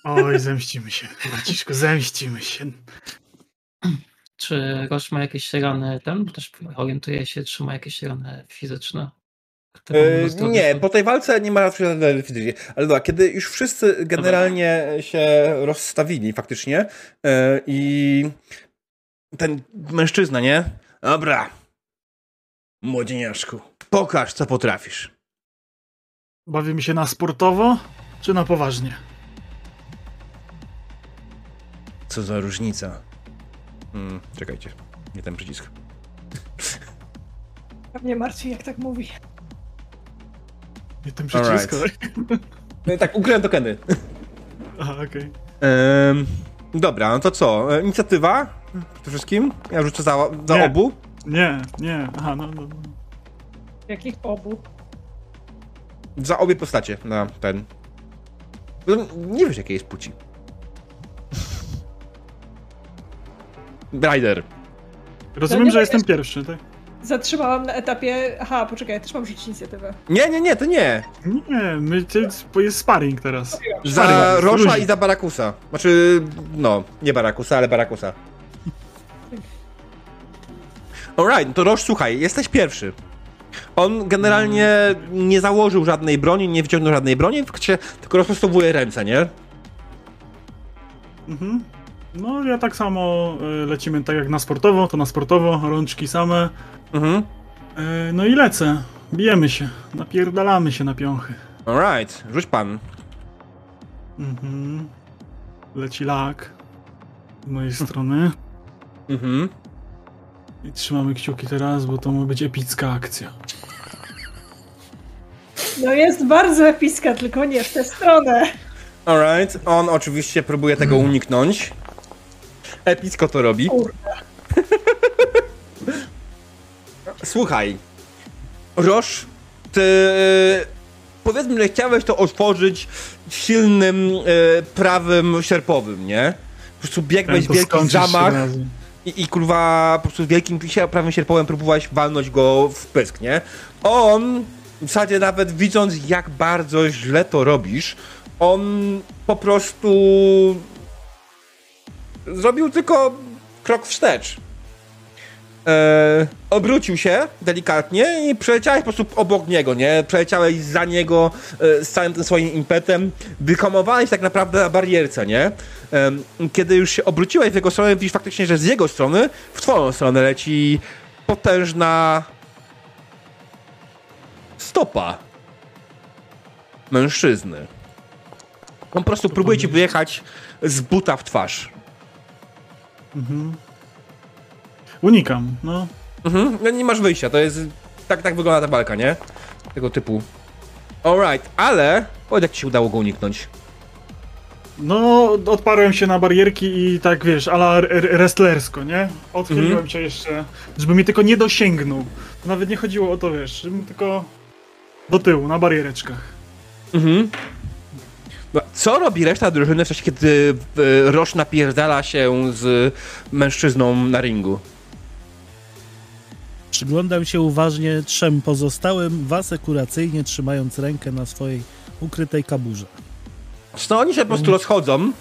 Oj, zemścimy się. Braciszku, zemścimy się. Czy Roż ma jakieś rany ten? Też orientuje się, czy ma jakieś rany fizyczne. Zrobić? nie, po tej walce nie ma raczej żadnej fizycznie. Ale dobra, kiedy już wszyscy generalnie się rozstawili faktycznie e, i ten mężczyzna, nie? Dobra. Młodzieniaszku, pokaż co potrafisz. Bawimy się na sportowo, czy na poważnie? Co za różnica. Hmm, czekajcie, nie ten przycisk. Mnie martwi, jak tak mówi. Nie ten przycisk. No i tak, ukryłem tokeny. Aha, okej. Ehm, dobra, no to co? E, Inicjatywa? Przede wszystkim? Ja rzucę za, za Nie. obu. Nie, nie. Aha, no, no. no. Jakich obu? Za obie postacie na ten. No, Nie wiesz, jakiej jest płci. Rider. Rozumiem, że ma jestem pierwszy, tak? Zatrzymałam na etapie... Aha, poczekaj, ja też mam rzucić inicjatywę. Nie, nie, nie, to nie. Nie, my, to jest, bo jest sparring teraz. Za Sparring, Rosza luzik. i za Barakusa. Znaczy, no, nie Barakusa, ale Barakusa. Alright, no to Rosz, słuchaj, jesteś pierwszy. On generalnie nie założył żadnej broni, nie wyciągnął żadnej broni, tylko, tylko rozprostowuje ręce, nie? Mhm. No, ja tak samo y, lecimy tak jak na sportowo, to na sportowo, rączki same. Mhm. Y, no i lecę. Bijemy się. Napierdalamy się na piąchy. Alright, rzuć pan. Mhm. Leci lak z mojej strony. Mhm. I trzymamy kciuki teraz, bo to ma być epicka akcja. No jest bardzo epicka, tylko nie w tę stronę. Alright, on oczywiście próbuje tego uniknąć. Epicko to robi. Słuchaj, Roż, ty powiedzmy, że chciałeś to otworzyć silnym e, prawym sierpowym, nie? Po prostu biegłeś w wielki zamach i, i kurwa po prostu wielkim prawym sierpowym próbowałeś walnąć go w pysk, nie? On w zasadzie nawet widząc jak bardzo źle to robisz, on po prostu zrobił tylko krok wstecz. E, obrócił się delikatnie i przeleciałeś po prostu obok niego, nie? Przeleciałeś za niego e, z całym tym swoim impetem, wyhamowałeś tak naprawdę na barierce, nie? Kiedy już się obróciłeś w jego stronę, widzisz faktycznie, że z jego strony w twoją stronę leci potężna stopa mężczyzny. On po prostu próbuje ci wyjechać z buta w twarz. Mhm. Unikam, no. Mhm, no nie masz wyjścia, to jest... Tak, tak wygląda ta walka, nie? Tego typu. Alright, ale... Powiedz, jak ci się udało go uniknąć. No, odparłem się na barierki i tak wiesz, ala wrestlersko, nie? Odchyliłem Mhm. się jeszcze, żeby mnie tylko nie dosięgnął. Nawet nie chodziło o to, wiesz, żebym tylko do tyłu, na bariereczkach. Mhm. No, Co robi reszta drużyny w czasie, kiedy e, Roż napierdala się z mężczyzną na ringu? Przyglądam się uważnie trzem pozostałym, asekuracyjnie trzymając rękę na swojej ukrytej kaburze. No oni się po prostu rozchodzą,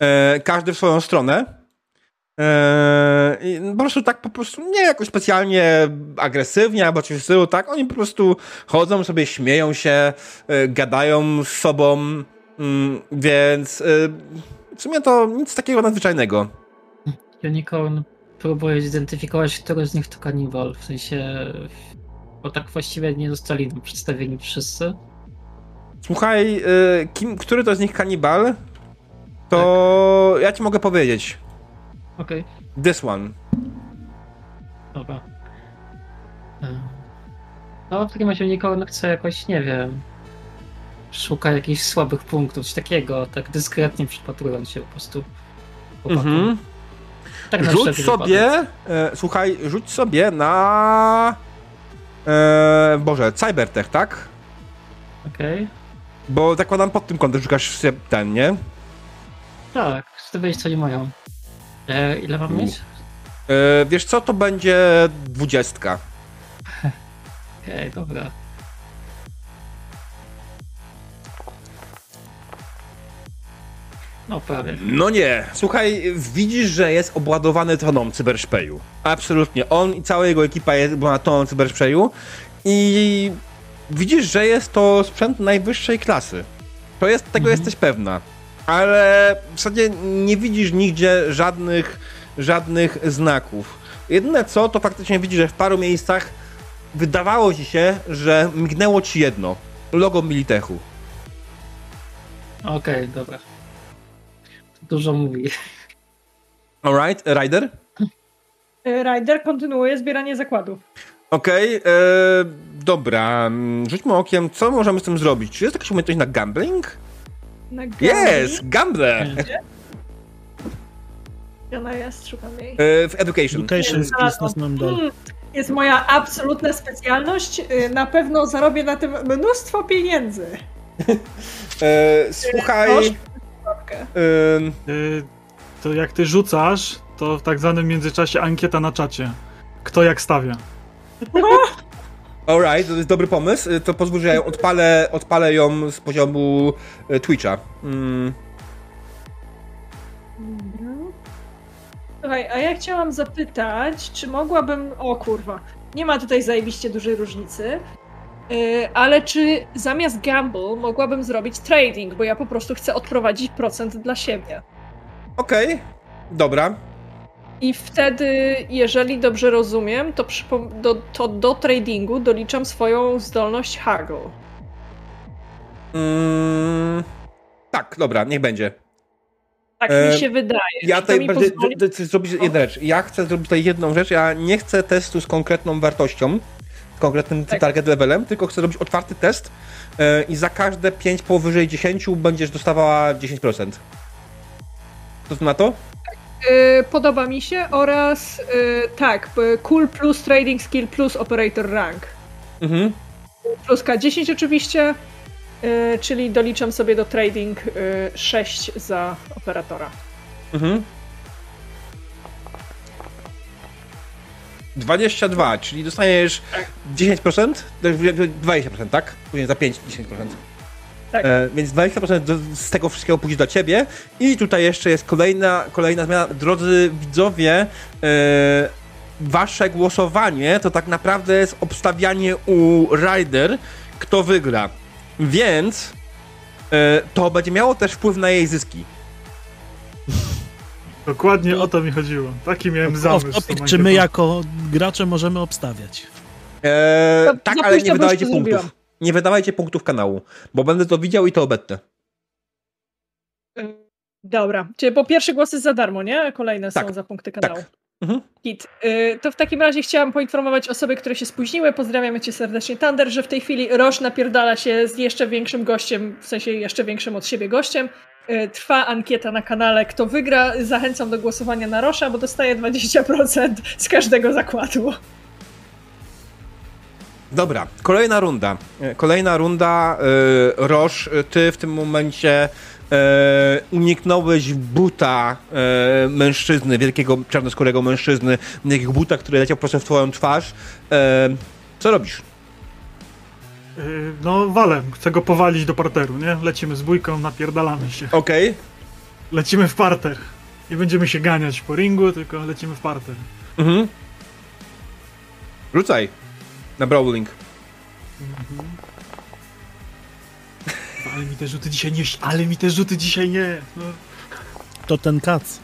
e, każdy w swoją stronę. E, i po prostu tak po prostu, nie jakoś specjalnie agresywnie albo coś w stylu, tak? Oni po prostu chodzą sobie, śmieją się, e, gadają z sobą, mm, więc e, w sumie to nic takiego nadzwyczajnego. Unicorn próbuje zidentyfikować, który z nich to kanibal, w sensie... Bo tak właściwie nie zostali nam przedstawieni wszyscy. Słuchaj, e, kim, który to z nich kanibal? To ja ci mogę powiedzieć. Okej. This one. Dobra. E, No, w takim razie Unicorn chce jakoś, nie wiem, szuka jakichś słabych punktów, coś takiego, tak dyskretnie przypatrując się po prostu. Mhm. Tak na Rzuć sobie, e, słuchaj, rzuć sobie na... E, Boże, Cybertech, tak? Okej. Bo zakładam pod tym kątem szukasz się ten, nie? Tak, chcę wiedzieć co oni mają. E, ile mam mieć? E, wiesz co, to będzie dwudziestka. Okej, dobra. No prawie. No nie. Słuchaj, widzisz, że jest obładowany toną cyberszpeju. Absolutnie. On i cała jego ekipa jest była toną cyberszpeju i widzisz, że jest to sprzęt najwyższej klasy. To jest, tego Mhm. jesteś pewna. Ale w zasadzie nie widzisz nigdzie żadnych, żadnych znaków. Jedyne co, to faktycznie widzisz, że w paru miejscach wydawało ci się, że mignęło ci jedno. Logo Militechu. Okej, dobra. Dużo mówi. Alright, Ryder? Y, Ryder kontynuuje zbieranie zakładów. Okej, e, dobra. mm, Rzućmy okiem, co możemy z tym zrobić. Czy jest jakaś umiejętność na gambling? Na gali. Jest! Gambler! Gdzie Ona jest, szukam jej. E, w education. Education jest na samym dole. Hmm, Jest moja absolutna specjalność. Na pewno zarobię na tym mnóstwo pieniędzy. E, słuchaj. Ym, Y, To jak ty rzucasz, to w tak zwanym międzyczasie ankieta na czacie. Kto jak stawia. alright, to jest dobry pomysł. E, To pozwól, że ja ją odpalę, odpalę ją z poziomu e, Twitcha. Mm, Dobra. Słuchaj, a ja chciałam zapytać, czy mogłabym. O kurwa, nie ma tutaj zajebiście dużej różnicy. Yy, ale czy zamiast gamble mogłabym zrobić trading, bo ja po prostu chcę odprowadzić procent dla siebie. Okej, dobra. I wtedy, jeżeli dobrze rozumiem, to, do, to do tradingu doliczam swoją zdolność haggle. Mm, tak, dobra, niech będzie. Tak E, mi się wydaje. Ja tutaj będę pozwoli... zrobić jedną rzecz. Ja chcę zrobić tutaj jedną rzecz. Ja nie chcę testu z konkretną wartością, konkretnym Tak. target levelem, tylko chcę zrobić otwarty test e, i za każde 5 powyżej 10 będziesz dostawała 10%. Co ty na to? Y, podoba mi się oraz y, tak, cool plus trading skill plus operator rank. Mhm. Plus K10 oczywiście, czyli doliczam sobie do trading y, 6 za operatora. Mhm. 22, czyli dostajesz 10%, to jest 20%, tak? Później za 5 10%. Tak. E, więc 20% do, z tego wszystkiego pójdzie dla ciebie. I tutaj jeszcze jest kolejna, kolejna zmiana. Drodzy widzowie, e, wasze głosowanie to tak naprawdę jest obstawianie u Ryder, kto wygra. Więc e, to będzie miało też wpływ na jej zyski. Dokładnie o to mi chodziło. Taki miałem zamysł. Off topic, czy my jako gracze możemy obstawiać? Eee, To tak, ale nie wydawajcie punktów. zrobiłam. Nie wydawajcie punktów kanału, bo będę to widział i to obetnę. Y, Dobra, czyli po pierwsze głosy za darmo, nie? Kolejne Tak, są za punkty kanału. tak. Mhm. Git. Y, To w takim razie chciałam poinformować osoby, które się spóźniły. Pozdrawiamy cię serdecznie, Thunder, że w tej chwili Roż napierdala się z jeszcze większym gościem, w sensie jeszcze większym od siebie gościem. Y, Trwa ankieta na kanale. Kto wygra, zachęcam do głosowania na Rosza, bo dostaje 20% z każdego zakładu. Dobra, kolejna runda. E, Kolejna runda. E, Roż, e, ty w tym momencie e, uniknąłeś buta e, mężczyzny, wielkiego czarnoskórego mężczyzny, wielkiego buta, który leciał prosto w twoją twarz. E, co robisz? Y, No, walem. Chcę go powalić do parteru, nie? Lecimy z bójką, napierdalamy się. Okej. Lecimy w parter. Nie będziemy się ganiać po ringu, tylko lecimy w parter. Mhm. Rzucaj. Na brawling. Ale mi te rzuty dzisiaj nie... Ale mi te rzuty dzisiaj nie. No. To ten kac.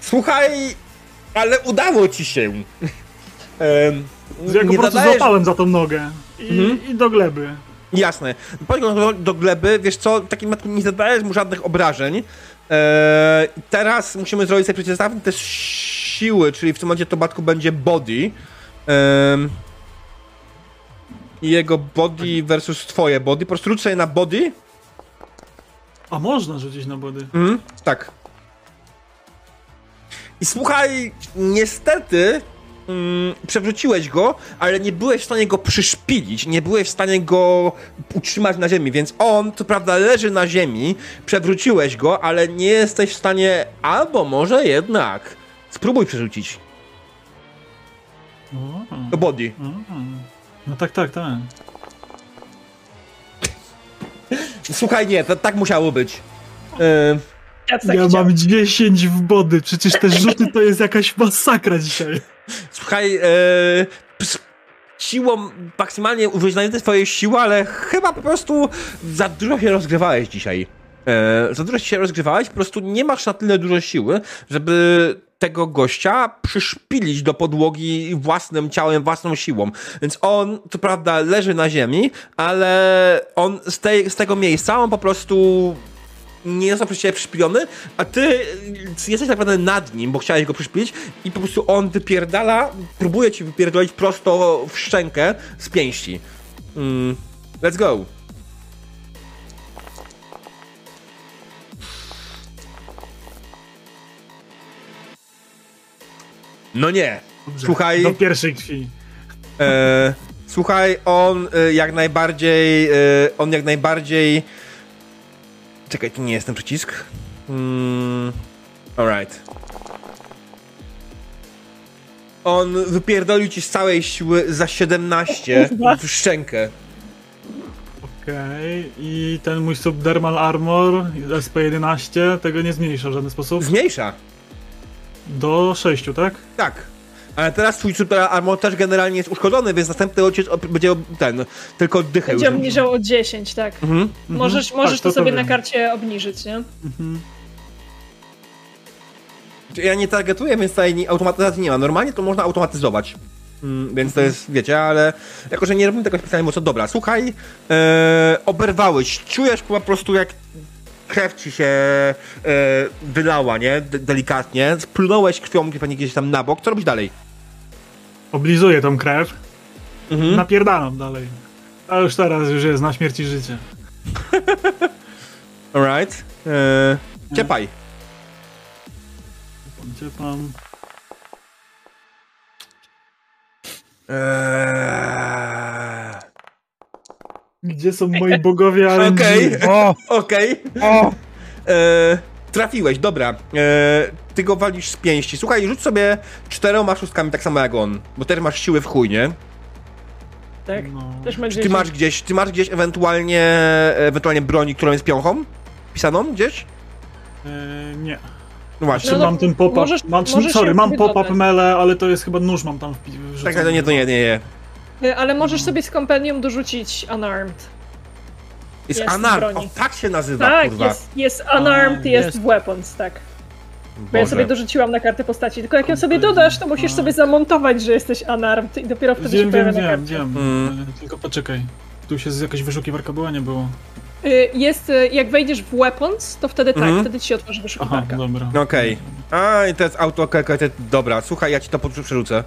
Słuchaj, ale udało ci się. Ja go po prostu złapałem za tą nogę. I, Mhm. i do gleby. Jasne. Pociąg do, do gleby, wiesz co, w takim nie zadajesz mu żadnych obrażeń. Eee, teraz musimy zrobić sobie przeciwstawny test siły, czyli w tym momencie to batku będzie body. I jego body versus twoje body. Po prostu rzuć sobie na body. A można rzucić na body. Mhm, tak. I słuchaj, niestety mm, przewróciłeś go, ale nie byłeś w stanie go przyszpilić, nie byłeś w stanie go utrzymać na ziemi, więc on, co prawda, leży na ziemi, przewróciłeś go, ale nie jesteś w stanie, albo może jednak, spróbuj przerzucić. Do body. o. No tak, tak, tak. Słuchaj, nie, to tak musiało być. Yy, Ja, tak ja mam 10 w body, przecież te rzuty to jest jakaś masakra dzisiaj. Słuchaj, z siłą maksymalnie najwięcej swojej siły, ale chyba po prostu za dużo się rozgrywałeś dzisiaj. E, za dużo się rozgrywałeś, po prostu nie masz na tyle dużo siły, żeby tego gościa przyszpilić do podłogi własnym ciałem, własną siłą. Więc on, co prawda, leży na ziemi, ale on z, tej, z tego miejsca, on po prostu nie został przez ciebie przyszpilony, a ty y, jesteś tak naprawdę nad nim, bo chciałeś go przyszpilić i po prostu on wypierdala, próbuje ci wypierdolić prosto w szczękę z pięści. Mm, let's go. No nie. Słuchaj, Do pierwszej krwi. e, słuchaj, on e, jak najbardziej, e, on jak najbardziej Czekaj, to nie jest ten przycisk. Mm, alright. On wypierdolił ci z całej siły za 17 Kurwa. w szczękę. Okej, i ten mój subdermal armor SP11 tego nie zmniejsza w żaden sposób. Zmniejsza. Do 6, tak? Tak. Ale teraz twój super armor też generalnie jest uszkodzony, więc następny odcisk op- będzie ten, tylko oddychę już. Będzie obniżał o 10, tak. Mhm. Możesz, możesz Tak, to, to sobie to na karcie obniżyć, nie? Mhm. Ja nie targetuję, więc tutaj nie- automatyzacji nie ma. Normalnie to można automatyzować. Mm, więc to jest, wiecie, ale jako, że nie robimy tego specjalnie mocno, dobra, słuchaj, e, oberwałeś, czujesz po prostu jak krew ci się e, wylała, nie, De delikatnie, splunąłeś krwią pewnie gdzieś tam na bok, co robisz dalej? Oblizuję tą krew, Mhm. napierdalam dalej. A już teraz już jest na śmierć i życie. Alright. E, ciepaj. Ciepam. Eee, Gdzie są moi bogowie RNG? Okej, O! okej. O! E, trafiłeś, dobra. E, ty go walisz z pięści. Słuchaj, rzuć sobie czteroma szóstkami tak samo jak on, bo też masz siły w chuj, nie? Tak. No. Też Czy ty masz gdzieś, ty masz gdzieś ewentualnie, ewentualnie broni, którą jest piąchą? Pisaną gdzieś? E, nie. No właśnie. Czy No, mam ten pop-up? możesz- mam, możesz sorry, mam pop-up mele, ale to jest chyba nóż mam tam wpi- Tak, tak, no nie, to nie, nie, nie. Y, Ale możesz sobie z kompendium dorzucić unarmed. Jest, broni. o tak się nazywa, Tak, kurwa. jest, jest unarmed, A, jest, jest. weapons, tak. Bo ja Boże. sobie dorzuciłam na kartę postaci, tylko jak ją sobie dodasz, to musisz sobie zamontować, że jesteś unarmed i dopiero wtedy Wiem, się pojawia wiem, na wiem, karcie. wiem. Mm. E, Tylko poczekaj. Tu się z jakaś wyszukiwarka była, nie było. Y, Jest, y, jak wejdziesz w weapons, to wtedy tak, Mhm. wtedy ci się otworzy Aha, wyszukiwarka. dobra. Okej. A, i to jest auto, dobra, słuchaj, ja ci to przerzucę.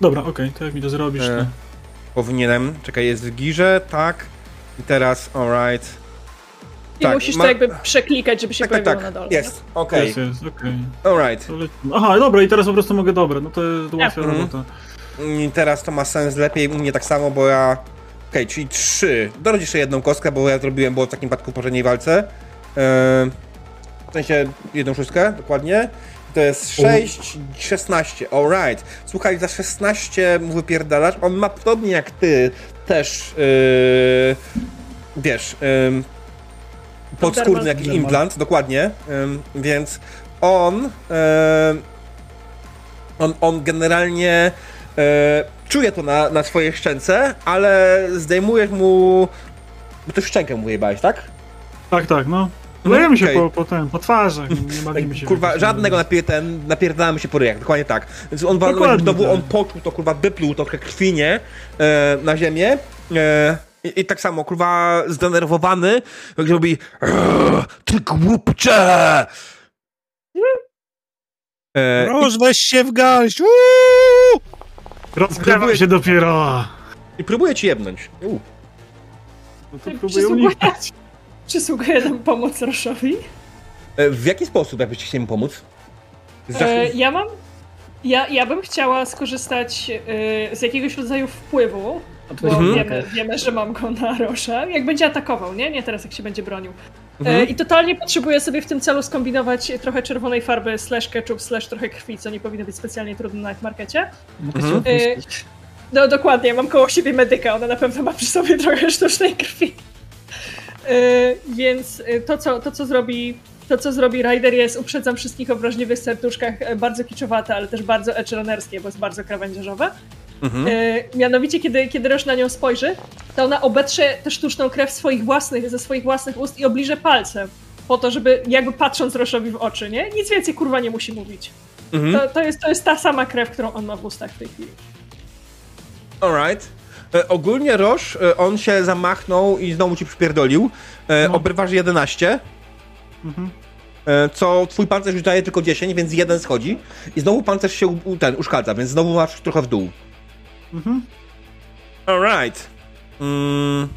Dobra, okej, to jak mi to zrobisz, E, to... Powinienem. Czekaj, jest w girze, tak. I teraz, alright. I tak, musisz ma- to jakby przeklikać, żeby się Tak, tak, pojawiło tak. na dole. Jest, okej. Jest, jest, okej. Alright. To leci- Aha, dobra, i teraz po prostu mogę dobre, no to jest łatwa Mhm. robota. I teraz to ma sens lepiej, u mnie tak samo, bo ja... Okej, czyli trzy. Dodać jeszcze jedną kostkę, bo ja zrobiłem, było w takim przypadku w poprzedniej walce. Eee, w sensie jedną szóstkę, dokładnie. To jest 6, 16, alright. Słuchaj, za 16 mu wypierdalasz. On ma podobnie jak ty też, yy, wiesz, yy, podskórny jakiś implant, dokładnie. Yy, więc on, yy, on, on generalnie e, czuje to na, na swojej szczęce, ale zdejmujesz mu... Bo ty szczękę mu wyjebałeś, tak? Tak, tak, no. No, Lejemy się okej. po, po, ten, po twarzach, nie bawimy się. w Kurwa, żadnego napier ten, napierdalamy się po ryjach, dokładnie tak. Więc on walnął Dokładnie znowu, tak. on poczuł to, kurwa, wypluł trochę krwi, nie? E, na ziemię. E, i, I tak samo, kurwa, zdenerwowany, jak robi "Eee, Ty głupcze! E, Roż, weź się w garść! Uuu! Rozgrzewam się dopiero. I próbuję ci jebnąć. U. No to próbuję unikać. Przysługuje nam pomoc Roszowi. E, w jaki sposób, jakbyście chcieli mu pomóc? Zach- E, ja mam. Ja, ja bym chciała skorzystać e, z jakiegoś rodzaju wpływu, bo Mhm. wiemy, wiemy, że mam go na Rosza. Jak będzie atakował, nie? Nie teraz, jak się będzie bronił. E, Mhm. I totalnie potrzebuję sobie w tym celu skombinować trochę czerwonej farby slash ketchup slash trochę krwi, co nie powinno być specjalnie trudne na markecie. Mhm. opuścić. No dokładnie, mam koło siebie medyka, ona na pewno ma przy sobie trochę sztucznej krwi. Yy, więc yy, to co, to, co zrobi. To, co zrobi Ryder jest, uprzedzam wszystkich o wrażliwych serduszkach, e, bardzo kiczowate, ale też bardzo echelonnerskie, bo jest bardzo krawędziarzowe. Mhm. E, mianowicie, kiedy, kiedy Roż na nią spojrzy, to ona obetrze tę sztuczną krew swoich własnych, ze swoich własnych ust i obliże palce. Po to, żeby jakby patrząc Roszowi w oczy, nie? Nic więcej kurwa nie musi mówić. Mhm. To, to, jest, to jest ta sama krew, którą on ma w ustach w tej chwili. Alright. E, ogólnie Roż, e, on się zamachnął i znowu ci przypierdolił. E, No. Obrywasz 11, Mhm. co twój pancerz już daje tylko 10, więc jeden schodzi. I znowu pancerz się u, ten uszkadza, więc znowu masz trochę w dół. Mhm. Alright. Mm.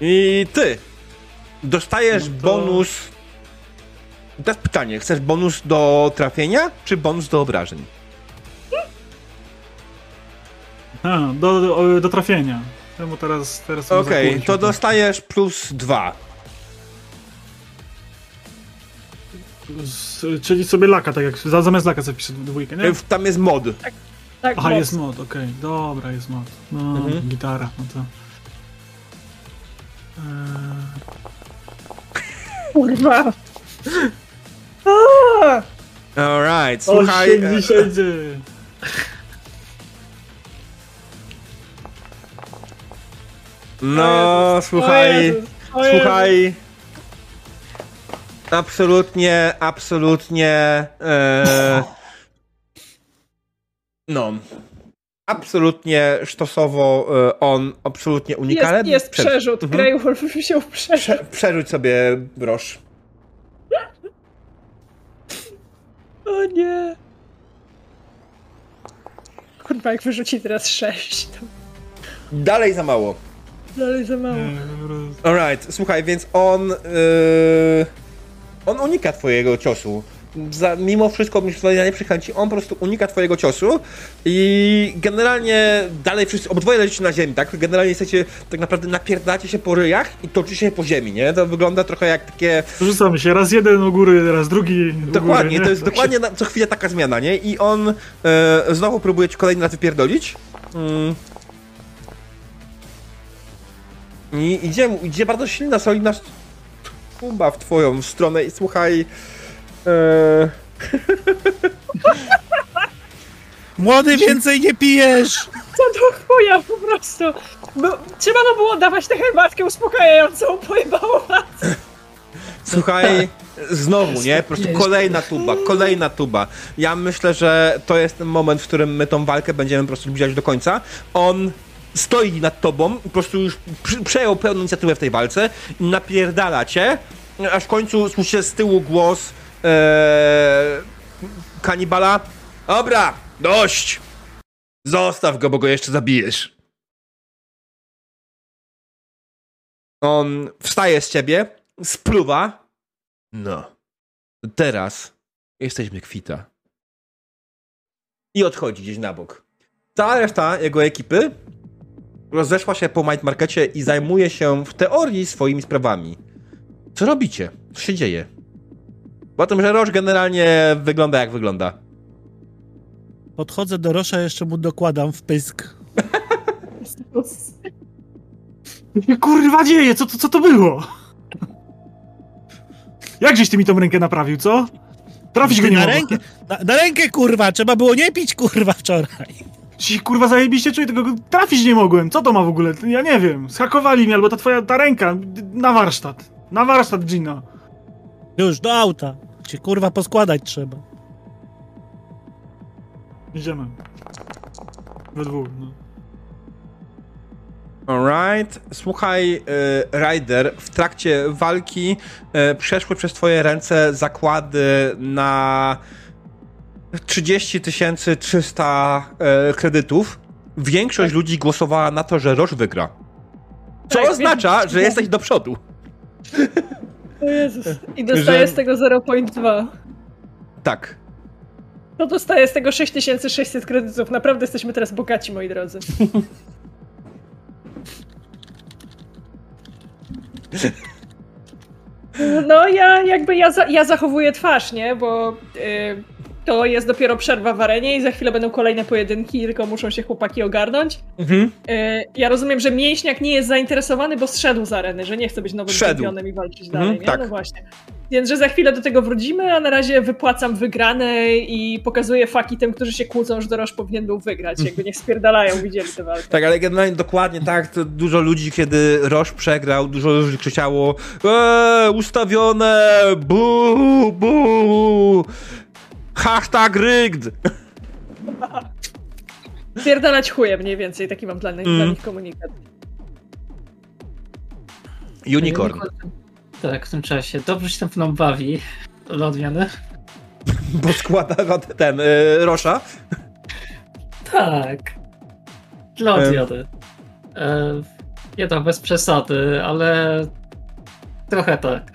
I ty dostajesz No to- bonus. Teraz pytanie, chcesz bonus do trafienia, czy bonus do obrażeń? A, do, do, do trafienia. Czemu teraz, teraz Okej, zakłócił to dostajesz plus dwa. Z, czyli sobie laka, tak jak za- zamiast laka zapiszę dwójkę, nie? E, w- Tam jest mod. Tak, Aha, moc. jest mod, okej. Dobra, jest mod. No, Mhm. gitara, no to... Eee, Kurwa. Alright, słuchaj. e, 80. O słuchaj. Jezus, o Jezus. Słuchaj. Absolutnie, absolutnie. E, no. Absolutnie sztosowo e, on absolutnie unika. Jest, jest przerzut. Mhm. Grey wziął przerzut. Prze, przerzuć sobie brosz. O nie. Kurwa, jak wyrzuci teraz sześć, to Dalej za mało. Dalej za mało. Alright, słuchaj, więc on. Yy, on unika twojego ciosu. Za, mimo wszystko, mimo swojej nieprzychęci, on po prostu unika twojego ciosu i generalnie dalej wszyscy, obydwoje leżycie na ziemi, tak? Generalnie jesteście, tak naprawdę napierdacie się po ryjach i toczy się po ziemi, nie? To wygląda trochę jak takie... Rzucamy się, raz jeden u góry, raz drugi u Dokładnie, góry, to nie? jest Tak dokładnie na, co chwilę taka zmiana, nie? I on e, znowu próbuje ci kolejny raz wypierdolić. Mm. I idzie, idzie bardzo silna, solidna tumba w twoją stronę i słuchaj... E, Młody, więcej nie pijesz! Co do chuja po prostu. Bo, trzeba mu było dawać tę herbatkę uspokajającą, pojebało was. Słuchaj, znowu, nie? Po prostu kolejna tuba, kolejna tuba. Ja myślę, że to jest ten moment, w którym my tą walkę będziemy po prostu zbliżać do końca. On stoi nad tobą po prostu już przejął pełną inicjatywę w tej walce napierdala cię, aż w końcu słyszy z tyłu głos ee, kanibala. Dobra, dość! Zostaw go, bo go jeszcze zabijesz. On wstaje z ciebie, spluwa. No. Teraz jesteśmy kwita. I odchodzi gdzieś na bok. Cała reszta jego ekipy rozeszła się po Might Markecie i zajmuje się w teorii swoimi sprawami. Co robicie? Co się dzieje? Po tym, że Roż generalnie wygląda jak wygląda. Podchodzę do Rosza, jeszcze mu dokładam w pysk. Co się kurwa dzieje? Co, to- co to było? Jakżeś ty mi tą rękę naprawił, co? Trafić go nie na rękę, na, na rękę, kurwa! Trzeba było nie pić, kurwa, wczoraj. Ci kurwa zajebiście czuję, tego go trafić nie mogłem. Co to ma w ogóle? Ja nie wiem. Schakowali mnie, albo ta twoja ta ręka. Na warsztat. Na warsztat, Gina. Już, do auta. Cię, kurwa, poskładać trzeba. Idziemy. We dwóch, no. Alright. Słuchaj, y, Ryder, w trakcie walki y, przeszły przez twoje ręce zakłady na 30 300 e, kredytów, większość ludzi głosowała na to, że Roche wygra. Co Tak, oznacza, więc- że jesteś do przodu. O Jezus. I dostaję Że- z tego 0.2. Tak. To dostaję z tego 6600 kredytów. Naprawdę jesteśmy teraz bogaci, moi drodzy. No ja jakby ja, za, ja zachowuję twarz, nie? Bo y, to jest dopiero przerwa w arenie i za chwilę będą kolejne pojedynki, tylko muszą się chłopaki ogarnąć. Mhm. Y, ja rozumiem, że mięśniak nie jest zainteresowany, bo zszedł z areny, że nie chce być nowym Szedł. i walczyć Mhm, dalej, nie? tak. No właśnie. Więc, że za chwilę do tego wrócimy, a na razie wypłacam wygrane i pokazuję faki tym, którzy się kłócą, że Doroż powinien był wygrać. Jakby niech spierdalają, widzieli tę walkę. Tak, ale generalnie dokładnie tak, dużo ludzi, kiedy Roche przegrał, dużo ludzi krzyczało eee, ustawione, bu, bu, hashtag rigged. Spierdalać chuje mniej więcej, taki mam dla, nich- Mm. dla nich komunikat. Unicorn. Tak, w tym czasie. Dobrze się tam mną bawi. Dla odmiany. Bo składa ten, e, Rosza. Tak. Dla odmiany. E, nie to bez przesady, ale trochę tak.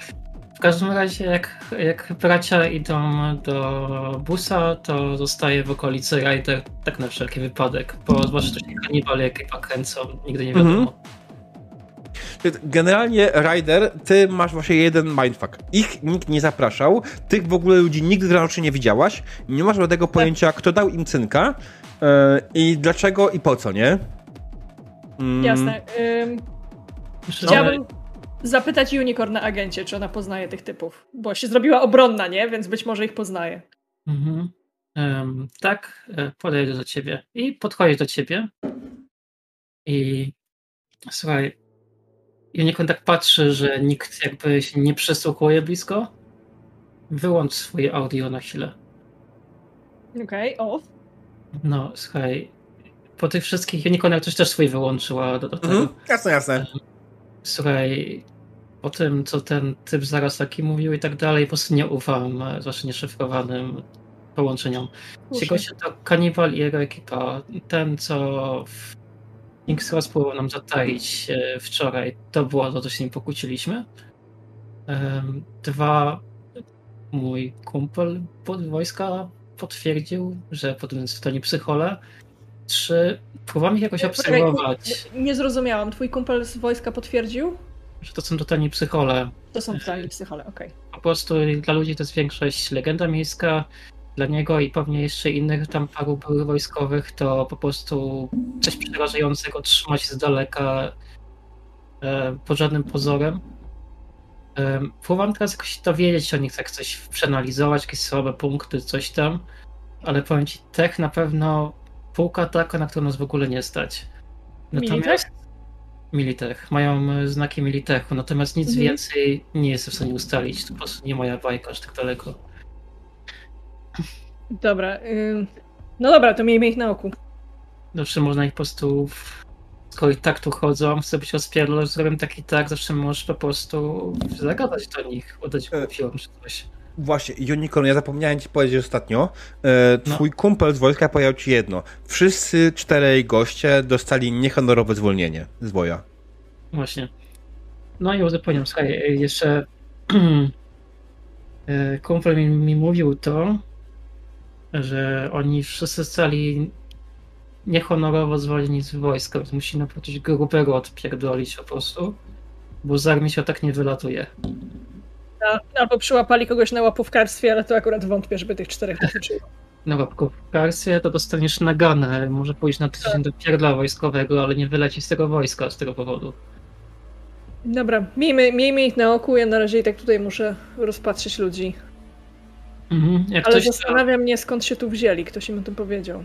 W każdym razie, jak, jak bracia idą do busa, to zostaje w okolicy Ryder, tak na wszelki wypadek, bo zwłaszcza to się kanibal, jak chyba kręcą, nigdy nie wiadomo. Mhm. Generalnie, Ryder, ty masz właśnie jeden mindfuck. Ich nikt nie zapraszał, tych w ogóle ludzi nigdy w oczy nie widziałaś, nie masz żadnego pojęcia, kto dał im cynka e, i dlaczego i po co, nie? Mm, Jasne. Ym, Jeszcze- chciałabym zapytać Unicorn na agencie, czy ona poznaje tych typów. Bo się zrobiła obronna, nie? Więc być może ich poznaje. Mhm. Em, tak, e, podejdę do ciebie i podchodzi do ciebie. I słuchaj, Unicorn tak patrzy, że nikt jakby się nie przysłuchuje blisko. Wyłącz swoje audio na chwilę. Okej, o. No, słuchaj, po tych wszystkich Unicorn jak coś też swój wyłączyła do, do tego. Mhm, jasne, jasne. Słuchaj, po tym, co ten typ zaraz taki mówił i tak dalej, po prostu nie ufam, e, zwłaszcza nieszyfrowanym połączeniom. Ci goście to kanibal i jego ekipa. Ten, co w Nix raz próbował nam zataić e, wczoraj, to było to, co się nim pokłóciliśmy. Dwa, mój kumpel pod wojska potwierdził, że potem w stanie psychole. Trzy, próbowałem ich jakoś Poczekaj, obserwować, Nie zrozumiałam. Twój kumpel z wojska potwierdził? że to są totalnie psychole. To są totalnie psychole, okej. po prostu dla ludzi to jest większość legenda miejska. Dla niego i pewnie jeszcze innych tam paru byłych wojskowych to po prostu coś przerażającego trzymać z daleka e, pod żadnym pozorem. E, próbowałem teraz jakoś dowiedzieć o nich, tak coś przeanalizować, jakieś słabe punkty, coś tam, ale powiem ci, tech na pewno półka taka, na którą nas w ogóle nie stać. Militech? Militech. Mają e, znaki Militechu, natomiast nic Mhm. więcej nie jestem w stanie ustalić. To po prostu nie moja bajka aż tak daleko. Dobra. ym, No dobra, to miejmy ich na oku. Zawsze można ich po prostu, w- skoro i tak tu chodzą, chcę być rozpierdol, zrobię tak i tak, zawsze możesz po prostu zagadać do nich, udać E. głupią czy coś. Właśnie, Unicorn, ja zapomniałem ci powiedzieć ostatnio. E, No. twój kumpel z wojska powiedział ci jedno. Wszyscy czterej goście dostali niehonorowe zwolnienie z boja. Właśnie. No i uzupełniam, słuchaj, jeszcze e, kumpel mi, mi mówił to, że oni wszyscy zostali niehonorowo zwolnieni z wojska, więc musi naprawdę coś grubego odpierdolić po prostu, bo z armii się tak nie wylatuje. Albo przyłapali kogoś na łapówkarstwie, ale to akurat wątpię, żeby tych czterech dotyczyło. Na łapkowkarstwie to dostaniesz naganę, może pójść na tydzień do pierdla wojskowego, ale nie wyleci z tego wojska z tego powodu. Dobra, miejmy, miejmy ich na oku. Ja na razie i tak tutaj muszę rozpatrzyć ludzi. Mhm. Ale to- zastanawia mnie, skąd się tu wzięli. Ktoś im o tym powiedział.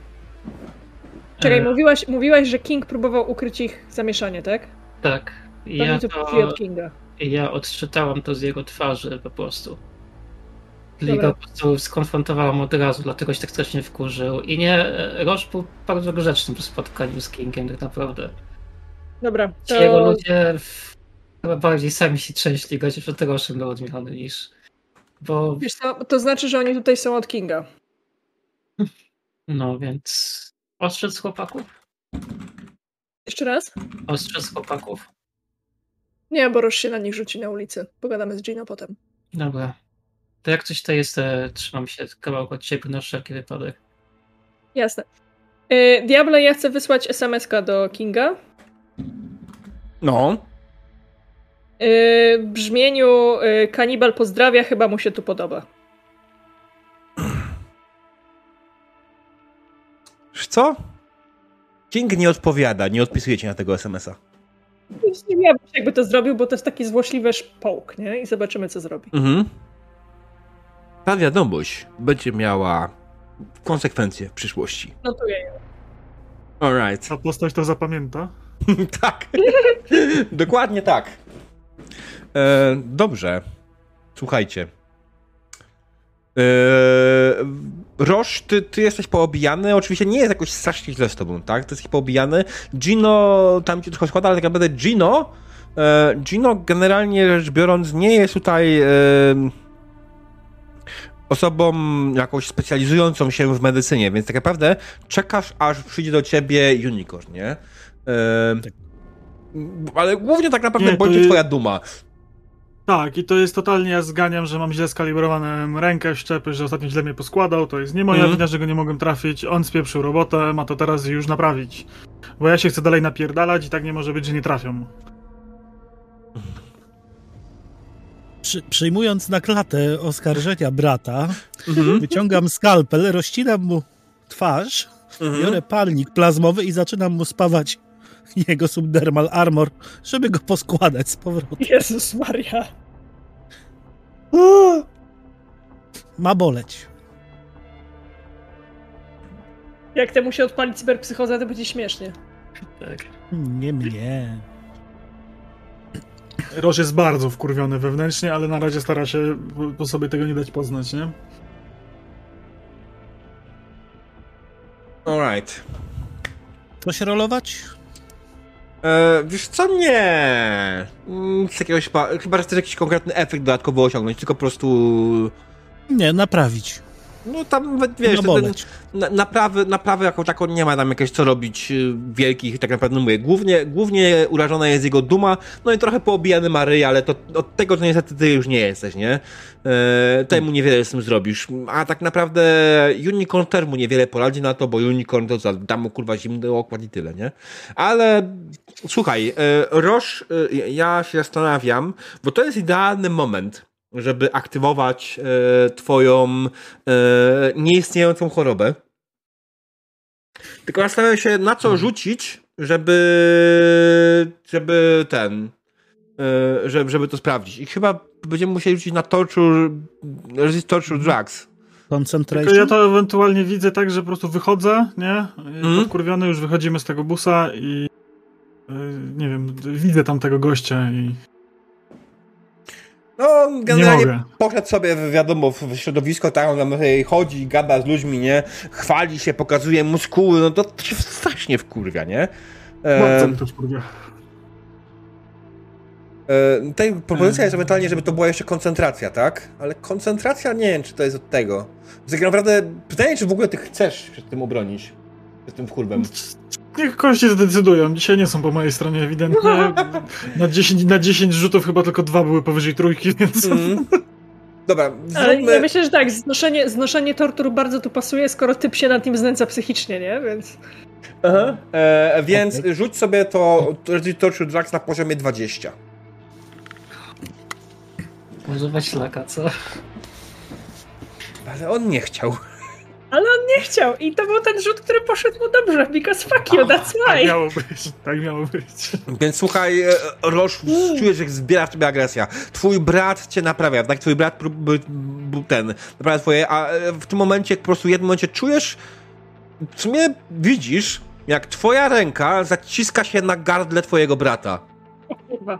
Czekaj, e, mówiłaś, mówiłaś, że King próbował ukryć ich zamieszanie, tak? Tak. To Ja to od Kinga. Ja odczytałam to z jego twarzy po prostu. I go po prostu skonfrontowałam od razu, dlatego się tak strasznie wkurzył. I nie, Roż był bardzo grzecznym przy spotkaniu z Kingiem, tak naprawdę. Dobra, Ci jego to ludzie w- chyba bardziej sami się trzęśli goście przed Roszem do odmiany niż... Bo wiesz co, to znaczy, że oni tutaj są od Kinga. No więc ostrzec chłopaków? Jeszcze raz? Ostrzec chłopaków. Nie, bo Roż się na nich rzuci na ulicę. Pogadamy z Gino potem. Dobra. To jak coś to jest, e, trzymam się kawałek od ciebie na wszelki wypadek. Jasne. Yy, Diable, ja chcę wysłać SMS-ka do Kinga. No. Yy, w brzmieniu yy, kanibal pozdrawia, chyba mu się tu podoba. Wiesz co? King nie odpowiada, nie odpisuje ci na tego SMS-a. Zdziwiłabym się, jakby to zrobił, bo to jest taki złośliwy połk, nie? I zobaczymy, co zrobi. Mhm. Ta wiadomość będzie miała konsekwencje w przyszłości. Notuję ją. Alright. Ta postać to zapamięta. tak. Dokładnie tak. E, dobrze. Słuchajcie. E, Roż, ty, ty jesteś poobijany. Oczywiście nie jest jakoś strasznie źle z tobą, tak? Ty jesteś poobijany. Gino tam ci trochę składa, ale tak naprawdę Gino. E, Gino generalnie rzecz biorąc nie jest tutaj e, osobą jakąś specjalizującą się w medycynie, więc tak naprawdę czekasz, aż przyjdzie do ciebie unicorn, nie? E, Tak. Ale głównie tak naprawdę Nie, cię jest- twoja duma. Tak, i to jest totalnie, ja zganiam, że mam źle skalibrowaną rękę, szczepy, że ostatnio źle mnie poskładał, to jest nie moja Mhm. wina, że go nie mogłem trafić, on spieprzył robotę, ma to teraz już naprawić. Bo ja się chcę dalej napierdalać i tak nie może być, że nie trafią. Przy, przyjmując na klatę oskarżenia brata, Mhm. wyciągam skalpel, rozcinam mu twarz, Mhm. biorę palnik plazmowy i zaczynam mu spawać jego subdermal armor, żeby go poskładać z powrotem. Jezus Maria. Ma boleć. Jak temu się odpali cyberpsychoza, to będzie śmiesznie. Tak. Nie mnie. Roż jest bardzo wkurwiony wewnętrznie, ale na razie stara się po- po sobie tego nie dać poznać, nie? Alright. Coś rolować? E, wiesz co, nie. Mm, Z jakiegoś, chyba, że chcesz jakiś konkretny efekt dodatkowo osiągnąć, tylko po prostu... Nie, naprawić. No tam, wiesz, No ten, na, naprawy, naprawy jako taką nie ma tam jakieś co robić y, wielkich, tak naprawdę mówię. Głównie, głównie urażona jest jego duma, no i trochę poobijany Mary, ale to od tego, że niestety ty już nie jesteś, nie? E, temu niewiele z tym zrobisz. A tak naprawdę Unicorn też mu niewiele poradzi na to, bo Unicorn to za, da mu kurwa zimny okład i tyle, nie? Ale słuchaj, e, Roż, e, ja się zastanawiam, bo to jest idealny moment, żeby aktywować e, twoją e, nieistniejącą chorobę. Tylko zastanawiam się, na co rzucić, żeby żeby ten e, żeby, żeby to sprawdzić. I chyba będziemy musieli rzucić na torture resist torture drugs. Tylko Concentration? ja to ewentualnie widzę tak, że po prostu wychodzę, nie? Mhm. Podkurwiony, już wychodzimy z tego busa i y, nie wiem, widzę tam tego gościa i No, nie generalnie poszedł sobie, wiadomo, w środowisko, on tam sobie chodzi, gada z ludźmi, nie? Chwali się, pokazuje muskuły, no to się strasznie wkurwia, nie? Bardzo E, mi to wkurwia. e, tutaj propozycja jest ewentualnie, żeby to była jeszcze koncentracja, tak? Ale koncentracja, nie wiem, czy to jest od tego. Tak naprawdę pytanie, czy w ogóle ty chcesz się tym obronić? Przed tym wkurwem. Niech kości zdecydują. Dzisiaj nie są po mojej stronie ewidentnie. Na 10, na 10 rzutów chyba tylko dwa były powyżej trójki, więc... Mm. Dobra, Ale zróbmy... ja myślę, że tak, znoszenie, znoszenie tortur bardzo tu pasuje, skoro typ się nad nim znęca psychicznie, nie? Więc Aha. E, więc Okej. rzuć sobie to Torture Drugs na poziomie 20. Używać szlaka, co? Ale on nie chciał. Nie chciał i to był ten rzut, który poszedł mu dobrze, because fuck you, that's Tak why. miało być, tak miało być. Więc słuchaj, e, Roż, czujesz, jak zbiera w tobie agresja. Twój brat cię naprawia, tak? Twój brat był ten, naprawia twoje, a e, w tym momencie, po prostu w jednym momencie czujesz, w sumie widzisz, jak twoja ręka zaciska się na gardle twojego brata. Kurwa.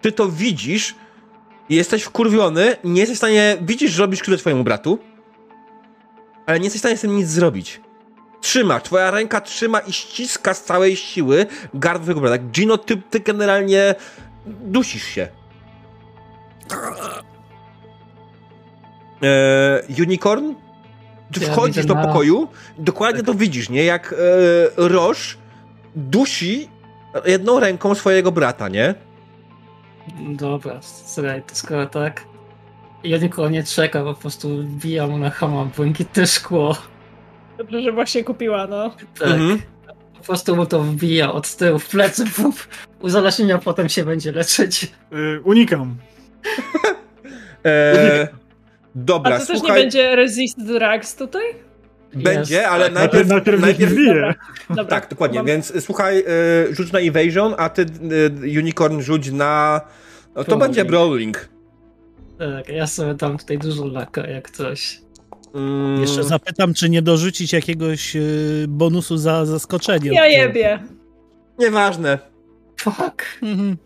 Ty to widzisz jesteś wkurwiony, nie jesteś w stanie, widzisz, że robisz krzywdę twojemu bratu, ale nie jesteś w stanie z tym nic zrobić. Trzymasz, twoja ręka trzyma i ściska z całej siły gardło twojego brata. Gino, ty, ty generalnie dusisz się. e, Unicorn, ty wchodzisz do pokoju, dokładnie to widzisz, nie? Jak e, Roż dusi jedną ręką swojego brata, nie? Dobra, słuchaj, to skoro tak. Ja nikogo nie czeka, po prostu wbija mu na hama błękitne szkło. Dobrze, że właśnie kupiła, no. Tak. Mhm. Po prostu mu to wbija od tyłu w plecy, pup. Uzależnienia potem się będzie leczyć. Y, unikam. E, dobra, A to też nie będzie resist drugs tutaj? Będzie, Jest, ale tak. najpierw, Najpierw, najpierw. Dobra, Tak, dokładnie, mam- więc słuchaj, e, rzuć na evasion, a ty e, Unicorn rzuć na... No, to będzie brawling. Tak, ja sobie dam tutaj dużo laka, jak coś. Mm, Jeszcze zapytam, czy nie dorzucić jakiegoś y, bonusu za zaskoczenie. Ja jebie. Nieważne. Fuck. Mhm.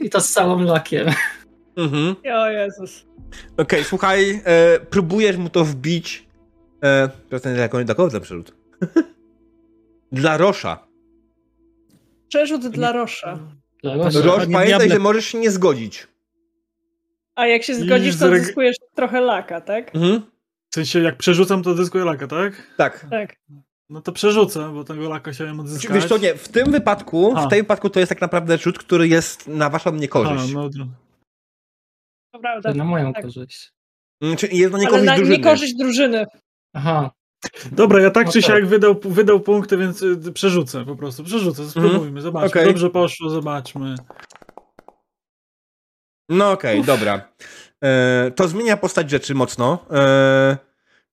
I to z całym lakiem. Mhm. O Jezus. Okej, słuchaj, e, próbujesz mu to wbić. E, wiem, dla kogo ten przerzut? Dla Rosza. Przerzut dla Rosza. Rosz, Panie pamiętaj, że możesz się nie zgodzić. A jak się zgodzisz, to zyskujesz trochę laka, tak? Mhm. W sensie, jak przerzucam, to dyskuję laka, tak? Tak. Tak. No to przerzucę, bo tego laka chciałem odzyskać. Wiesz to nie, w tym wypadku, A. w tym wypadku to jest tak naprawdę rzut, który jest na waszą A, niekorzyść. no, no. To prawda. Na moją Tak. korzyść. Mm, Czyli jest na Ale niekorzyść na drużyny. niekorzyść drużyny. Aha, Dobra, ja tak No czy tak. siak wydał, wydał punkty, więc y, przerzucę po prostu. Przerzucę, spróbujmy, zobaczmy. Okej. Dobrze poszło, zobaczmy. No okej, dobra. E, to zmienia postać rzeczy mocno. E,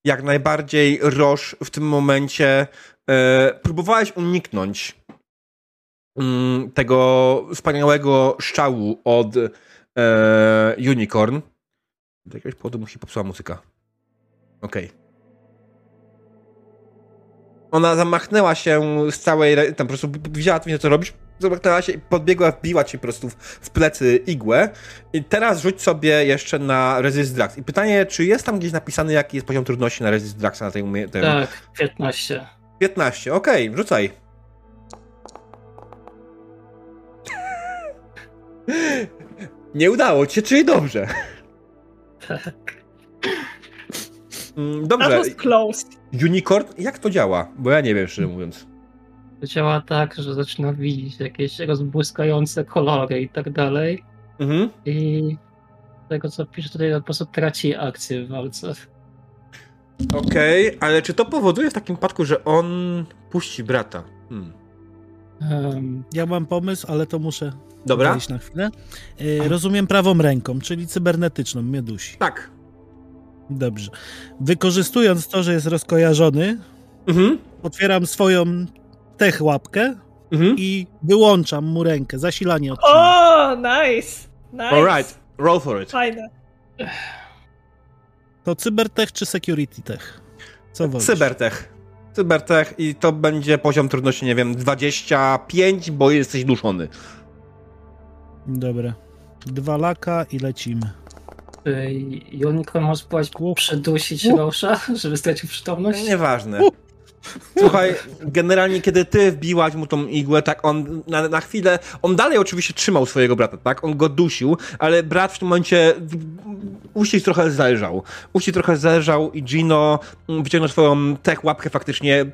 jak najbardziej Roż w tym momencie e, próbowałeś uniknąć mm, tego wspaniałego szczału od e, Unicorn. Z jakiegoś powodu musi popsuła muzyka. Okej. Ona zamachnęła się z całej, tam po prostu widziała nie co robisz, zamachnęła się i podbiegła, wbiła ci po prostu w, plecy igłę i teraz rzuć sobie jeszcze na Resist Drugs. I pytanie, czy jest tam gdzieś napisany, jaki jest poziom trudności na Resist Drugs na tej umie... Tym? tak, 15. 15, okej, rzucaj. Nie udało ci się, czyli dobrze. Tak. Mm, That Dobrze, was close. Unicorn, jak to działa? Bo ja nie wiem, szczerze mówiąc. To działa tak, że zaczyna widzieć jakieś rozbłyskające kolory i tak dalej. Mhm. I z tego co pisze tutaj, po prostu traci akcję w walce. Okej, ale czy to powoduje w takim przypadku, że on puści brata? Hmm. Um, Ja mam pomysł, ale to muszę Dobra? na chwilę. Y, rozumiem prawą ręką, czyli cybernetyczną, mnie dusi. Tak. Dobrze. Wykorzystując to, że jest rozkojarzony, Mhm. otwieram swoją tech łapkę Mhm. i wyłączam mu rękę, zasilanie odcina. O, nice. Nice. Alright, roll for it. Fajne. To cybertech czy security tech? Co wolisz? Cybertech. Cybertech i to będzie poziom trudności, nie wiem, 25, bo jesteś duszony. Dobra. Dwa laka i lecimy. I Unicorn może spróbować przedusić Rosza, żeby stracił przytomność? Nieważne. Słuchaj, generalnie kiedy ty wbiłaś mu tą igłę, tak on na, na chwilę, on dalej oczywiście trzymał swojego brata, tak? On go dusił, ale brat w tym momencie uścisk trochę zależał. Uścisk trochę zależał i Gino mm, wyciągnął swoją tech łapkę faktycznie,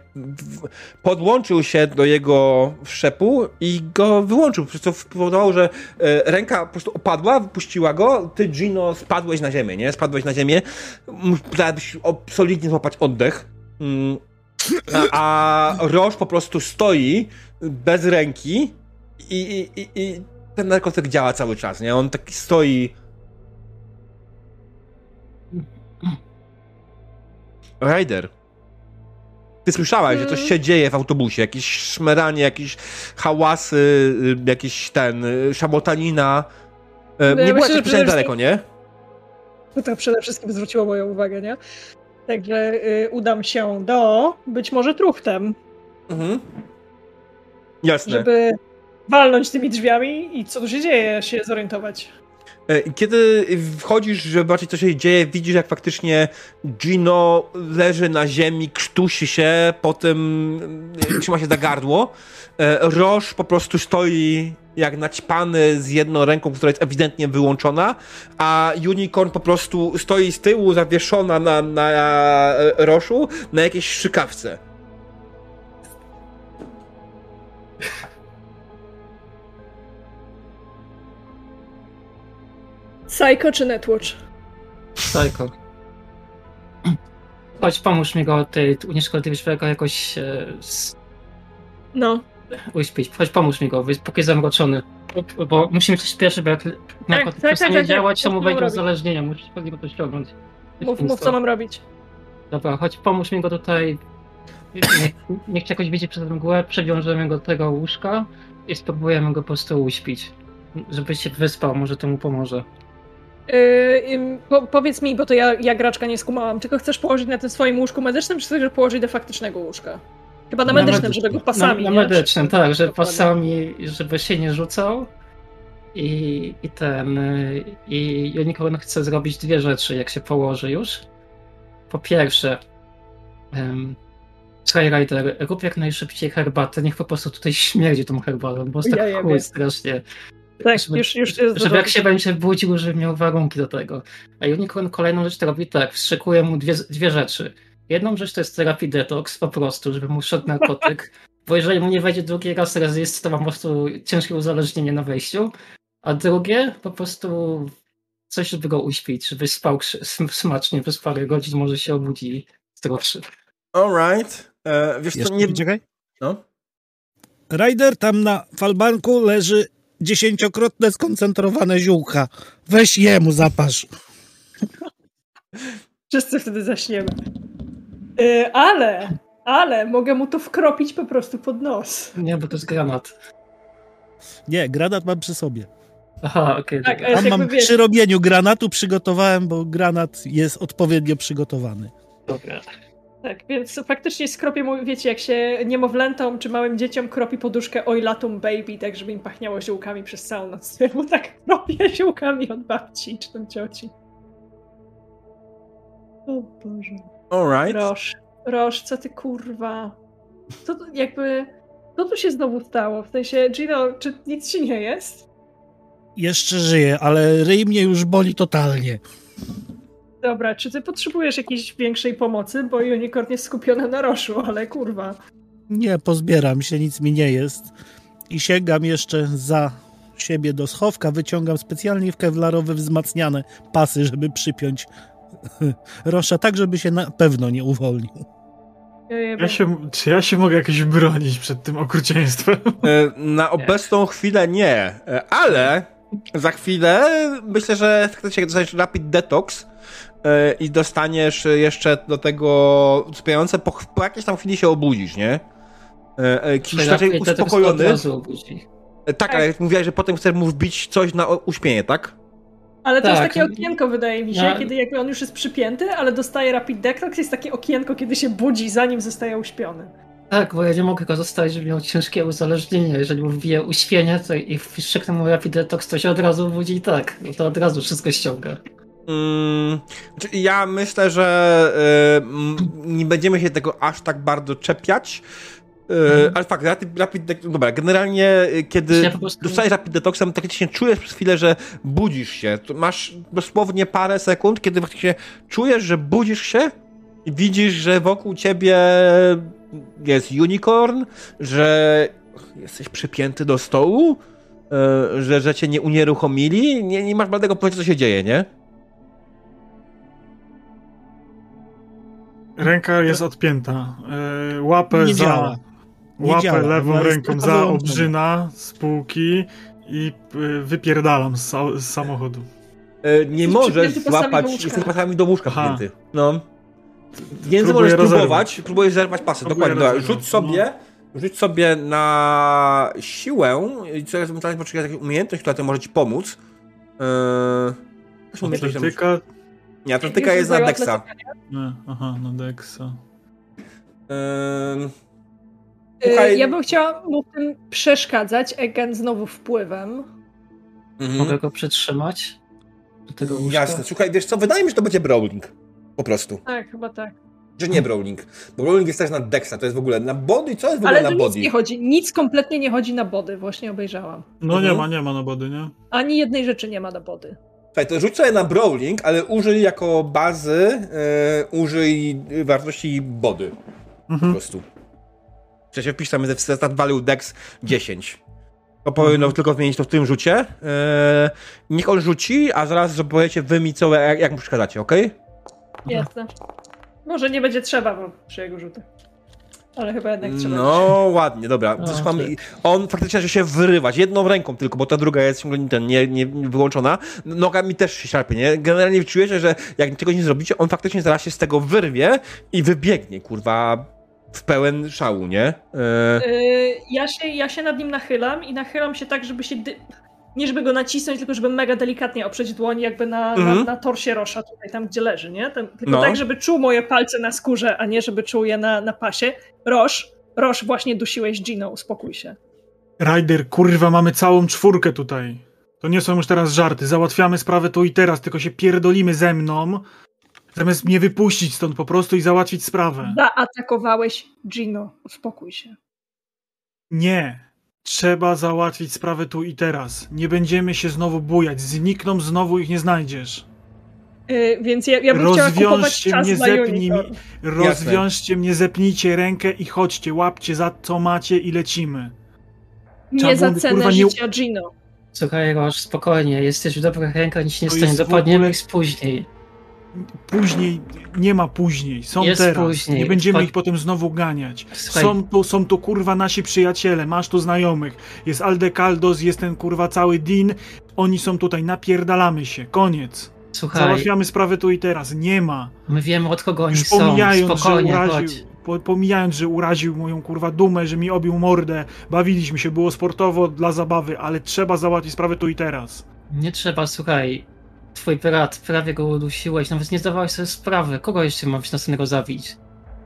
podłączył się do jego wszczepu i go wyłączył, przez co spowodowało, że e, ręka po prostu opadła, wypuściła go, ty Gino spadłeś na ziemię, nie? Spadłeś na ziemię, musiałeś solidnie złapać oddech. A, a Roż po prostu stoi bez ręki i, i, i, ten narkotyk działa cały czas, nie? On taki stoi. Ryder. Ty słyszałaś, że coś się dzieje w autobusie, jakieś szmeranie, jakieś hałasy, y, jakiś ten, y, szabotanina. E, No ja Nie była myślę, daleko, nie? To przede wszystkim zwróciło moją uwagę, nie? Także y, udam się do być może truchtem, Mhm. Jasne. żeby walnąć tymi drzwiami i co tu się dzieje, się zorientować. E, kiedy wchodzisz, żeby zobaczyć, co się dzieje, widzisz, jak faktycznie Gino leży na ziemi, krztusi się, potem e, trzyma się za gardło. E, Roż po prostu stoi jak naćpany z jedną ręką, która jest ewidentnie wyłączona, a Unicorn po prostu stoi z tyłu, zawieszona na, na Roszu, na jakiejś szykawce. Psycho czy Netwatch? Psycho. Chodź, pomóż mi go tej unieszkodliwego jakoś e, s- No. uśpić. Chodź, pomóż mi go, póki jest zamroczony. Bo- musimy coś śpieszy, bo jak narkotyk tak, przestanie tak, tak. działać, to mu robić? uzależnienie. Musisz po niego to ściągnąć. Mów, mów co mam robić. Dobra, chodź, pomóż mi go tutaj. Niech, niech cię jakoś widzi przez mgłę, przewiążemy go do tego łóżka i spróbujemy go po prostu uśpić. Żeby się wyspał, może to mu pomoże. Yy, po, powiedz mi, bo to ja, ja graczka nie skumałam, tylko chcesz położyć na tym swoim łóżku medycznym, czy chcesz położyć do faktycznego łóżka? Chyba na, Na medycznym, medycznym. żeby go pasami, Na, na medycznym, tak, że Dokładnie. pasami, żeby się nie rzucał. I, i ten. y, I Unicorn chce zrobić dwie rzeczy, jak się położy już. Po pierwsze, um, Skyrider, rób jak najszybciej herbatę, niech po prostu tutaj śmierdzi tą herbatą, bo jest Ja tak jebie. chuj strasznie. Tak, żeby- już, już jest Żeby jak się będzie budził, żeby miał warunki do tego. A Unicorn kolejną rzecz robi tak, wstrzykuje mu dwie, dwie rzeczy. Jedną rzecz to jest terapii detox, po prostu, żeby mu szedł narkotyk, bo jeżeli mu nie wejdzie drugi raz resist, to ma po prostu ciężkie uzależnienie na wejściu. A drugie, po prostu coś, żeby go uśpić, żeby spał smacznie przez parę godzin, może się obudzi zdrowszy. Alright. E, wiesz co, Jeszcze, nie... czekaj. No? Ryder, tam na falbanku leży dziesięciokrotne skoncentrowane ziółka. Weź jemu zapasz. Wszyscy wtedy zaśniemy. Yy, ale, ale mogę mu to wkropić po prostu pod nos. Nie, bo to jest granat. Nie, granat mam przy sobie. Aha, okej. Tak, ale Tam jakby mam wiesz, przy robieniu granatu przygotowałem, bo granat jest odpowiednio przygotowany. dobra. Tak, więc faktycznie skropię mu, wiecie, jak się niemowlętom czy małym dzieciom kropi poduszkę Oilatum Baby, tak żeby im pachniało ziółkami przez całą noc. Ja mu tak kropię ziółkami od babci czy tam cioci. O Boże. Alright. Roż, Roż, co ty kurwa? Co tu, jakby, co tu się znowu stało? W sensie, Gino, czy nic ci nie jest? Jeszcze żyję, ale ryj mnie już boli totalnie. Dobra, czy ty potrzebujesz jakiejś większej pomocy? Bo Unicorn jest skupiona na Roszu, ale kurwa. Nie, pozbieram się, nic mi nie jest. I sięgam jeszcze za siebie do schowka, wyciągam specjalnie w kewlarowe wzmacniane pasy, żeby przypiąć Rosza tak, żeby się na pewno nie uwolnił. Ja, się, czy ja się mogę jakoś bronić przed tym okrucieństwem? E, Na obecną chwilę nie, e, ale za chwilę myślę, że chcesz dostaniesz Rapid Detox i dostaniesz jeszcze do tego wspierające, po, po jakiejś tam chwili się obudzisz, nie? E, e, Jakiś raczej uspokojony. razu obudzi. E, Tak, ale mówiłeś, że potem chcesz mu wbić coś na uśpienie, tak? Ale to jest Tak. takie okienko, wydaje mi się, Ja- kiedy jakby on już jest przypięty, ale dostaje Rapid Detox, jest takie okienko, kiedy się budzi, zanim zostaje uśpiony. Tak, bo ja nie mogę go zostawić, żeby miał ciężkie uzależnienie. Jeżeli mu wbije uśpienie to i wstrzyknę mu rapid detox, to się od razu budzi i tak. No to od razu wszystko ściąga. Mm, znaczy ja myślę, że y, m, nie będziemy się tego aż tak bardzo czepiać. Y, Ale fakt, rapid, rapid de- dobra, generalnie y, kiedy Ja po prostu- dostajesz rapid detoxem, faktycznie czujesz przez chwilę, że budzisz się. Masz dosłownie parę sekund, kiedy faktycznie czujesz, że budzisz się i widzisz, że wokół ciebie jest unicorn, że jesteś przypięty do stołu, y, że, że cię nie unieruchomili. Nie, nie masz żadnego pojęcia, co się dzieje, nie? Ręka jest odpięta. E, Łapę Nie za. działa. Łapę działa. lewą ręką za obrzyna z półki i y, wypierdalam z, z samochodu. E, nie Jesteś możesz złapać, do łóżka. jesteś pasami do łóżka wpięty. No. Więc możesz rozerwać. próbować, próbujesz zerwać pasy, Próbuję dokładnie. Dobra. Rzuć sobie, rzuć sobie na siłę i ewentualnie poczekaj taką umiejętność, która to może ci pomóc. Eee, tam- Atletyka. Nie, atletyka jest na Dexa. Nie, aha, na Dexa. Yy, Słuchaj- Ja bym chciała mu w tym przeszkadzać, Egen znowu wpływem. mhm. Mogę go przytrzymać. Do tego łóżka. Jasne. Słuchaj, wiesz co, wydaje mi się, że to będzie brawling. Po prostu. Tak, chyba tak. Że nie brawling. Bo brawling jest też na Dexa, to jest w ogóle na body. Co jest w ogóle Ale na to nic body? nie chodzi, nic kompletnie nie chodzi na body, właśnie obejrzałam. No nie Mhm. ma, nie ma na body, nie? Ani jednej rzeczy nie ma na body. Słuchaj, to rzuć sobie na brawling, ale użyj jako bazy, e, użyj wartości body. Po Mhm. prostu. W sensie wpisz tam ze stat value dex 10. To powinno tylko zmienić to w tym rzucie. E, niech on rzuci, a zaraz powiecie wy mi co, jak, jak mu przeszkadzacie, okej? Jasne. Może nie będzie trzeba bo przy jego rzutach. Ale chyba jednak trzeba. No ładnie, dobra. O, Zresztą tak. on faktycznie zaczął się wyrywać jedną ręką tylko, bo ta druga jest ciągle nie, ten, nie, nie wyłączona. Noga mi też się szarpie, nie? Generalnie czujecie, że jak tego nie zrobicie, on faktycznie zaraz się z tego wyrwie i wybiegnie, kurwa, w pełen szału, nie? E, Yy, ja, się, ja się nad nim nachylam i nachylam się tak, żeby się. Dy... Nie żeby go nacisnąć, tylko żeby mega delikatnie oprzeć dłoń, jakby na, Mhm. na, na torsie Rosza, tutaj tam gdzie leży, nie? Ten, tylko No. tak, żeby czuł moje palce na skórze, a nie żeby czuł je na, na pasie. Rosz, Rosz, właśnie dusiłeś Gino, uspokój się. Ryder, kurwa, mamy całą czwórkę tutaj. To nie są już teraz żarty. Załatwiamy sprawę tu i teraz, tylko się pierdolimy ze mną. Zamiast mnie wypuścić stąd po prostu i załatwić sprawę. Zaatakowałeś Gino, uspokój się. Nie. Trzeba załatwić sprawę tu i teraz. Nie będziemy się znowu bujać. Znikną znowu ich nie znajdziesz. Yy, więc ja, ja bym chciała Rozwiążcie czas mnie, na zepnij mi. Rozwiążcie mnie, zepnijcie rękę i chodźcie. Łapcie za co macie i lecimy. Trzeba Nie za cenę kurwa, nie- życia Gino. Słuchaj, Roż, spokojnie, jesteś w dobrych rękach, nic nie To stanie, dopadniemy ogóle- ich później. Później nie ma później. Są Jest teraz. później. Nie będziemy ich potem znowu ganiać. Słuchaj, Są tu, są tu kurwa nasi przyjaciele, masz tu znajomych. Jest Aldekaldos, jest ten kurwa cały Din. Oni są tutaj, napierdalamy się. Koniec. słuchaj, Załatwiamy sprawę tu i teraz. Nie ma. my wiemy od kogo oni Już są, pomijając, że spokojnie, uraził, chodź. po, pomijając, że uraził moją kurwa dumę, że mi obił mordę. Bawiliśmy się, było sportowo dla zabawy, ale trzeba załatwić sprawę tu i teraz. Nie trzeba, słuchaj, twój brat, prawie go udusiłeś, nawet nie zdawałeś sobie sprawy, kogo jeszcze mam następnego zabić?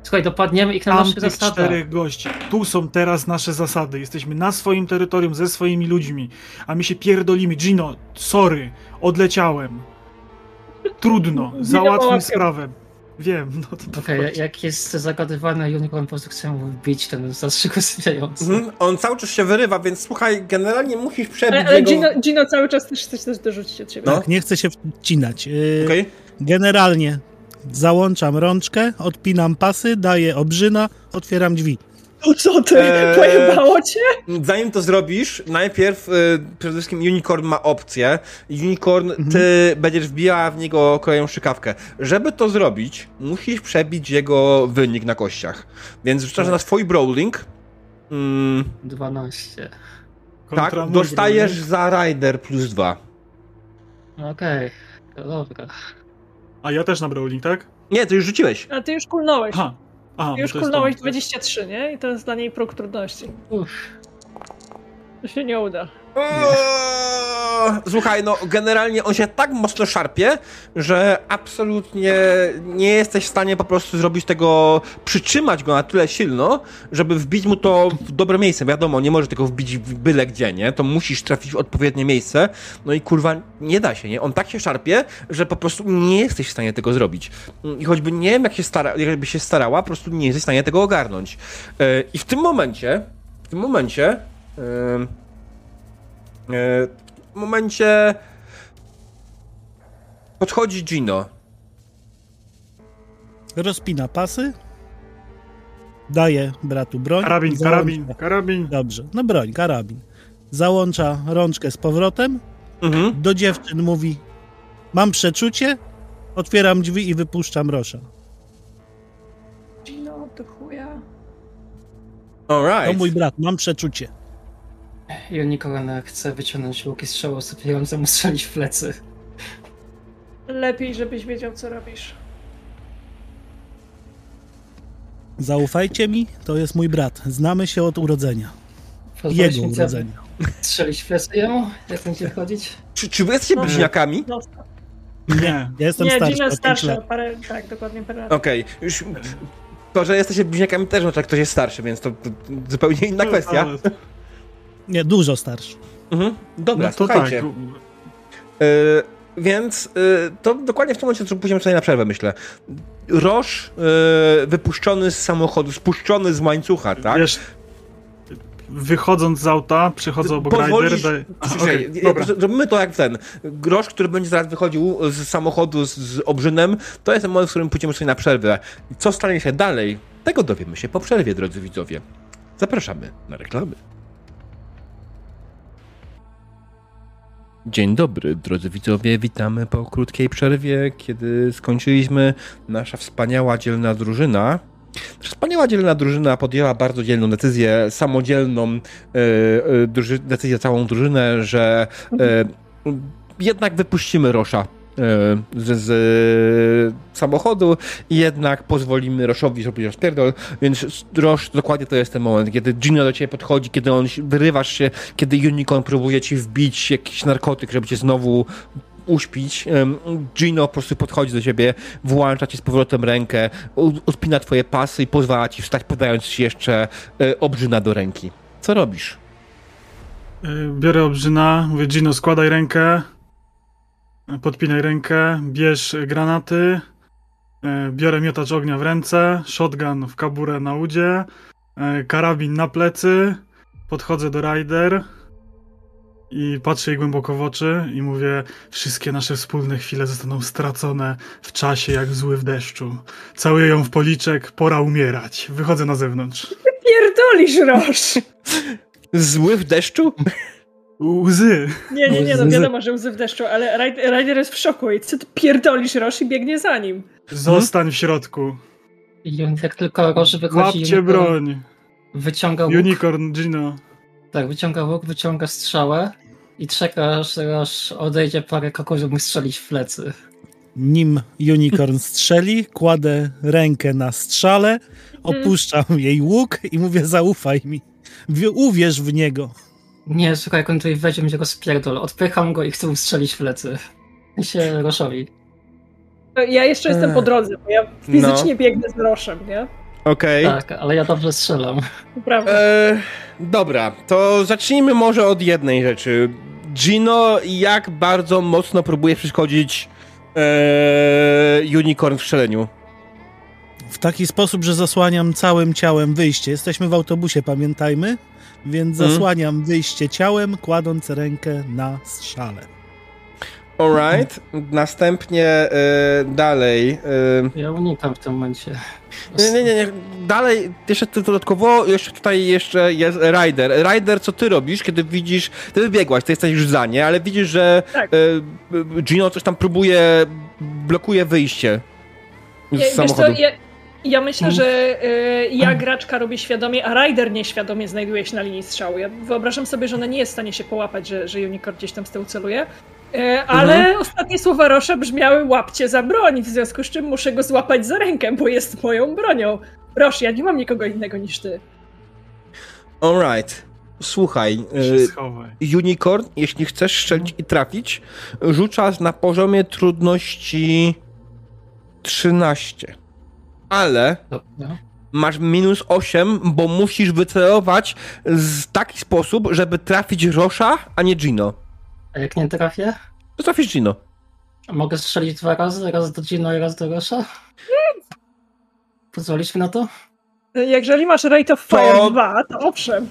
Słuchaj, dopadniemy ich na naszych Tamtych zasadach. czterech gości. Tu są teraz nasze zasady. Jesteśmy na swoim terytorium ze swoimi ludźmi, a my się pierdolimy. Gino, sorry, odleciałem. Trudno, załatwmy sprawę. Wiem, no to, chodź. jak jest zagadywany unicorn, po prostu chcę mu wbić ten zastrzyk usypiający. mhm. On cały czas się wyrywa, więc słuchaj, generalnie musisz przebić Ale, ale jego... Gino, Gino cały czas też chce coś dorzucić od siebie. No. Tak, nie chcę się wcinać. Yy, Okej? Generalnie załączam rączkę, odpinam pasy, daję obrzyna, otwieram drzwi. O co ty? Eee. Pojebało cię? Zanim to zrobisz, najpierw y, przede wszystkim Unicorn ma opcję. Unicorn, ty będziesz wbijała w niego kolejną szykawkę. Żeby to zrobić, musisz przebić jego wynik na kościach. Więc rzucasz na swój brawling. Mm, 12. Kontra tak, dostajesz brawling. za Rider plus dwa. Okej, to dobra. A ja też na brawling, tak? Nie, to już rzuciłeś. A ty już kulnąłeś. Aha. Aha, już kulnąłeś to. 23, nie? I to jest dla niej próg trudności. Uff, To się nie uda. Słuchaj, no generalnie on się tak mocno szarpie, że absolutnie nie jesteś w stanie po prostu zrobić tego, przytrzymać go na tyle silno, żeby wbić mu to w dobre miejsce. Wiadomo, nie możesz tego wbić w byle gdzie, nie? To musisz trafić w odpowiednie miejsce. No i kurwa, nie da się, nie? On tak się szarpie, że po prostu nie jesteś w stanie tego zrobić. I choćby nie wiem, jak się stara, jakby się starała, po prostu nie jesteś w stanie tego ogarnąć. Eee, I w tym momencie, w tym momencie, E, W momencie podchodzi Gino. Rozpina pasy, daje bratu broń. Karabin, załącza- karabin, karabin. Dobrze, no broń, karabin. Załącza rączkę z powrotem, Mhm. do dziewczyn mówi mam przeczucie, otwieram drzwi i wypuszczam Rosza. Gino, do chuja. To Alright. mój brat, mam przeczucie. Unicorn chce wyciągnąć łuk i strzał usypiający mu strzelić w plecy. Lepiej, żebyś wiedział, co robisz. Zaufajcie mi, to jest mój brat. Znamy się od urodzenia. Pozwolisz Jego urodzenia. Strzelić w plecy jemu? Jak będzie chodzić? Czy, czy wy jesteście No. bliźniakami? No, Nie. Ja jestem nie, starszy pięć starszy parę, tak, dokładnie parę lat. Okej, już. To, że jesteście bliźniakami też, no tak ktoś jest starszy, więc to, to zupełnie inna kwestia. Ale- Nie, dużo starszy. Mhm. Dobra, No to słuchajcie. tak. E, Więc y, to dokładnie w tym momencie, co pójdziemy sobie na przerwę, myślę. Roż y, wypuszczony z samochodu, spuszczony z łańcucha, tak? Wiesz, wychodząc z auta, przychodzę obok Pozwolisz- Rider. Dobra. Zrobimy to jak ten. Grosz, który będzie zaraz wychodził z samochodu z, z obrzynem, to jest ten moment, w którym pójdziemy sobie na przerwę. Co stanie się dalej, tego dowiemy się po przerwie, drodzy widzowie. Zapraszamy na reklamy. Dzień dobry, drodzy widzowie. Witamy po krótkiej przerwie, kiedy skończyliśmy nasza wspaniała, dzielna drużyna. Wspaniała, dzielna drużyna podjęła bardzo dzielną decyzję, samodzielną druży- decyzję całą drużynę, że e, jednak wypuścimy Rosza z, z samochodu i jednak pozwolimy Roszowi zrobić rozpierdol, więc Rosz, dokładnie to jest ten moment, kiedy Gino do ciebie podchodzi, kiedy on wyrywasz się, kiedy Unicorn próbuje ci wbić jakiś narkotyk, żeby cię znowu uśpić. Gino po prostu podchodzi do ciebie, włącza ci z powrotem rękę, odpina twoje pasy i pozwala ci wstać, podając ci jeszcze e, obrzyna do ręki. Co robisz? Biorę obrzyna, mówię Gino, składaj rękę, podpinaj rękę, bierz granaty, y, biorę miotacz ognia w ręce, shotgun w kaburę na udzie, y, karabin na plecy, podchodzę do Rider i patrzę jej głęboko w oczy i mówię, wszystkie nasze wspólne chwile zostaną stracone w czasie jak zły w deszczu. Całuję ją w policzek, pora umierać. Wychodzę na zewnątrz. Pierdolisz, Roż! Zły w deszczu? Łzy. Nie, nie, nie, no wiadomo, że łzy w deszczu, ale Rider jest w szoku i co ty pierdolisz, Roż i biegnie za nim. Zostań w środku. I jak tylko Roż wychodzi, Łapcie broń. wyciąga łuk, Unicorn, Gino. tak, wyciąga łuk, wyciąga strzałę i czeka, aż Roż odejdzie parę kroków, żeby mu strzelić w plecy. Nim unicorn strzeli, kładę rękę na strzale, opuszczam jej łuk i mówię zaufaj mi. Wi- Uwierz w niego. Nie, słuchaj, jak on tutaj wejdzie, będzie go spierdol. Odpycham go i chcę mu strzelić w plecy. I się Roszowi. Ja jeszcze jestem po drodze, bo ja fizycznie biegnę z Roszem, nie? Okej. Tak, ale ja dobrze strzelam. Prawda. E, dobra, to zacznijmy może od jednej rzeczy. Gino, jak bardzo mocno próbuje przeszkodzić e, Unicorn w strzeleniu? W taki sposób, że zasłaniam całym ciałem wyjście. Jesteśmy w autobusie, pamiętajmy, więc Mhm. zasłaniam wyjście ciałem, kładąc rękę na strzale. Alright. Następnie e, dalej. E, Ja unikam w tym momencie. nie, nie, nie, nie. Dalej, jeszcze dodatkowo, jeszcze tutaj jeszcze jest Rider. Rider, co ty robisz, kiedy widzisz, ty wybiegłaś, ty jesteś już za nie, ale widzisz, że Tak. e, Gino coś tam próbuje, blokuje wyjście z Ja, wiesz samochodu. co, ja, ja myślę, że y, ja graczka robię świadomie, a Rider nieświadomie znajduje się na linii strzału. Ja wyobrażam sobie, że ona nie jest w stanie się połapać, że, że Unicorn gdzieś tam z tyłu celuje. Y, ale ostatnie słowa Rosza brzmiały łapcie za broń, w związku z czym muszę go złapać za rękę, bo jest moją bronią. Rosz, ja nie mam nikogo innego niż ty. Alright. Słuchaj, schowaj. Unicorn, jeśli chcesz strzelić i trafić, rzucasz na poziomie trudności 13. Ale masz minus 8, bo musisz wycelować w taki sposób, żeby trafić Rosza, a nie Gino. A jak nie trafię? To trafisz Gino. A Mogę strzelić dwa razy? Raz do Gino i raz do Rosza? Pozwolisz mi na to? Jeżeli masz Rate of Fire To- 2, to owszem.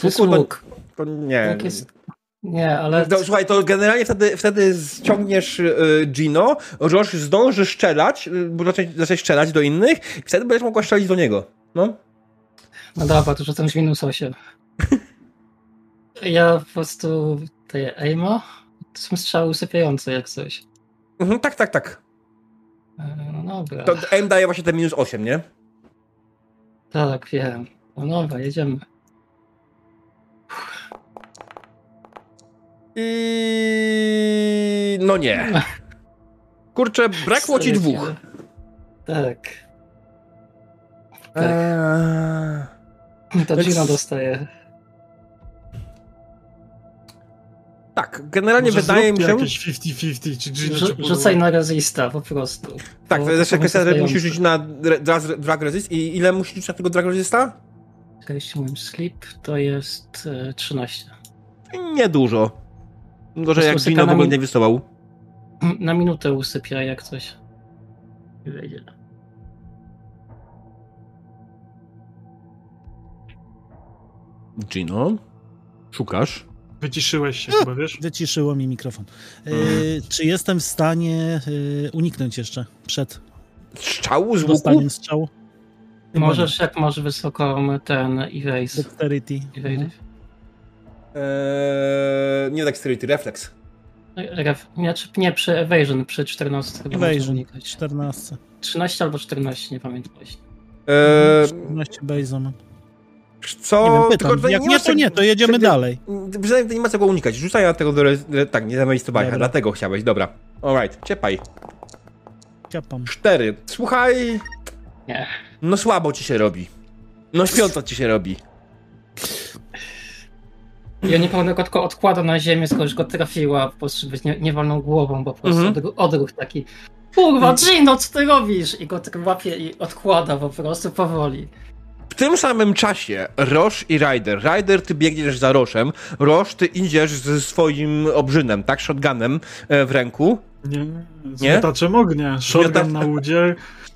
To jest łuk. To nie. Jak jest... Nie, ale... No, słuchaj, to generalnie wtedy, wtedy ściągniesz y, Gino, Roż zdąży strzelać, y, bo zacząć, zacząć strzelać do innych i wtedy będziesz mogła strzelić do niego. No. No dobra, to rzucam z minus 8. Ja po prostu daję aima. To są strzały usypiające jak coś. Mhm, tak, tak, tak. E, No dobra. To M daje właśnie te minus 8, nie? Tak, wiem. No dobra, jedziemy. I... No nie. Kurczę, brakło ci dwóch. Tak. Tak. Eee... To Więc- Gino dostaje. Tak, generalnie Może wydaje mi się... jakieś 50-50, czy Gino, Rzucaj na resista po prostu. Tak, to jest kwestia, że musisz rzucić na drag, drag resist i ile musisz rzucić na tego drag resista? Jeśli mówię sleep, to jest e, 13. Niedużo. Gorzej jak Gino w usykanami- ogóle nie wystował. Na minutę usypia jak coś. Nie wejdzie. Gino, szukasz? Wyciszyłeś się chyba, wiesz? Wyciszyło mi mikrofon. Y, czy jestem w stanie y, uniknąć jeszcze przed Strzału z łuku? strzału? Możesz, jak masz wysoką ten erase. Dexterity. Evade. Mhm. Eee, nie dexterity, reflex. Ref, nie, czy- nie, przy evasion, przy 14 chyba Evasion. unikać. 14. 13 albo 14, nie pamiętam właśnie. Eee, 14 base'a mam. co? Nie wiem, pytam. Jak nie, to nie, to jedziemy dalej. Przynajmniej nie ma czego unikać. Rzucaj na tego do... re- Tak, nie zameistowałeś, Dobra. dlatego chciałeś, dobra. Alright, ciepaj. Ciapam. Cztery. Słuchaj... Nie. No słabo ci się robi. No śpiąco ci się robi. Ja niepełnego tylko odkłada na ziemię, skoro już go trafiła, po prostu żeby nie, nie walną głową, bo po prostu Mhm. odruch, odruch taki Kurwa, Gino, co ty robisz? I go tak łapie i odkłada po prostu powoli. W tym samym czasie Roż i Ryder. Ryder, ty biegniesz za Roszem. Roż, ty idziesz ze swoim obrzynem, tak? Shotgunem e, w ręku. Nie, z Nie? miotaczem ognia, shotgun Miotacz- na łudzie,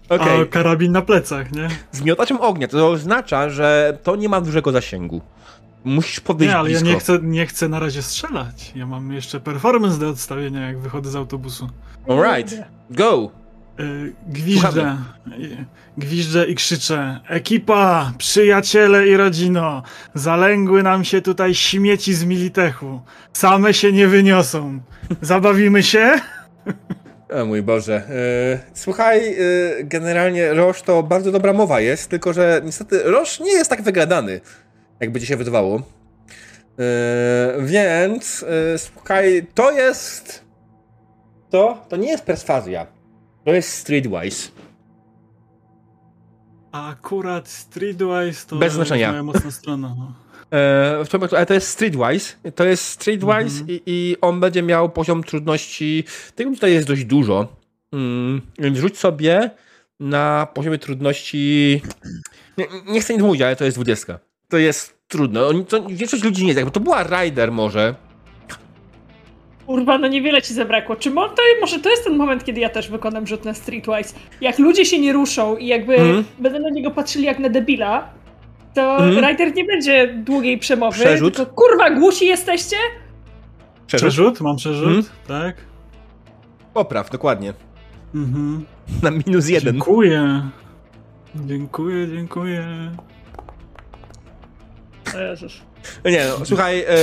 Okej. a karabin na plecach, nie? Z miotaczem ognia. To oznacza, że to nie ma dużego zasięgu. Musisz podejść Nie, ale ja blisko. nie chcę, nie chcę na razie strzelać. Ja mam jeszcze performance do odstawienia, jak wychodzę z autobusu. Alright, go! Yy, Gwiżdżę. Yy, Gwiżdżę i krzyczę. Ekipa, przyjaciele i rodzino, zalęgły nam się tutaj śmieci z Militechu. Same się nie wyniosą. Zabawimy się? O mój Boże. E, słuchaj, e, generalnie Roż to bardzo dobra mowa jest, tylko że niestety Roż nie jest tak wygadany, jakby ci się wydawało. E, więc e, słuchaj, to jest. To? To nie jest perswazja. To jest streetwise. A akurat Streetwise to Bez znaczenia. moja mocna strona. No. E, ale to jest streetwise. To jest streetwise Mhm. i, i on będzie miał poziom trudności. Tego tutaj jest dość dużo. Mm, więc rzuć sobie na poziomie trudności. Nie, nie chcę nic mówić, ale to jest 20. To jest trudne. Oni, to, większość ludzi nie jest. Jakby to była Rider może. Kurwa, no niewiele ci zabrakło. Czy mo- to, może to jest ten moment, kiedy ja też wykonam rzut na Streetwise? Jak ludzie się nie ruszą i jakby Mhm. będą na niego patrzyli jak na debila, to Mhm. Ryder nie będzie długiej przemowy, Przerzut. tylko kurwa, głusi jesteście? Przerzut? Przerzut? Mam przerzut? Mhm. Tak? Popraw, dokładnie. Mhm. Na minus jeden. Dziękuję. Dziękuję, dziękuję. Jezus. Nie, no, słuchaj, e,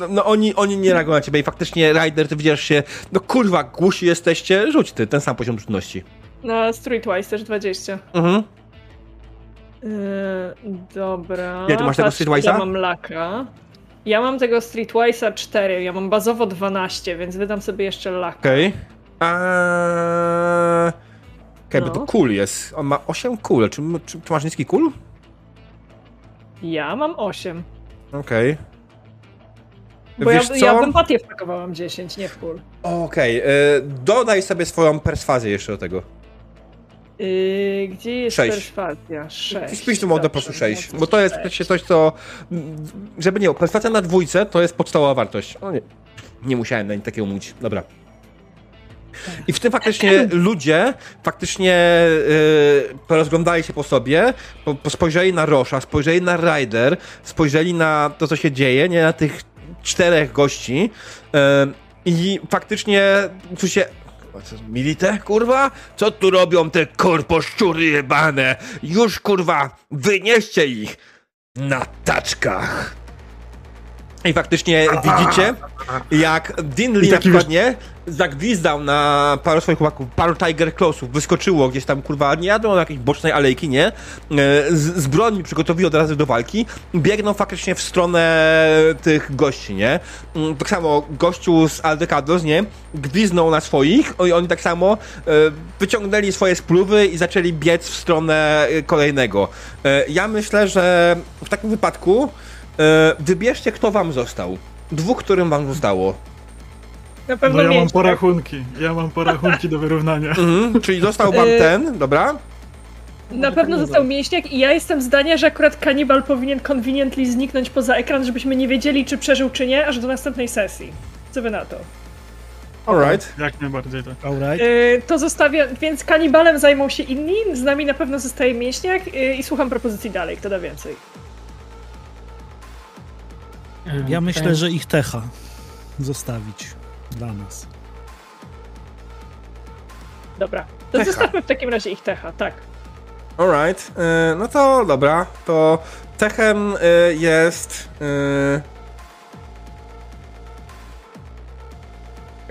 no, no oni, oni nie reagują na ciebie i faktycznie Rider, ty widzisz się, no kurwa, głusi jesteście, rzuć ty ten sam poziom trudności. Na Streetwise też 20. Mhm. Yy, dobra. Nie, ty masz tego Streetwise'a? Ja mam laka. Ja mam tego Streetwise'a 4, ja mam bazowo 12, więc wydam sobie jeszcze laka. Okej. Okay. Okej, bo No. to kul jest. On ma 8 kul. Czy, czy, czy masz niski kul? Ja mam 8. Okej. Bo Wiesz ja, co? ja w empatię wpakowałam 10, nie w kul. Okej, e, dodaj sobie swoją perswazję jeszcze do tego. Yy, gdzie jest Sześć. perswazja? 6. Spisz tu modę po prostu 6, bo to jest praktycznie coś, co... Żeby nie, perswazja na dwójce to jest podstawowa wartość. O nie, nie musiałem na nic takiego mówić. Dobra. I w tym faktycznie ludzie faktycznie yy, porozglądali się po sobie, po, po spojrzeli na Rosza, spojrzeli na Ryder, spojrzeli na to, co się dzieje, nie na tych czterech gości yy, i faktycznie tu się Milite, kurwa? Co tu robią te korposzczury jebane? Już, kurwa, wynieście ich na taczkach. I faktycznie widzicie, jak I na przykład nie zagwizdał na paru swoich chłopaków, paru Tiger Clawsów, wyskoczyło gdzieś tam, kurwa, nie jadą na jakiejś bocznej alejki, nie? E, Z, z broni przygotowi od razu do walki, biegną faktycznie w stronę tych gości, nie? Mm, Tak samo gościu z Aldecados, nie? Gwiznął na swoich i oni tak samo e, wyciągnęli swoje spluwy i zaczęli biec w stronę e, kolejnego. Ja myślę, że w takim wypadku wybierzcie, kto wam został. Dwóch, którym wam zostało. Na No pewno ja mam tak? porachunki. Ja mam porachunki do wyrównania. Mhm, czyli został wam Y- ten, dobra? Na pewno został mięśniak i ja jestem zdania, że akurat kanibal powinien conveniently zniknąć poza ekran, żebyśmy nie wiedzieli, czy przeżył, czy nie, aż do następnej sesji. Co wy na to? Alright. Jak najbardziej tak. Alright. Y, to zostawia, więc kanibalem zajmą się inni, z nami na pewno zostaje mięśniak y, i słucham propozycji dalej, kto da więcej. Ja myślę, ten- że ich techa zostawić dla nas. Dobra, to Techa. zostawmy w takim razie ich techa, tak. Alright. E, no to dobra. To Techem e, jest. e,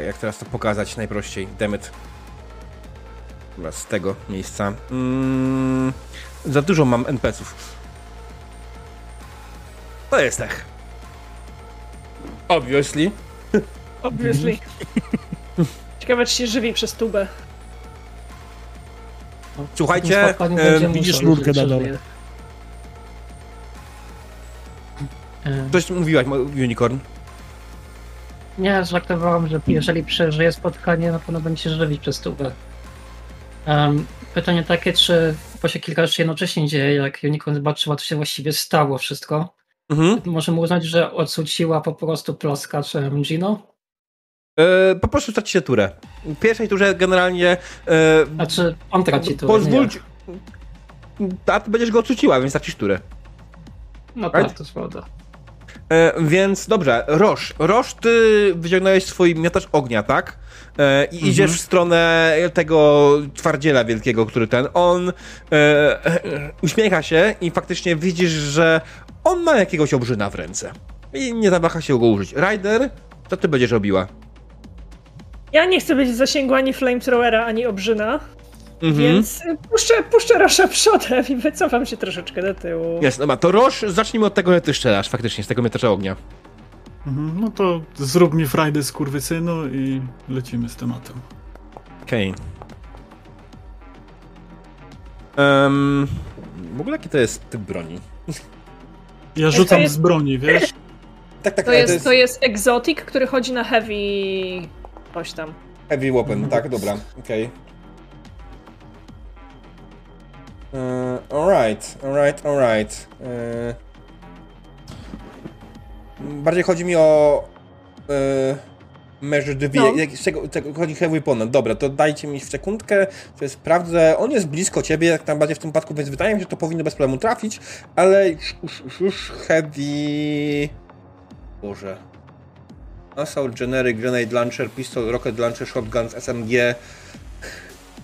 Jak teraz to pokazać najprościej? Demet. Dobra, z tego miejsca. Mm, za dużo mam NPC-ów. To jest Tech. Obviously. Obviously. Ciekawe, czy się żywi przez tubę. Słuchajcie, e, będzie widzisz że na dole. Coś mówiłaś, Unicorn. Nie, żartowałem, że jeżeli przeżyje spotkanie, na pewno będzie się żywić przez tubę. Um, pytanie takie, czy bo się kilka rzeczy jednocześnie dzieje, jak Unicorn zobaczyła, co się właściwie stało wszystko. Mhm. Możemy uznać, że odsuciła po prostu plaskaczem Gino? E, po prostu stracicie turę. W pierwszej turze generalnie. E, Znaczy, on traci tu. Pozwólcie. A ty będziesz go odrzuciła, więc tracisz turę. No tak, Right? to jest prawda. E, więc dobrze, Roż. Roż, ty wyciągnąłeś swój miotacz ognia, tak? E, I idziesz w stronę tego twardziela wielkiego, który ten. On e, e, uśmiecha się i faktycznie widzisz, że on ma jakiegoś obrzyna w ręce. I nie zawaha się go użyć. Ryder, co ty będziesz robiła? Ja nie chcę być w zasięgu ani flamethrowera, ani obrzyna, Mhm. więc puszczę, puszczę Rosza przodem i wycofam się troszeczkę do tyłu. Jest, dobra, to Roż, zacznijmy od tego, że ty strzelasz faktycznie, z tego miotacza ognia. Mhm, no to zrób mi frajdę z kurwysynu i lecimy z tematem. Okej. Em, w ogóle jaki to jest typ broni? Ja rzucam jest- z broni, wiesz? Tak, tak, To jest, to jest egzotic, który chodzi na heavy... coś tam. heavy weapon, tak, dobra, okej. E, alright, alright, alright. E, bardziej chodzi mi o e, measure the No. z czego, czego chodzi heavy weapon. Dobra, to dajcie mi w sekundkę, to sprawdzę. On jest blisko ciebie, jak tam bardziej w tym wypadku, więc wydaje mi się, że to powinno bez problemu trafić, ale już, już, już, heavy... Boże. Assault, Generic, Grenade Launcher, Pistol, Rocket Launcher, Shotgun SMG.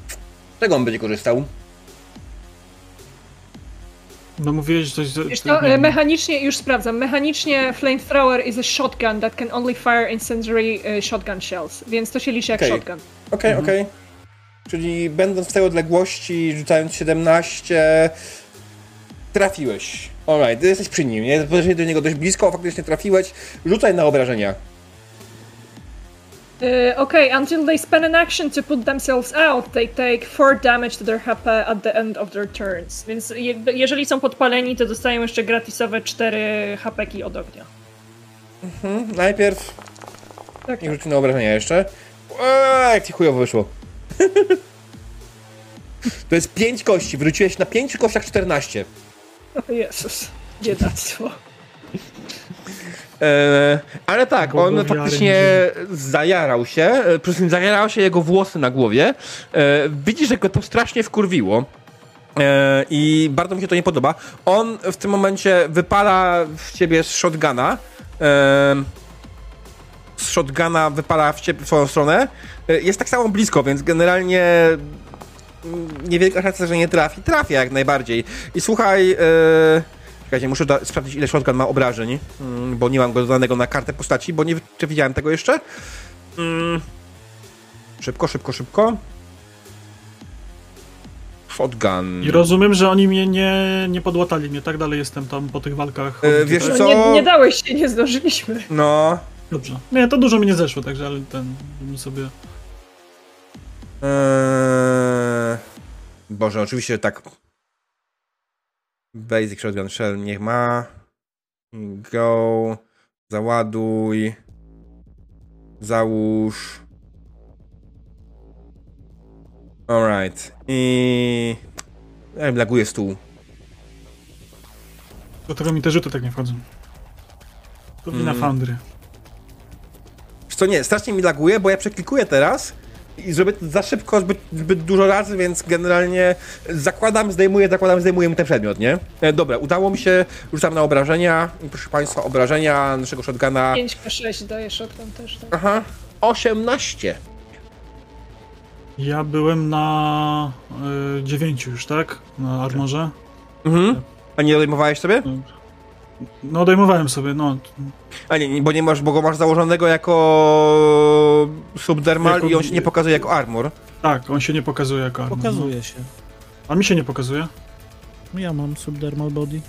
Z czego on będzie korzystał? No mówiłeś coś... że- Wiesz e, mechanicznie, już sprawdzam, mechanicznie flamethrower is a shotgun that can only fire incendiary e, shotgun shells, więc to się liczy jak Okej. shotgun. Okej, okej. Czyli będąc w tej odległości, rzucając 17, trafiłeś. Alright, ty jesteś przy nim, nie? Podeszłeś do niego dość blisko, faktycznie trafiłeś. Rzucaj na obrażenia. E, Okej, until they spend an action to put themselves out, they take 4 damage to their HP at the end of their turns. Więc je, jeżeli są podpaleni, to dostają jeszcze gratisowe 4 HP od ognia. Hmm, najpierw Tak, niech rzuci na obrażenia jeszcze. Eee, jak ci chujowo wyszło. to jest 5 kości, wróciłeś na 5 kościach 14. O Jezus, biedactwo. E, ale tak, on faktycznie zajarał się. e, Przede wszystkim zajarał się jego włosy na głowie. E, widzisz, że go to strasznie wkurwiło. I bardzo mi się to nie podoba. On w tym momencie wypala w ciebie z shotguna. Z shotguna wypala w ciebie w swoją stronę. Jest tak samo blisko, więc generalnie mm, niewielka szansa, że nie trafi. Trafia jak najbardziej. I słuchaj, czekajcie, muszę da- sprawdzić ile shotgun ma obrażeń, mm, bo nie mam go dodanego na kartę postaci, bo nie widziałem tego jeszcze. Mm. Szybko, szybko, szybko. Shotgun. I rozumiem, że oni mnie nie, nie podłatali mnie, tak dalej jestem tam po tych walkach. E, wiesz? No, co? nie, nie dałeś się, nie zdążyliśmy. No. Dobrze. Nie, to dużo mi nie zeszło, także ale ten bym sobie... Eee... Boże, oczywiście tak. Basic Shotgun Shell niech ma. Go. Załaduj. Załóż. Alright. I... Ja laguję stół. Do tego mi te rzuty tak nie wchodzą. To wina Mm. Foundry. Wiesz Co nie, strasznie mi laguje, bo ja przeklikuję teraz i zrobię to za szybko, zbyt, zbyt dużo razy, więc generalnie zakładam, zdejmuję, zakładam, zdejmuję ten przedmiot, nie? E, dobra, udało mi się, rzucam na obrażenia. Proszę Państwa, obrażenia naszego shotguna. 5K6 daje shotgun też. Tak. Aha, 18. Ja byłem na y, 9 już, tak? Na armorze. Mhm. A nie odejmowałeś sobie? No odejmowałem sobie, no. A nie, bo nie masz, bo go masz założonego jako subdermal Jako- i on się nie pokazuje jako armor. Tak, on się nie pokazuje jako armor. Pokazuje się. No. A mi się nie pokazuje. Ja mam subdermal body.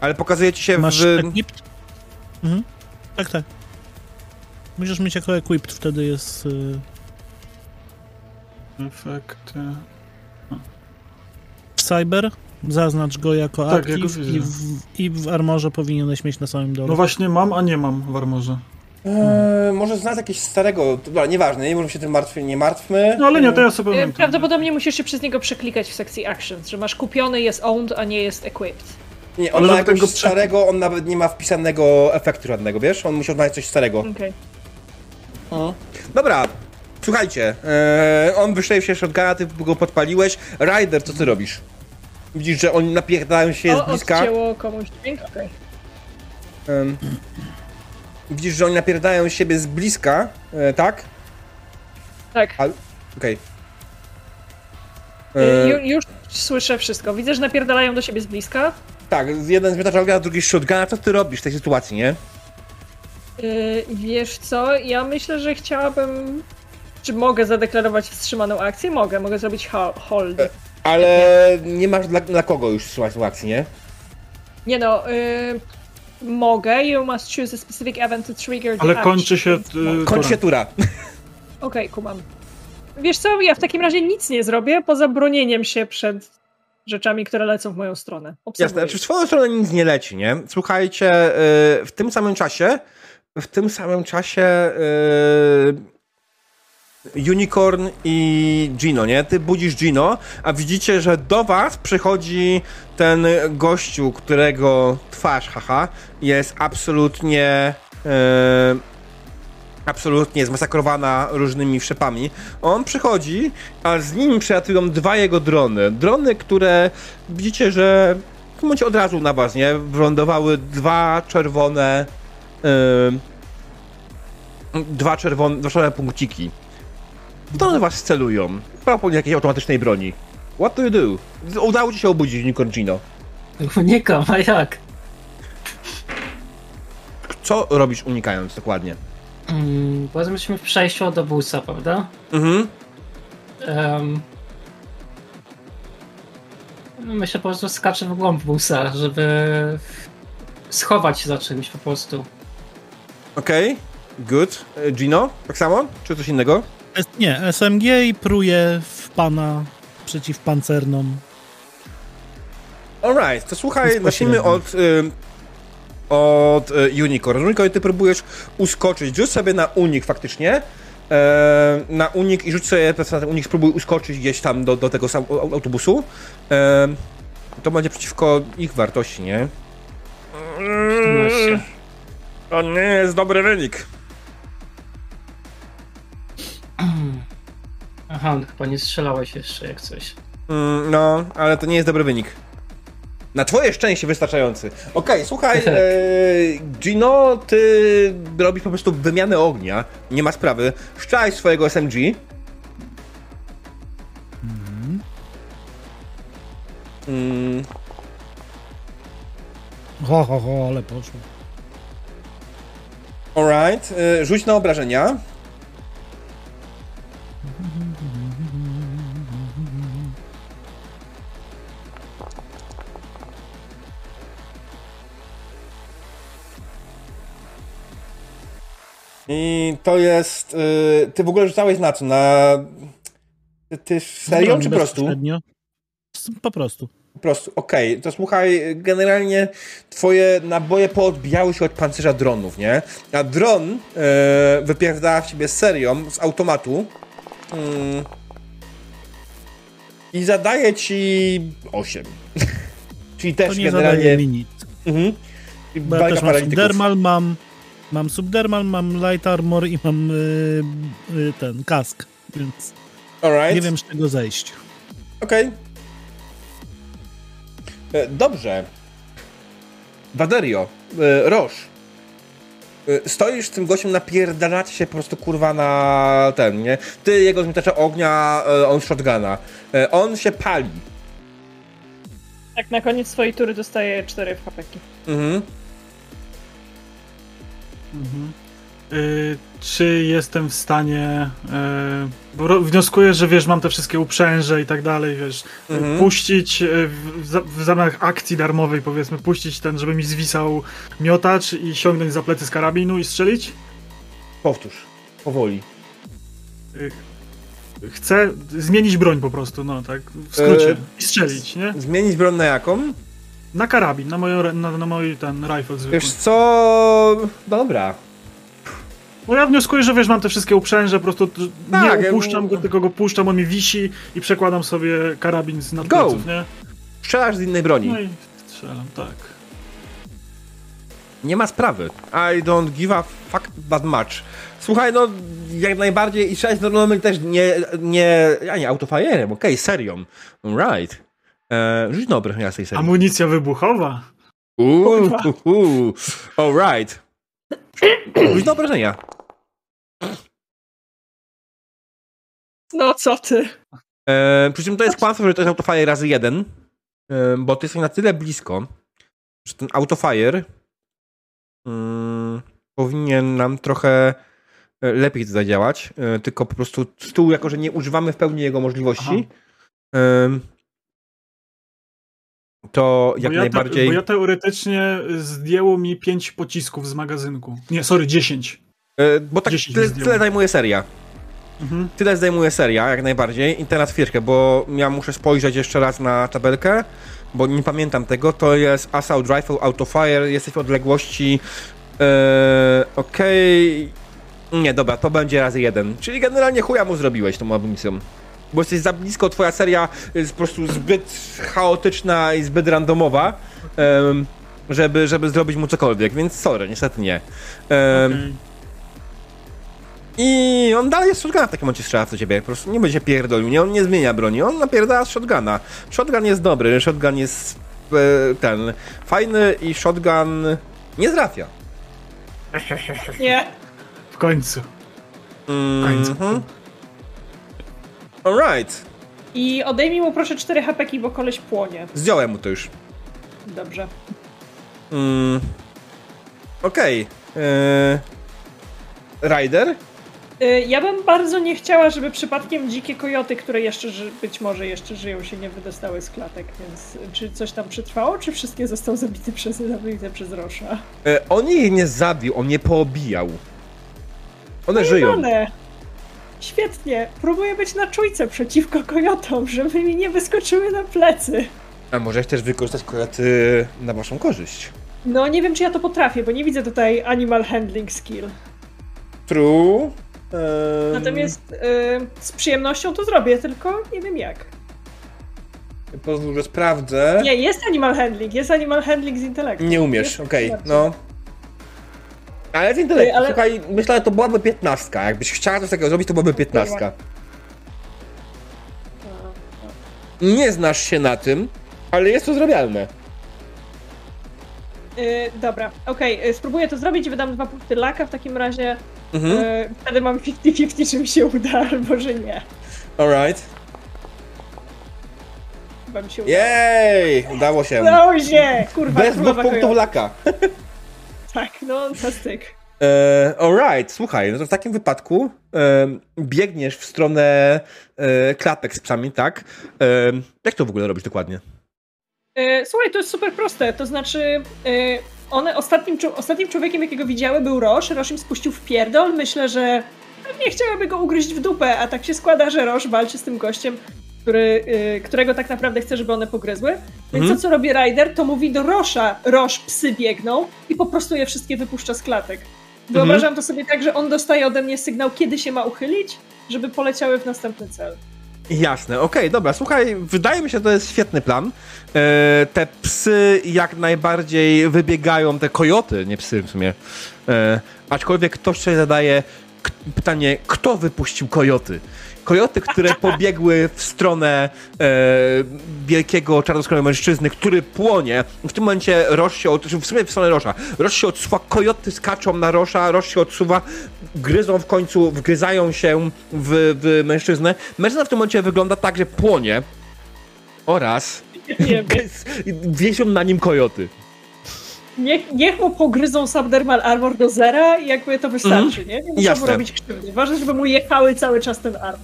Ale pokazuje ci się Masz w... equipped? Mhm. Tak, tak. Musisz mieć jako equipped, wtedy jest... Y, Efekty. cyber, zaznacz go jako Tak, active jako i, w, i w armorze powinieneś mieć na samym dole. No właśnie mam, a nie mam w armorze. Eee, może znać jakiegoś starego, dobra, nieważne, nie możemy się tym martwy, nie martwmy. No ale nie, to ja sobie E, pamiętam. Prawdopodobnie musisz się przez niego przeklikać w sekcji actions, że masz kupiony, jest owned, a nie jest equipped. Nie, on Ale ma jakiegoś go prze- starego, on nawet nie ma wpisanego efektu żadnego, wiesz? On musiał znaleźć coś starego. Okej. Dobra, słuchajcie, eee, on wystrzelił się shotguna, ty go podpaliłeś. Ryder, co ty robisz? Widzisz, że oni napierdają się z O, bliska. odcięło komuś dźwięk? Okej. Em, widzisz, że oni napierdają siebie z bliska, e, tak? Tak. Okej. Y, E, Ju, już słyszę wszystko. Widzę, że napierdalają do siebie z bliska. tak, jeden zmiata shotguna, drugi shotguna. Co ty robisz w tej sytuacji, nie? Yy, wiesz co, ja myślę, że chciałabym... Czy mogę zadeklarować wstrzymaną akcję? Mogę, mogę zrobić ho- hold. Ale nie masz dla, dla kogo już tą akcję, nie? Nie no, yy, mogę. You must choose a specific event to trigger the Ale action. kończy się... Y, Kończ tura. się tura. Okej, kumam. Wiesz co, ja w takim razie nic nie zrobię, poza bronieniem się przed rzeczami, które lecą w moją stronę. Obserwuję. Jasne, znaczy w swoją stronę nic nie leci, nie? Słuchajcie, y, w tym samym czasie, w tym samym czasie y, Unicorn i Gino, nie? Ty budzisz Gino, a widzicie, że do was przychodzi ten gościu, którego twarz, haha, jest absolutnie y, absolutnie zmasakrowana różnymi wszczepami. On przychodzi, a z nim przylatują dwa jego drony. Drony, które widzicie, że w momencie od razu na was, nie? Wylądowały dwa czerwone yy, dwa czerwone, dwa czerwone punkciki. Drony was celują. Propos jakiejś automatycznej broni. What do you do? Udało ci się obudzić Unicorn Gino. Unikam, a jak? Co robisz unikając dokładnie? Mm, powiedzmy, jesteśmy w przejściu od obusa, prawda? Mhm. No myślę, po prostu skaczę w głąb busa, żeby schować się za czymś po prostu. Okej. Good. E, Gino? Tak samo? Czy coś innego? Nie, SMG i pruje w pana przeciwpancerną. Alright, to słuchaj, zacznijmy od, y, od y, Unicorn. Unicorn, ty próbujesz uskoczyć. Rzuć sobie na unik faktycznie. E, na unik i rzuć sobie teraz na ten unik, spróbuj uskoczyć gdzieś tam do, do tego sam, au- autobusu. E, to będzie przeciwko ich wartości, nie? 14. To nie jest dobry wynik. Aha, no chyba nie strzelałeś jeszcze jak coś. Mm, no, ale to nie jest dobry wynik. Na twoje szczęście wystarczający. Okej, słuchaj, e, Gino, ty robisz po prostu wymianę ognia. Nie ma sprawy. Szczaj swojego SMG. Mm, Ho, ho, ho, ale poszło. alright, e, rzuć na obrażenia. I to jest. y, ty w ogóle rzucałeś na co? Na. Ty, ty serio Broń czy po prostu? Po prostu. Po prostu, okej. To słuchaj, generalnie twoje naboje poodbijały się od pancerza dronów, nie? A dron e, wypierdala w ciebie serią z automatu mm, i zadaje ci 8. Czyli To też nie generalnie... mi nic. Mhm. Bo ja też mam dermal, mam Mam subdermal, mam light armor i mam y, y, ten kask, więc Alright. nie wiem z czego zejść. Okej. E, Dobrze. Waderio, e, Roż. E, Stoisz z tym gościem, napierdalacie się po prostu kurwa na ten, nie? Ty jego zmiotacza ognia, on shotguna. On się pali. Tak, na koniec swojej tury dostaje 4 hapeki. Mhm. Mhm. Y, czy jestem w stanie. y, bo wnioskuję, że wiesz, mam te wszystkie uprzęże i tak dalej, wiesz. Mhm. Puścić y, w, w, akcji darmowej, powiedzmy, puścić ten, żeby mi zwisał miotacz i sięgnąć za plecy z karabinu i strzelić? Powtórz. Powoli. Chcę zmienić broń po prostu, no tak, w skrócie. I strzelić, nie? Zmienić broń na jaką? Na karabin, na, moją, na, na mój ten rifle zwykły. Wiesz co... Dobra. Bo ja wnioskuję, że wiesz, mam te wszystkie uprzęże, po prostu Tak, nie ja- opuszczam go, tylko go puszczam, on mi wisi i przekładam sobie karabin z nadpleców, nie? Strzelasz z innej broni. No i strzelam, tak. Nie ma sprawy. I don't give a fuck that much. Słuchaj, no jak najbardziej i strzelać normalnie też nie, nie, ja nie autofajerem, okej, serią. Right. E, rzuć na obrażenia z tej serii. Amunicja wybuchowa. Uuu, uuu, alright. Rzuć na obrażenia. No co ty? E, przy czym to jest kłamstwo, że to jest autofire razy jeden, e, bo ty jesteś na tyle blisko, że ten autofire mm, powinien nam trochę e, lepiej zadziałać, e, tylko po prostu z tyłu, jako że nie używamy w pełni jego możliwości, em, to jak ja najbardziej... Te, bo ja teoretycznie zdjęło mi 5 pocisków z magazynku. Nie, sorry, 10. e, bo tak 10 tyle, tyle zajmuje seria. Mhm. Tyle zajmuje seria, jak najbardziej. I teraz chwilkę, bo ja muszę spojrzeć jeszcze raz na tabelkę, bo nie pamiętam tego. To jest Assault Rifle Autofire, jesteś w odległości... E, Okej... Nie, dobra, to będzie razy jeden. Czyli generalnie chuja mu zrobiłeś tą amunicją. Bo jesteś za blisko, twoja seria jest po prostu zbyt chaotyczna i zbyt randomowa, em, żeby, żeby zrobić mu cokolwiek, więc sorry, niestety nie. Em, Okej. i on dalej jest shotguna w takim momencie strzela do ciebie. Po prostu nie będzie się pierdolił, nie? On nie zmienia broni, on napierdala z shotguna. Shotgun jest dobry, shotgun jest e, ten fajny i shotgun nie trafia. Nie. W końcu. W końcu. Mhm. Alright. I odejmij mu proszę 4 hapeki, bo koleś płonie. Zdjąłem mu to już. Dobrze. Mm. Okej. Okay. Rider? Y, Ja bym bardzo nie chciała, żeby przypadkiem dzikie kojoty, które jeszcze być może jeszcze żyją, się nie wydostały z klatek, więc czy coś tam przetrwało, czy wszystkie zostały zabite przez, zabite przez Rosza? E, on ich nie zabił, on je poobijał. One żyją. One. Świetnie. Próbuję być na czujce przeciwko kojotom, żeby mi nie wyskoczyły na plecy. A może chcesz wykorzystać kojaty na waszą korzyść? No nie wiem, czy ja to potrafię, bo nie widzę tutaj animal handling skill. True. Em, Natomiast y, z przyjemnością to zrobię, tylko nie wiem jak. Pozwól, że sprawdzę. Nie, jest animal handling, jest animal handling z intelektu. Nie umiesz, okej, bardziej. no. Ale z intelektu, Ej, ale- słuchaj, myślę, że to byłaby piętnastka. Jakbyś chciała coś takiego zrobić, to byłaby piętnastka. Nie znasz się na tym, ale jest to zrobialne. Y, dobra, okej, y, spróbuję to zrobić i wydam dwa punkty laka w takim razie. Mhm, Y, wtedy mam 50-50, czy mi się uda, albo że nie. alright. Chyba mi się uda. Jej, udało się. Udało się! Kurwa, Bez dwóch królowa punktów kojot. laka. Tak, no, na styk. E, alright, słuchaj, no to w takim wypadku e, biegniesz w stronę e, klapek z psami, tak? E, jak to w ogóle robisz dokładnie? Y, słuchaj, to jest super proste, to znaczy... Y, one ostatnim, ostatnim człowiekiem, jakiego widziały, był Roż. Roż im spuścił w pierdol. Myślę, że pewnie chciałyby go ugryźć w dupę, a tak się składa, że Roż walczy z tym gościem, który, y, którego tak naprawdę chce, żeby one pogryzły. Więc Mhm. to, co robi Ryder, to mówi do Rosza, Roż, psy biegną i po prostu je wszystkie wypuszcza z klatek. Wyobrażam to sobie tak, że on dostaje ode mnie sygnał, kiedy się ma uchylić, żeby poleciały w następny cel. Jasne, okej, dobra, słuchaj, wydaje mi się, że to jest świetny plan. E, te psy jak najbardziej wybiegają, te kojoty, nie psy w sumie. E, aczkolwiek ktoś sobie zadaje pytanie, kto wypuścił kojoty? Kojoty, które pobiegły w stronę e, wielkiego czarnoskórego mężczyzny, który płonie. W tym momencie Roż się, od, w sumie w stronę Rosza. Roż się odsuwa, kojoty skaczą na Rosza, Roż się odsuwa, gryzą w końcu, wgryzają się w, w mężczyznę. Mężczyzna w tym momencie wygląda tak, że płonie oraz wiesią na nim kojoty. Niech, niech mu pogryzą Subdermal Armor do zera i jakby to wystarczy, nie? Nie muszą mu robić krzywdy. Ważne, żeby mu jechały cały czas ten armor.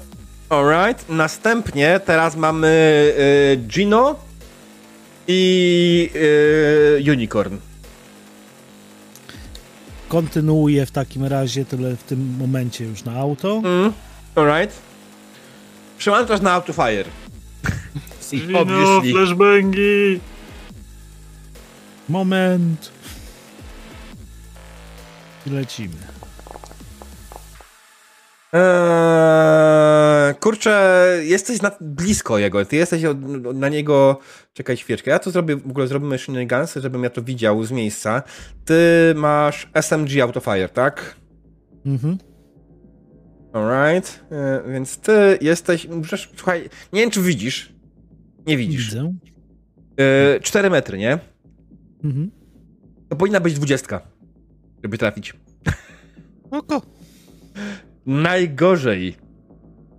Alright, następnie teraz mamy y, Gino i y, Unicorn. Kontynuuję w takim razie tyle w tym momencie już na auto. Mm, alright. Przełączam teraz na Autofire. Wino, Obviously. flashbangi! Moment. I lecimy. Eee, kurczę, jesteś na, blisko jego. Ty jesteś od, na niego. Czekaj świeczkę. Ja to zrobię, w ogóle zrobimy shenanigans, żebym ja to widział z miejsca. Ty masz SMG Autofire, tak? Mhm. Alright. E, więc ty jesteś. Przecież, słuchaj, nie wiem, czy widzisz. Nie widzisz. Widzę. E, 4 metry, nie? Mhm. To powinna być 20, żeby trafić. Oko. Najgorzej.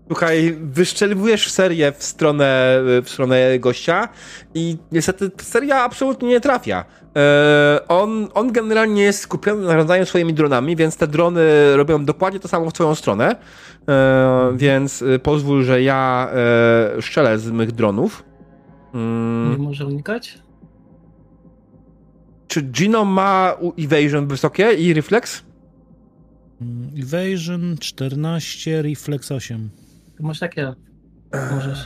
Słuchaj, wyszczeliwujesz serię w stronę, w stronę gościa i niestety seria absolutnie nie trafia. E, on, on generalnie jest skupiony na rodzaju swoimi dronami, więc te drony robią dokładnie to samo w twoją stronę. E, więc e, pozwól, że ja e, strzelę z mych dronów. Mm, Nie może unikać? Czy Gino ma evasion wysokie i reflex? Mm, Evasion 14, Reflex 8. To masz takie. Możesz.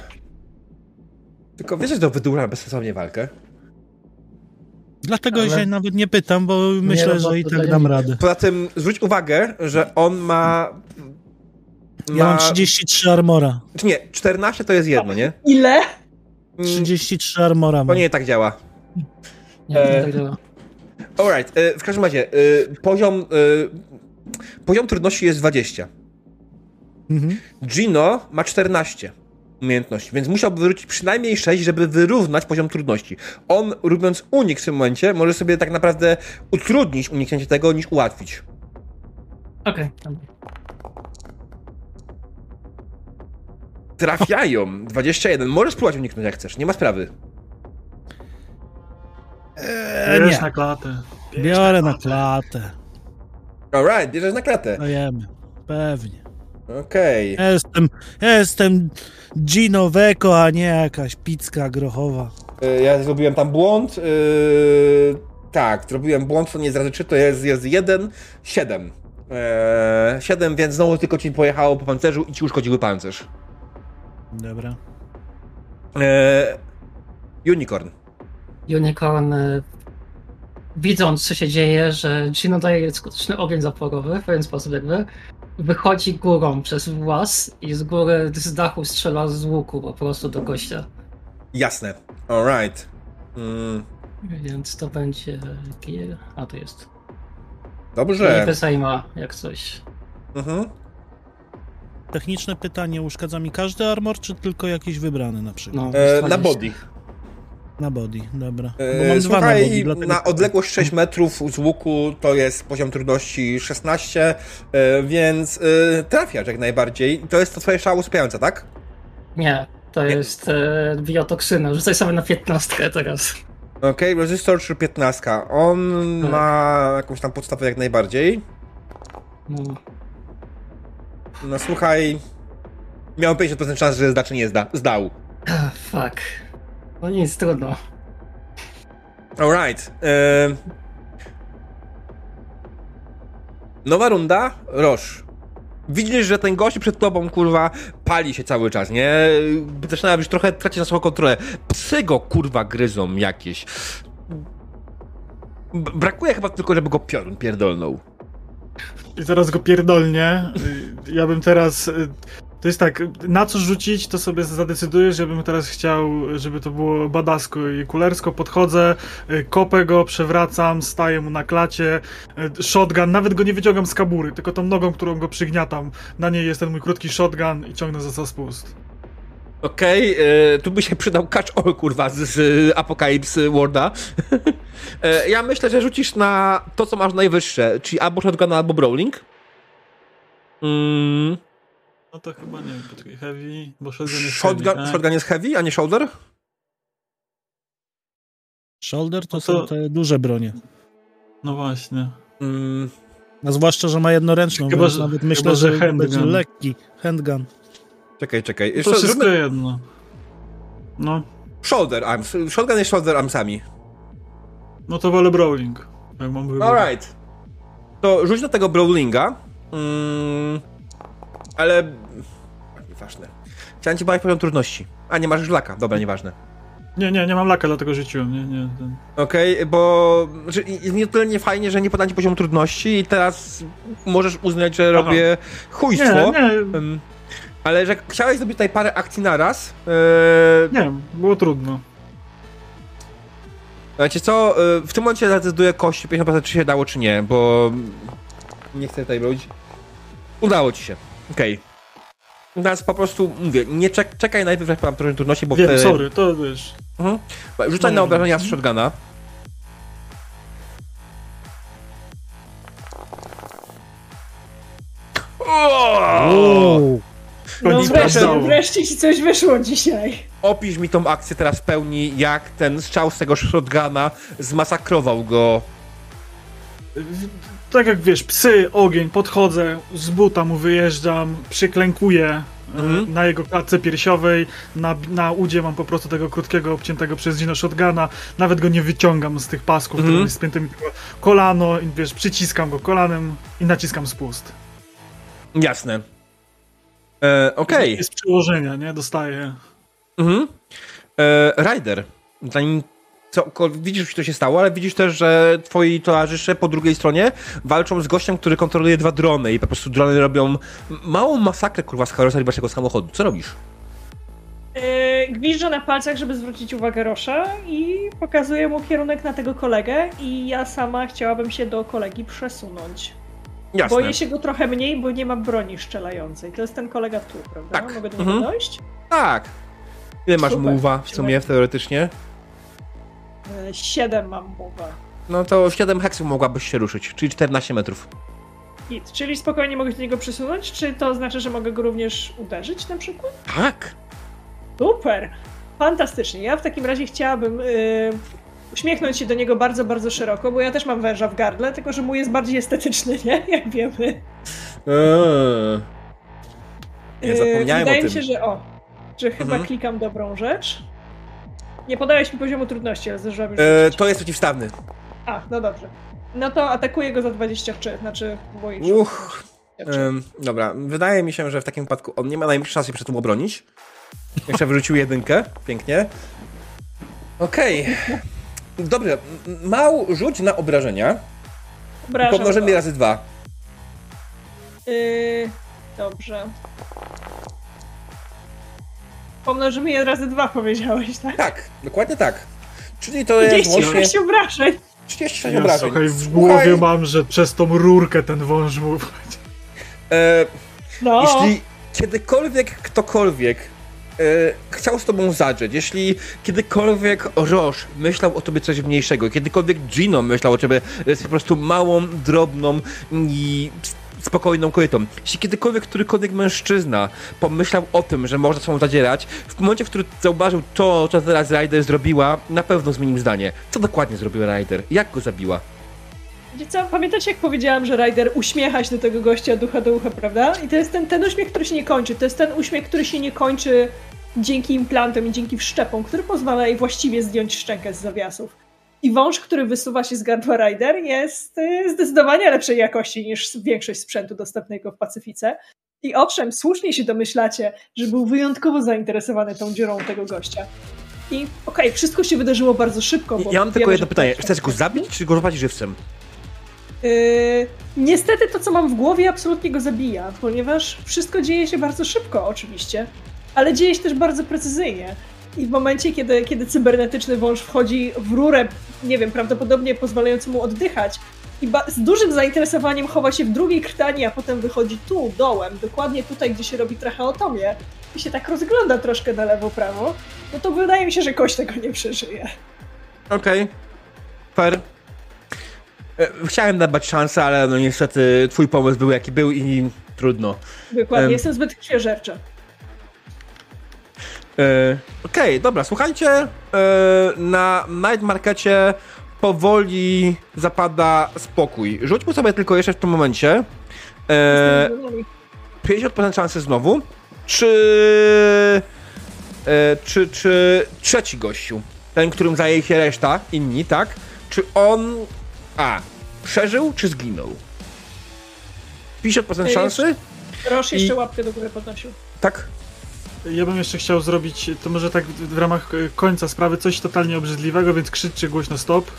Tylko wiesz, że to wydłuża bezsensownie walkę. Dlatego Ale- się nawet nie pytam, bo myślę, no bo że i to tak dam radę. Poza tym zwróć uwagę, że on ma. Ja mam 33 armora. Czy nie, 14 to jest jedno, nie? Ile? Mm, 33 armora To mam. nie tak działa. Nie, to E, tak działa. Alright, e, w każdym razie, e, poziom, e, poziom trudności jest 20. Mhm. Gino ma 14 umiejętności, więc musiałby wyrzucić przynajmniej 6, żeby wyrównać poziom trudności. On, robiąc unik w tym momencie, może sobie tak naprawdę utrudnić uniknięcie tego, niż ułatwić. Okej, dobra. Trafiają 21. Możesz spróbować uniknąć jak chcesz, nie ma sprawy. Eee, Bierz nie. na klatę. Bierz Biorę na klatę. Alright, bierzesz na klatę. Dajemy. Pewnie. Okej. Ja jestem, jestem Gino Veko, a nie jakaś picka grochowa. Y, Ja zrobiłem tam błąd. Yy, tak, zrobiłem błąd, to nie zdradzę czy to jest, jest 1, 7. Eee, 7, więc znowu tylko ci pojechało po pancerzu i ci uszkodziły pancerz. Dobra. Eee, unicorn. Unicorn, y, widząc co się dzieje, że Gino daje skuteczny ogień zaporowy w pewien sposób jakby, wychodzi górą przez włas i z góry z dachu strzela z łuku po prostu do gościa. Jasne. Alright. Mm, Więc to będzie. A to jest. dobrze. Nie Sejma, jak coś. Mhm. Techniczne pytanie, uszkadza mi każdy armor, czy tylko jakiś wybrany na przykład? No, 20. na body. Na body, dobra. Bo Eee, mam dwa na body, dlatego... na odległość 6 metrów z łuku to jest poziom trudności 16, eee, więc eee, trafiasz jak najbardziej. To jest to twoje szała usypiające, tak? Nie, to jest e, biotoksyna. Rzucaj sobie na 15 teraz. Okej, resistor czy 15. On Tak. ma jakąś tam podstawę jak najbardziej. No, No słuchaj. Miał 50% szans, że zda czy nie zda. Zdał. ah, fuck. No nic, trudno. Alright. Ehm. Nowa runda. Roż. Widzisz, że ten gość przed tobą, kurwa, pali się cały czas, nie? Zaczyna już trochę tracić na swoją kontrolę. Psy go, kurwa, gryzą jakieś. B- brakuje chyba tylko, żeby go piorun pierdolnął. I zaraz go pierdolnie. Ja bym teraz y, To jest tak, na co rzucić, to sobie zadecydujesz, żebym teraz chciał, żeby to było badasko i kulersko. Podchodzę, y, kopę go, przewracam, staję mu na klacie, y, shotgun, nawet go nie wyciągam z kabury, tylko tą nogą, którą go przygniatam. Na niej jest ten mój krótki shotgun i ciągnę za spust. Okej, e, tu by się przydał catch all, kurwa, z, z Apocalypse Worda. e, ja myślę, że rzucisz na to, co masz najwyższe, czyli albo shotgun, albo brawling. Mm, No to chyba nie wiem, poczekaj, heavy, bo shotgun jest shotgun, heavy, tak? shotgun jest heavy, a nie shoulder? Shoulder to, No to- są te duże bronie. No właśnie. Mm, A zwłaszcza, że ma jednoręczną, Chyba, że- nawet chyba, myślę, że że, handgun. będzie lekki handgun. czekaj, czekaj. To wszystko zróbmy- jedno. No, Shoulder arms. Shotgun jest shoulder armsami. no to wolę brawling, jak mam wybór. Alright. To rzuć na tego brawlinga. Mm, ale... Nieważne. Chciałem ci podać poziom trudności. A, nie masz żlaka. Dobra, nieważne. Nie, nie, nie mam laka, dlatego rzuciłem, nie, nie. Ten... Okej, bo że jest nie tyle nie fajnie, że nie podam ci poziomu trudności i teraz możesz uznać, że Aha. robię chujstwo. Nie, nie, ale że chciałeś zrobić tutaj parę akcji naraz. Yy, nie, było trudno. Wiecie co, yy, w tym momencie zadecyduję kości 50% czy się dało czy nie, bo nie chcę tutaj robić. Udało ci się. Okej. Teraz po prostu mówię, nie czek czekaj najpierw, jak mam trochę trudności, bo Wiem, wtedy... sorry, to wiesz. Mhm. Rzucaj No, na no. obrażenia z shotguna. Wow. No wreszcie, wreszcie ci coś wyszło dzisiaj. Opisz mi tą akcję teraz w pełni, jak ten strzał z tego shotguna zmasakrował go. Tak jak wiesz, psy, ogień, podchodzę, z buta mu wyjeżdżam, przyklękuję e, Mhm. na jego klatce piersiowej, na, na udzie mam po prostu tego krótkiego, obciętego przez Gino shotguna, nawet go nie wyciągam z tych pasków, Mhm. które jest spięte mi kolano, i wiesz, przyciskam go kolanem i naciskam spust. Jasne. E, Okej. Jest przyłożenia, nie? Dostaję. Mhm. E, Ryder, zanim widzisz, co się stało, ale widzisz też, że twoi towarzysze po drugiej stronie walczą z gościem, który kontroluje dwa drony i po prostu drony robią małą masakrę, kurwa, z karoserią waszego samochodu. Co robisz? Yy, gwiżdżę na palcach, żeby zwrócić uwagę Rosza i pokazuję mu kierunek na tego kolegę i ja sama chciałabym się do kolegi przesunąć. Jasne. Boję się go trochę mniej, bo nie ma broni strzelającej. To jest ten kolega tu, prawda? Tak. Mogę do niego Mhm. dojść? Tak. Ile masz Super. mowa w sumie, teoretycznie? Yy, Siedem mam mowę. No to 7 heksów mogłabyś się ruszyć, czyli 14 metrów. Git. Czyli spokojnie mogę się do niego przesunąć? Czy to znaczy, że mogę go również uderzyć na przykład? Tak. Super! Fantastycznie. Ja w takim razie chciałabym yy, uśmiechnąć się do niego bardzo, bardzo szeroko, bo ja też mam węża w gardle, tylko że mój jest bardziej estetyczny, nie? Jak wiemy. Eee. Nie Yy, zapomniałem Wydaje o mi tym. się, że o, że chyba Mhm. klikam dobrą rzecz. Nie podałeś mi poziomu trudności, ale zdążyłam już rzucić. to jest przeciwstawny. A, no dobrze. No to atakuję go za 23, znaczy moich Uch. Ym, dobra, wydaje mi się, że w takim wypadku on nie ma najmniejszej szansy przed tym obronić. Jeszcze wyrzucił jedynkę, pięknie. Okej. Dobrze, m- Mał rzuć na obrażenia. Obrażam Pomnożymy go. razy dwa. Yy, dobrze. Pomnożymy je razy dwa, powiedziałeś, tak? Tak, dokładnie tak. Czyli to jest 36 łącznie obrażeń. 36 Ja obrażeń. słuchaj, w Słuchaj, głowie mam, że przez tą rurkę ten wąż mu... E, No, Jeśli kiedykolwiek ktokolwiek e, chciał z tobą zadrzeć, jeśli kiedykolwiek Roche myślał o tobie coś mniejszego, kiedykolwiek Gino myślał o tobie, że jesteś po prostu małą, drobną i spokojną kobietą, jeśli kiedykolwiek którykolwiek mężczyzna pomyślał o tym, że można z tobą zadzierać, w momencie, w którym zauważył to, co teraz Ryder zrobiła, na pewno zmienił zdanie. Co dokładnie zrobiła Ryder? Jak go zabiła? Co, pamiętacie jak powiedziałam, że Ryder uśmiecha się do tego gościa ducha do ucha, prawda? I to jest ten, ten uśmiech, który się nie kończy. To jest ten uśmiech, który się nie kończy dzięki implantom i dzięki wszczepom, który pozwala jej właściwie zdjąć szczękę z zawiasów. I wąż, który wysuwa się z gardła Ryder jest y, zdecydowanie lepszej jakości niż większość sprzętu dostępnego w Pacyfice. I owszem, słusznie się domyślacie, że był wyjątkowo zainteresowany tą dziurą tego gościa. I okej, wszystko się wydarzyło bardzo szybko. Bo Ja mam tylko jedno pytanie. Chcesz go zabić, czy go żywcem? Yy, niestety to, co mam w głowie, absolutnie go zabija, ponieważ wszystko dzieje się bardzo szybko, oczywiście, ale dzieje się też bardzo precyzyjnie. I w momencie, kiedy, kiedy cybernetyczny wąż wchodzi w rurę, nie wiem, prawdopodobnie pozwalającą mu oddychać, i z dużym zainteresowaniem chowa się w drugiej krtani, a potem wychodzi tu, dołem, dokładnie tutaj, gdzie się robi tracheotomię, i się tak rozgląda troszkę na lewo, prawo, no to wydaje mi się, że kość tego nie przeżyje. Okej. Fair. E, Chciałem dawać szansę, ale no niestety twój pomysł był jaki był i trudno. Dokładnie, Em. jestem zbyt krwiożercza. E, Okej, dobra, słuchajcie, e, na Night Markecie powoli zapada spokój. Rzućmy sobie tylko jeszcze w tym momencie e, 50% szansy znowu. Czy, e, czy, czy trzeci gościu, ten, którym zajęli się reszta, inni, tak? Czy on, a, przeżył, czy zginął? 50% E, szansy? Roż jeszcze I- łapkę do góry podnosił. Tak. Ja bym jeszcze chciał zrobić, to może tak w ramach końca sprawy, coś totalnie obrzydliwego, więc krzyczcie głośno stop.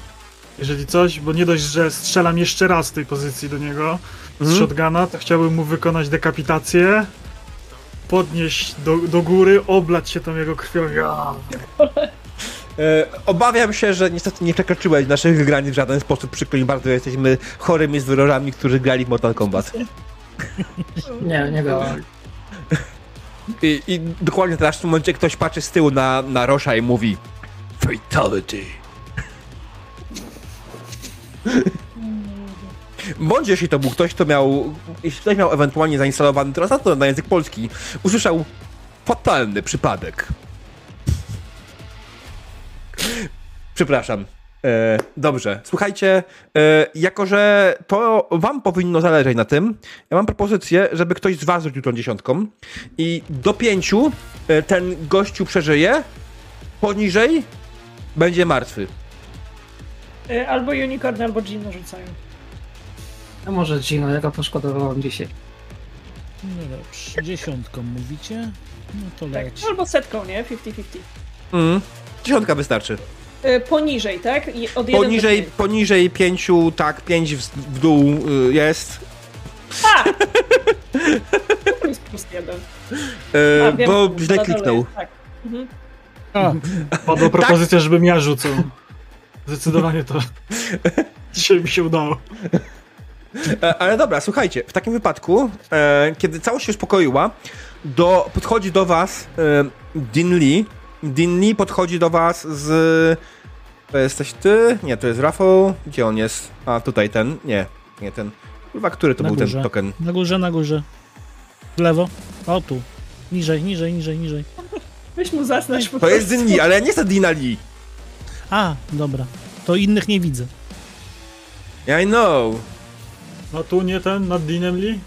Jeżeli coś, bo nie dość, że strzelam jeszcze raz z tej pozycji do niego z Mhm. shotguna, to chciałbym mu wykonać dekapitację, podnieść do, do góry, oblać się tą jego krwią. Ja. E, obawiam się, że niestety nie przekroczyłeś naszych granic w żaden sposób. Przykro mi bardzo, jesteśmy chorymi zwyrożami, którzy grali w Mortal Kombat. Nie, nie było. I, I dokładnie teraz w tym momencie ktoś patrzy z tyłu na, na Rosza i mówi Fatality. Bądź jeśli to był ktoś, kto miał, jeśli ktoś miał ewentualnie zainstalowany translator na język polski, usłyszał fatalny przypadek. Przepraszam. E, dobrze, słuchajcie, e, jako że to wam powinno zależeć na tym, ja mam propozycję, żeby ktoś z was rzucił tą dziesiątką i do pięciu e, ten gościu przeżyje, poniżej będzie martwy. Albo Unicorn, albo Gino rzucają. A może Gino, ja go poszkodowałam dzisiaj. No dobrze, dziesiątką mówicie? No to Tak. leci. Albo setką, nie? 50-50. Mm. Dziesiątka wystarczy. Y, Poniżej, tak? Od Poniżej, poniżej pięciu, tak, pięć w, w dół y, jest. A! To jest plus jeden. E, A, wiem, bo źle kliknął. jest, Tak. Mhm. A, Padła propozycja, żebym ja rzucał. Zdecydowanie to dzisiaj mi się udało. E, ale dobra, słuchajcie, w takim wypadku, e, kiedy całość się uspokoiła, do, podchodzi do was e, Din Lee. Din Lee podchodzi do was z... To jesteś ty? Nie, to jest Rafał. Gdzie on jest? A, tutaj ten. Nie, nie ten. Kurwa, który to Na był górze. ten token? na górze, na górze. W lewo. O tu. Niżej, niżej, niżej, niżej. Weź mu zaznacz po To jest prostu. Din Lee, ale nie jest to Dina Lee. A, dobra. To innych nie widzę. I know. No tu nie ten, nad Dinem Lee?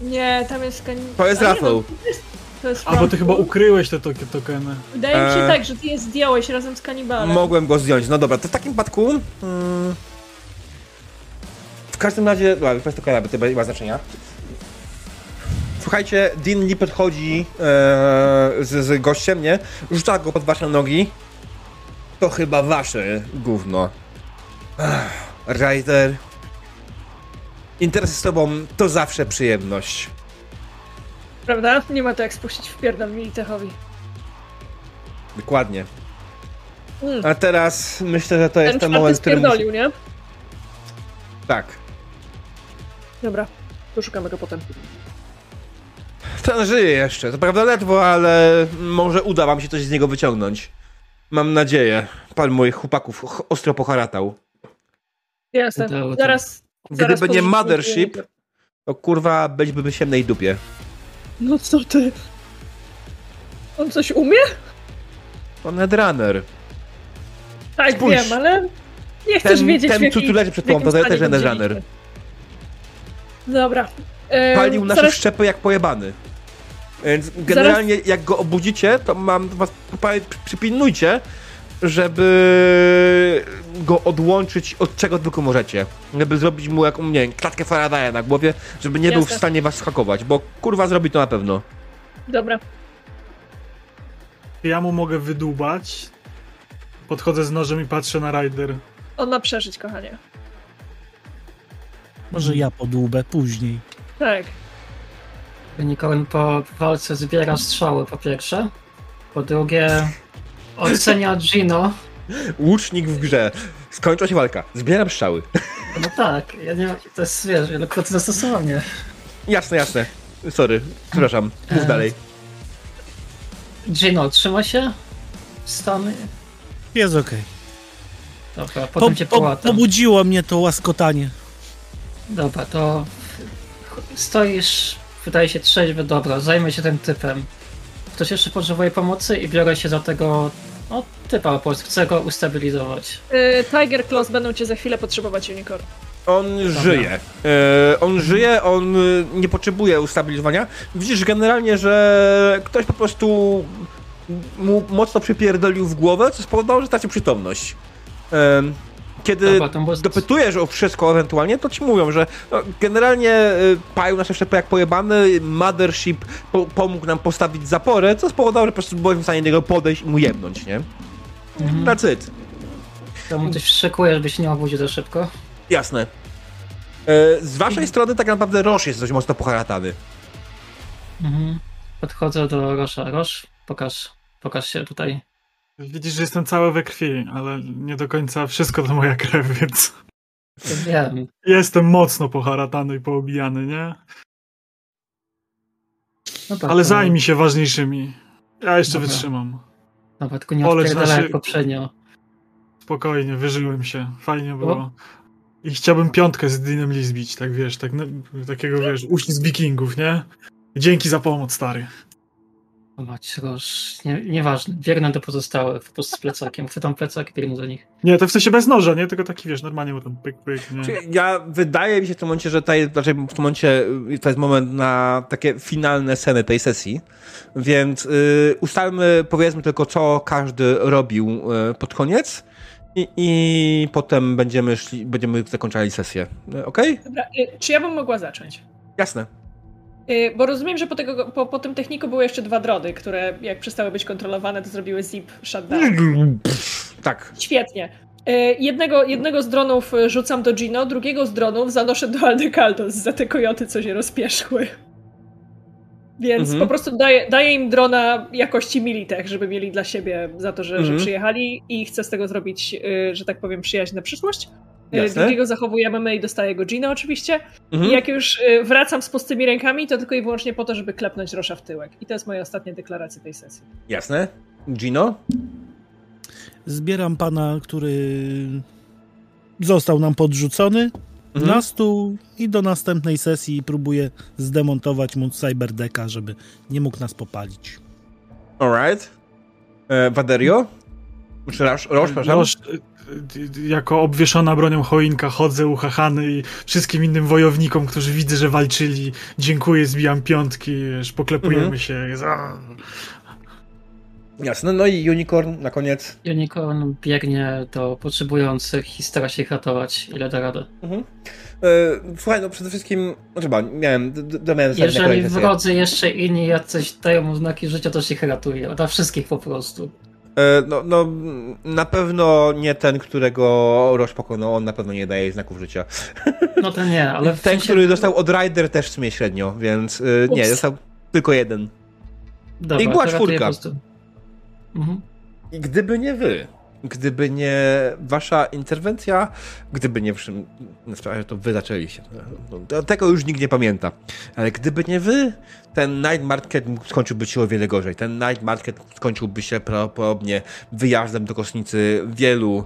Nie, tam jest... Kan... To jest A nie, Rafał. no, to jest, to jest A, bo ty chyba ukryłeś te tok- tokeny. Wydaje mi się E. tak, że ty je zdjąłeś razem z kanibalem. Mogłem go zdjąć. No dobra, to w takim wypadku... Mm, w każdym razie... Dobra, weź to kojarzę, to nie ma znaczenia. Słuchajcie, Dean Lee podchodzi e, z, z gościem, nie? Rzuca go pod wasze nogi. To chyba wasze gówno. Ach, Ryder. Interesy z tobą to zawsze przyjemność. Prawda? Nie ma to jak spuścić w pierdol Militechowi. Dokładnie. Mm. A teraz myślę, że to jest Ten ten moment, w którym... Musi... nie? Tak. Dobra, poszukamy go potem. Ten żyje jeszcze. To prawda ledwo, ale może uda wam się coś z niego wyciągnąć. Mam nadzieję. Pan moich chłopaków ch- ostro poharatał. Jasne. Się. Zaraz. Gdyby zaraz nie Mothership, to kurwa byliby w ciemnej dupie. No co ty? On coś umie? To Netrunner. Tak, Spójrz. wiem, ale nie chcesz Ten, wiedzieć w ten co jakiej- tu leży przed w tobą, to stanie też go Netrunner. widzieliśmy. Dobra. E, Palił nasze zaraz- szczepy jak pojebany. Więc generalnie jak go obudzicie, to mam was przy- przypilnujcie, żeby go odłączyć od czego tylko możecie. Żeby zrobić mu jak, nie wiem, klatkę Faradaya na głowie, żeby nie był w Jasne. stanie was hakować, bo kurwa zrobi to na pewno. Dobra. Ja mu mogę wydłubać. Podchodzę z nożem i patrzę na Ryder. On ma przeżyć, kochanie. Może ja podłubę później. Tak. Unicorn po walce zbiera strzały po pierwsze. Po drugie ocenia Gino. Łucznik w grze. Skończyła się walka. Zbieram strzały. No tak, ja nie to jest wiesz, wielokrotne zastosowanie. Jasne, jasne. Sorry, przepraszam. Mów E, dalej. Gino, trzyma się? Stany. Jest okej. Dobra, Po, potem cię po, połatam. pobudziło mnie to łaskotanie. Dobra, to stoisz, wydaje się trzeźwy, dobra, zajmę się tym typem. Ktoś jeszcze potrzebuje pomocy i biorę się za tego, no typa po prostu, chcę go ustabilizować. Y, Tiger Claws będą cię za chwilę potrzebować, Unicorn. On żyje. E, on żyje, on y, nie potrzebuje ustabilizowania. Widzisz generalnie, że ktoś po prostu mu mocno przypierdolił w głowę, co spowodowało, że stracił przytomność. E, kiedy dopytujesz o wszystko ewentualnie, to ci mówią, że no, generalnie y, pająk nasz jeszcze jak pojebany, Mothership po, pomógł nam postawić zaporę, co spowodowało, że po prostu byłem w stanie do niego podejść i mu jebnąć, nie? Mhm. That's it. To mu coś szykuje, żeby się nie obudził za szybko. Jasne. E, Z waszej strony tak naprawdę Roż jest dość mocno poharatany. Mhm. Podchodzę do Rosza. Rosz, pokaż, pokaż się tutaj. Widzisz, że jestem cały we krwi, ale nie do końca wszystko to moja krew, więc Wiem. jestem mocno poharatany i poobijany, nie? Dobra, Ale to- zajmij się ważniejszymi. Ja jeszcze Dobra. wytrzymam. Dobra, tylko nie odpierdalaj naszy- jak poprzednio. Spokojnie, wyżyłem się. Fajnie było. I chciałbym piątkę z Dinem Lee zbić, tak wiesz, tak, takiego wiesz, uścisk wikingów, nie? Dzięki za pomoc, stary. Mać, Rosz, nie, nieważne. Biegnę do pozostałych, po prostu z plecakiem. Chwytam plecak i biegnę do nich. Nie, to w sensie bez noża, nie? Tylko taki, wiesz, normalnie mu tam pyk, pyk, nie? Czyli Ja, wydaje mi się w tym momencie, że tutaj, znaczy w tym momencie y, to jest moment na takie finalne sceny tej sesji, więc y, ustalmy, powiedzmy tylko, co każdy robił y, pod koniec i, i potem będziemy szli, będziemy zakończali sesję. Okej? Dobra, y, czy ja bym mogła zacząć? Jasne. Y, Bo rozumiem, że po, tego, po, po tym techniku były jeszcze dwa drody, które jak przestały być kontrolowane, to zrobiły zip shutdown. Tak. Świetnie. Y, Jednego, jednego z dronów y, rzucam do Gino, drugiego z dronów zanoszę do Aldecaldos za te kojoty, co się rozpieszły. Więc Mhm. po prostu daję, daję im drona jakości Militech, żeby mieli dla siebie za to, że, Mhm. że przyjechali i chcę z tego zrobić, że tak powiem, przyjaźń na przyszłość. Y, Jasne. Drugiego zachowujemy my i dostaję go Gino oczywiście. Mhm. I jak już y, wracam z pustymi rękami, to tylko i wyłącznie po to, żeby klepnąć Rosza w tyłek. I to jest moja ostatnia deklaracja tej sesji. Jasne. Gino? Zbieram pana, który został nam podrzucony Mhm. na stół i do następnej sesji próbuję zdemontować mu cyberdeka, żeby nie mógł nas popalić. Alright. E, Waderio? Czy Roż, Roż, przepraszam? Roż, jako obwieszona bronią choinka chodzę uchachany i wszystkim innym wojownikom, którzy widzę, że walczyli, dziękuję, zbijam piątki, wiesz, poklepujemy Mhm. się. Jasne. No i Unicorn na koniec. Unicorn biegnie do potrzebujących i stara się ich ratować, ile da radę. Mhm. E, słuchaj, no przede wszystkim, no chyba, miałem, d- miałem na Jeżeli wrodzy jeszcze inni jacyś dają mu znaki życia, to się ich ratuje. Dla wszystkich po prostu. E, No, no, na pewno nie ten, którego Roż pokonał, on na pewno nie daje znaków życia. No to nie, ale w ten, sensie- który dostał od Rider też w sumie średnio, więc nie, Ups. dostał tylko jeden. Dobra, I była czwórka. prostu. Mhm. I gdyby nie wy, gdyby nie wasza interwencja, gdyby nie wszym, to wy zaczęliście. No, Tego już nikt nie pamięta. Ale gdyby nie wy, ten Night Market skończyłby się o wiele gorzej. Ten Night Market skończyłby się prawdopodobnie wyjazdem do kosnicy wielu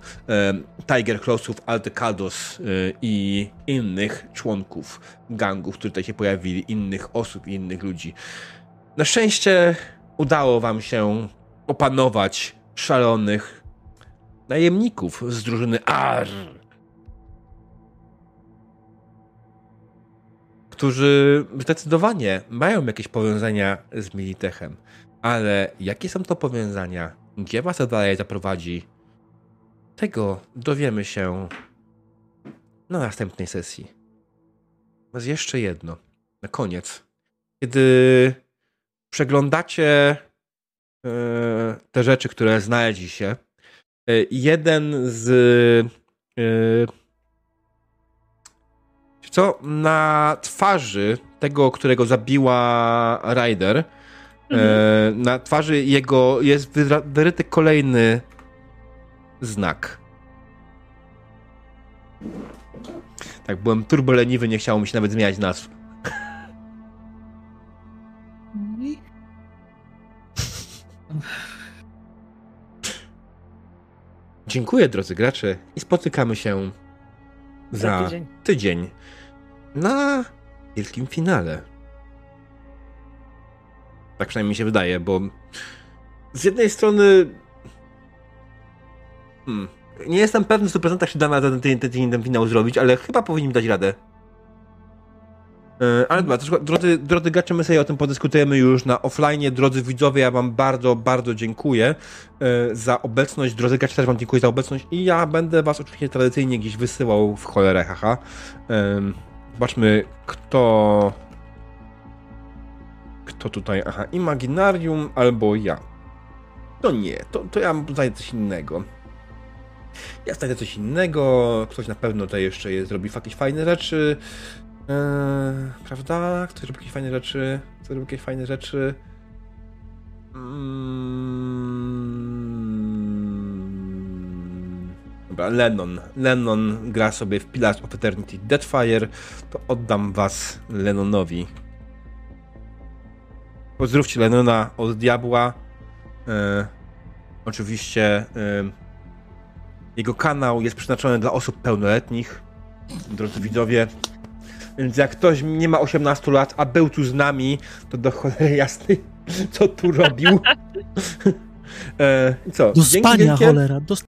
Tiger Clawsów, Altecados y, i innych członków gangów, które tutaj się pojawili, innych osób i innych ludzi. Na szczęście udało wam się opanować szalonych najemników z drużyny AR. Którzy zdecydowanie mają jakieś powiązania z Militechem. Ale jakie są to powiązania? Gdzie was to dalej zaprowadzi? Tego dowiemy się na następnej sesji. Natomiast jeszcze jedno. Na koniec. Kiedy przeglądacie e, te rzeczy, które znaleźliście, e, jeden z e, Co na twarzy tego, którego zabiła Ryder, e, na twarzy jego jest wyryty kolejny znak. Tak, byłem turboleniwy, nie chciało mi się nawet zmieniać nazw. Dziękuję, drodzy gracze, i spotykamy się za, Za tydzień. tydzień na wielkim finale. Tak przynajmniej mi się wydaje, bo z jednej strony hmm, nie jestem pewny w 100% czy da na ten ten tydzień ten finał zrobić, ale chyba powinniśmy dać radę. E, Ale dobra, słuchaj, drodzy, drodzy gracze, my sobie o tym podyskutujemy już na offline. Drodzy widzowie, ja wam bardzo, bardzo dziękuję e, za obecność. Drodzy gracze, też wam dziękuję za obecność i ja będę was oczywiście tradycyjnie gdzieś wysyłał w cholerę, haha. Em, Zobaczmy, kto... Kto tutaj? Aha, Imaginarium albo ja. To nie, to, to ja znajdę coś innego. Ja znajdę coś innego, ktoś na pewno tutaj jeszcze jest, jakieś fajne rzeczy. Eee, prawda? Ktoś robi jakieś fajne rzeczy. Ktoś robi jakieś fajne rzeczy. Mm. Dobra, Lennon. Lennon gra sobie w Pillars of Eternity Deadfire. To oddam was Lennonowi. Pozdrówcie Lennona od diabła. E, oczywiście e, jego kanał jest przeznaczony dla osób pełnoletnich. Drodzy widzowie, więc jak ktoś nie ma 18 lat, a był tu z nami, to do cholery jasnej, co tu robił. e, co? Do dzięki spania, wielkie. cholera, do